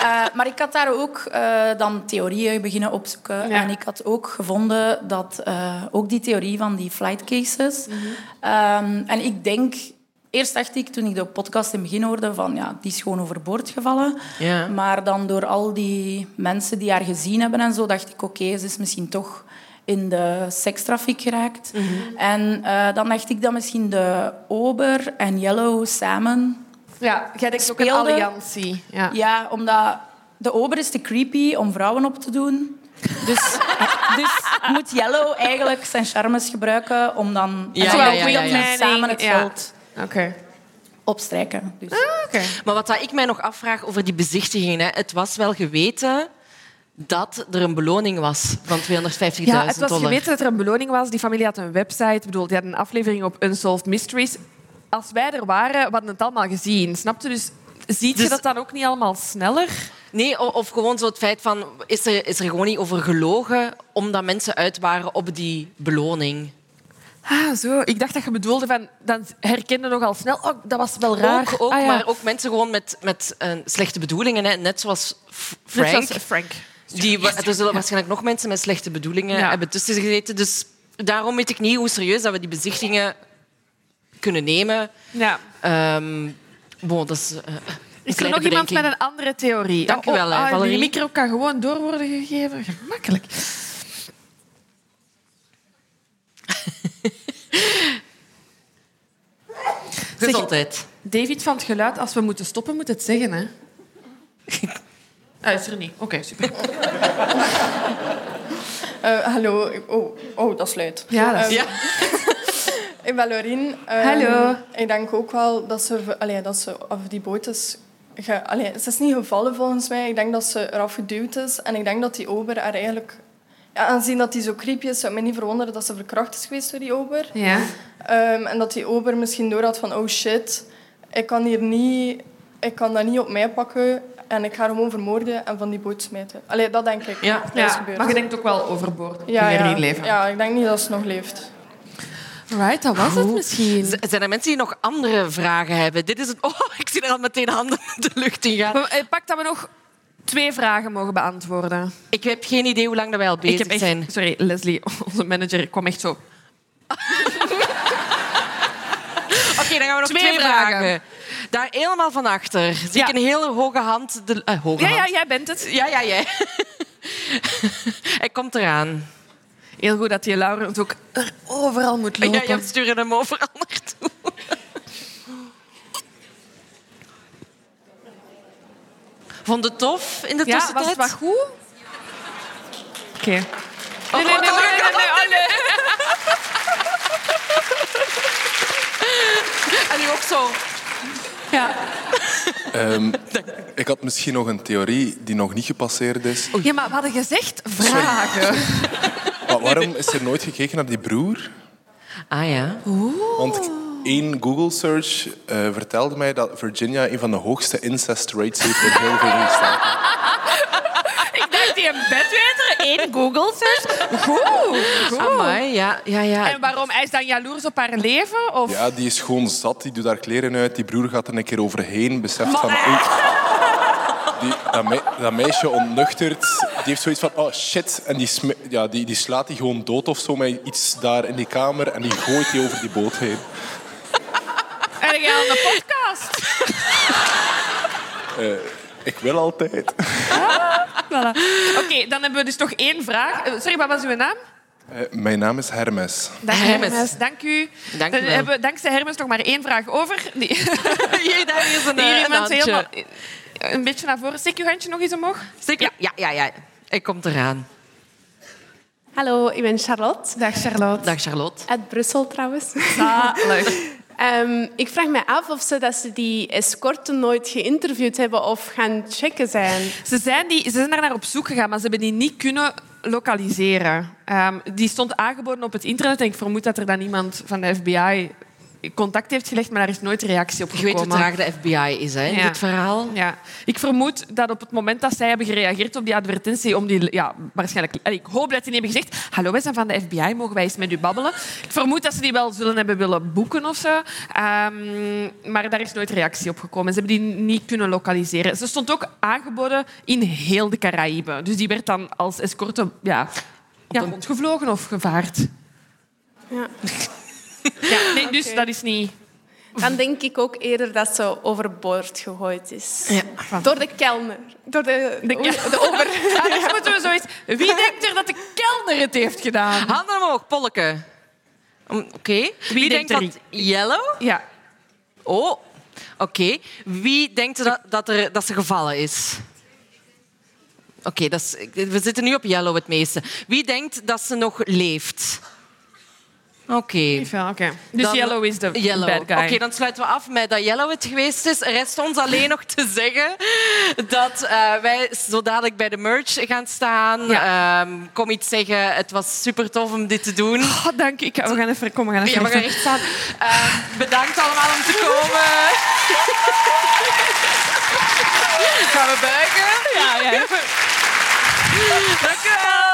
Eh, maar ik had daar ook eh, dan theorieën beginnen opzoeken. Ja. En ik had ook gevonden dat eh, ook die theorie van die flight cases. Ehm, en ik denk, eerst dacht ik toen ik de podcast in het begin hoorde van ja, die is gewoon overboord gevallen. Ja. Maar dan door al die mensen die haar gezien hebben en zo, dacht ik oké, ze is misschien toch in de sekstrafiek geraakt. En eh, dan dacht ik dat misschien de Ober en Yellow samen Ja, jij denkt ook een alliantie. Ja. ja, omdat de ober is te creepy om vrouwen op te doen. Dus, dus moet Yellow eigenlijk zijn charmes gebruiken om dan Ja, ja, wel ja, ja, samen het Ja. veld Oké. opstrijken. Dus. Oké. Maar wat dat ik mij nog afvraag over die bezichtigingen, hè, het was wel geweten dat er een beloning was van 250.000 Ja, het was dollar. geweten dat er een beloning was. Die familie had een website. Ik bedoel, die had een aflevering op Unsolved Mysteries. Als wij er waren, we hadden het allemaal gezien. Snapte? Dus ziet je Dus- dat dan ook niet allemaal sneller? Nee, of gewoon zo het feit van... Is er, is er gewoon niet over gelogen omdat mensen uit waren op die beloning? Ah, zo. Ik dacht dat je bedoelde van... Dan herkende nog al snel... Oh, dat was wel raar. Ook, ook Ah, ja. maar ook mensen gewoon met, met eh, slechte bedoelingen. Hè. Net zoals Net Frank. zoals Frank. Die, er zullen waarschijnlijk nog mensen met slechte bedoelingen Ja. hebben tussen gezeten. Dus daarom weet ik niet hoe serieus dat we die bezichtingen kunnen nemen. Ja. Ehm bon, dat is, eh, Is er nog iemand met een andere theorie? Dank u wel, hè, ah, Valerie. Die micro kan gewoon door worden gegeven. Gemakkelijk. Gezondheid. David van het geluid, als we moeten stoppen, moet het zeggen. Hè? Hij is er niet. Oké, super. Eh, hallo. Oh, oh, dat is luid. Ja, dat is- Ehm, Ja. Ik ben Lorien. Ehm, Hallo. Ik denk ook wel dat ze, allee, dat ze of die boot is... Ge, allee, ze is niet gevallen volgens mij. Ik denk dat ze eraf geduwd is. En ik denk dat die ober er eigenlijk... Ja, aangezien dat die zo creepy is, zou het me niet verwonderen dat ze verkracht is geweest door die ober. Ja. Ehm, en dat die ober misschien door had van... Oh shit, ik kan hier niet... Ik kan dat niet op mij pakken. En ik ga haar gewoon vermoorden en van die boot smijten. Allee, dat denk ik. Ja. dat ja. Maar je denkt ook wel overboord. ja, ja. haar leven. ja, ik denk niet dat ze nog leeft. Right, dat was het misschien. zijn er mensen die nog andere vragen hebben? Dit is het... Oh, ik zie er al meteen handen de lucht in gaan. Eh, pak dat we nog twee vragen mogen beantwoorden. Ik heb geen idee hoe lang dat wij al bezig echt, zijn. Sorry, Leslie, onze manager, kwam echt zo... Oké, dan gaan we nog twee, vragen. Daar helemaal van achter zie ik een hele hoge hand. De, uh, hoge ja, hand. ja, jij bent het. Ja, ja, jij. Hij komt eraan. Heel goed dat je Laurens ook overal moet lopen. Ja, je sturen hem overal naartoe. Vond het tof in de ja, tussentijd? was het wat goed? Oké. Okay. Oh, nee, nee, nee, nee, nee, nee, En nu ook zo. Ja. Um, ik had misschien nog een theorie die nog niet gepasseerd is. Ja, maar we hadden gezegd vragen. Maar waarom is er nooit gekeken naar die broer? Ah ja. Oeh. Want één Google search uh, vertelde mij dat Virginia een van de hoogste incest rates heeft in heel veel staten. Ik dacht, die een bedweter, één Google search. Goed. Amai, ja, ja, ja. En waarom? Hij is dan jaloers op haar leven? Of? Ja, die is gewoon zat. Die doet haar kleren uit. Die broer gaat er een keer overheen. Beseft van... Oei, die, dat, me, dat, meisje ontnuchtert. Die heeft zoiets van, oh shit. En die, ja, die, die slaat die gewoon dood of zo met iets daar in die kamer. En die gooit die over die boot heen. En jij aan de podcast? Uh, ik wil altijd. Ah, voilà. Oké, dan hebben we dus nog één vraag. Sorry, wat was uw naam? Uh, mijn naam is Hermes. Dag Hermes. Hermes. Dank u. Dank dan hebben we dankzij Hermes nog maar één vraag over. Die... Hier, daar is een, Hier een iemand helemaal een beetje naar voren. Steek je handje nog eens omhoog. Steek, ja. ja, ja, ja. Ik kom eraan. Hallo, ik ben Charlotte. Dag Charlotte. Dag Charlotte. Uit Brussel trouwens. Zalig. Um, ik vraag me af of ze, dat ze die escorten nooit geïnterviewd hebben of gaan checken zijn. Ze zijn, die, ze zijn daar naar op zoek gegaan, maar ze hebben die niet kunnen lokaliseren. Um, die stond aangeboden op het internet en ik vermoed dat er dan iemand van de FBI contact heeft gelegd, maar daar is nooit reactie op Je gekomen. weet hoe traag de FBI is, hè, in Ja. dit verhaal. Ja. Ik vermoed dat op het moment dat zij hebben gereageerd op die advertentie, om die, ja, waarschijnlijk, ik hoop dat die hebben gezegd, hallo, wij zijn van de FBI, mogen wij eens met u babbelen? Ik vermoed dat ze die wel zullen hebben willen boeken of zo, Ehm, maar daar is nooit reactie op gekomen. Ze hebben die niet kunnen lokaliseren. Ze stond ook aangeboden in heel de Caraïben. Dus die werd dan als escorte ja, ja, rondgevlogen of gevaard. Ja. Ja, nee, dus dat is niet... Dan denk ik ook eerder dat ze overboord gegooid is. Ja. Door de kelner. Door de, de. Ah, dus moeten we zoiets... Wie denkt er dat de kelner het heeft gedaan? Handen omhoog, Polleke. Um, Oké. Wie, denkt denkt dat... Yellow? Ja. Oh, oké. Wie denkt dat, dat, er, dat ze gevallen is? Oké, dat is- we zitten nu op Yellow het meeste. Wie denkt dat ze nog leeft? Oké. Oké. Dus Dan- Yellow is de Yellow. bad guy. Oké, dan sluiten we af met dat Yellow het geweest is. Rest ons alleen nog te zeggen dat eh, wij zo dadelijk bij de merch gaan staan. Ehm, kom iets zeggen. Het was super tof om dit te doen. Oh, dank ik. We gaan even komen. We gaan even Ja, we gaan recht staan. Ehm, bedankt allemaal om te komen. Gaan we buigen? Ja, ja. Dank u wel.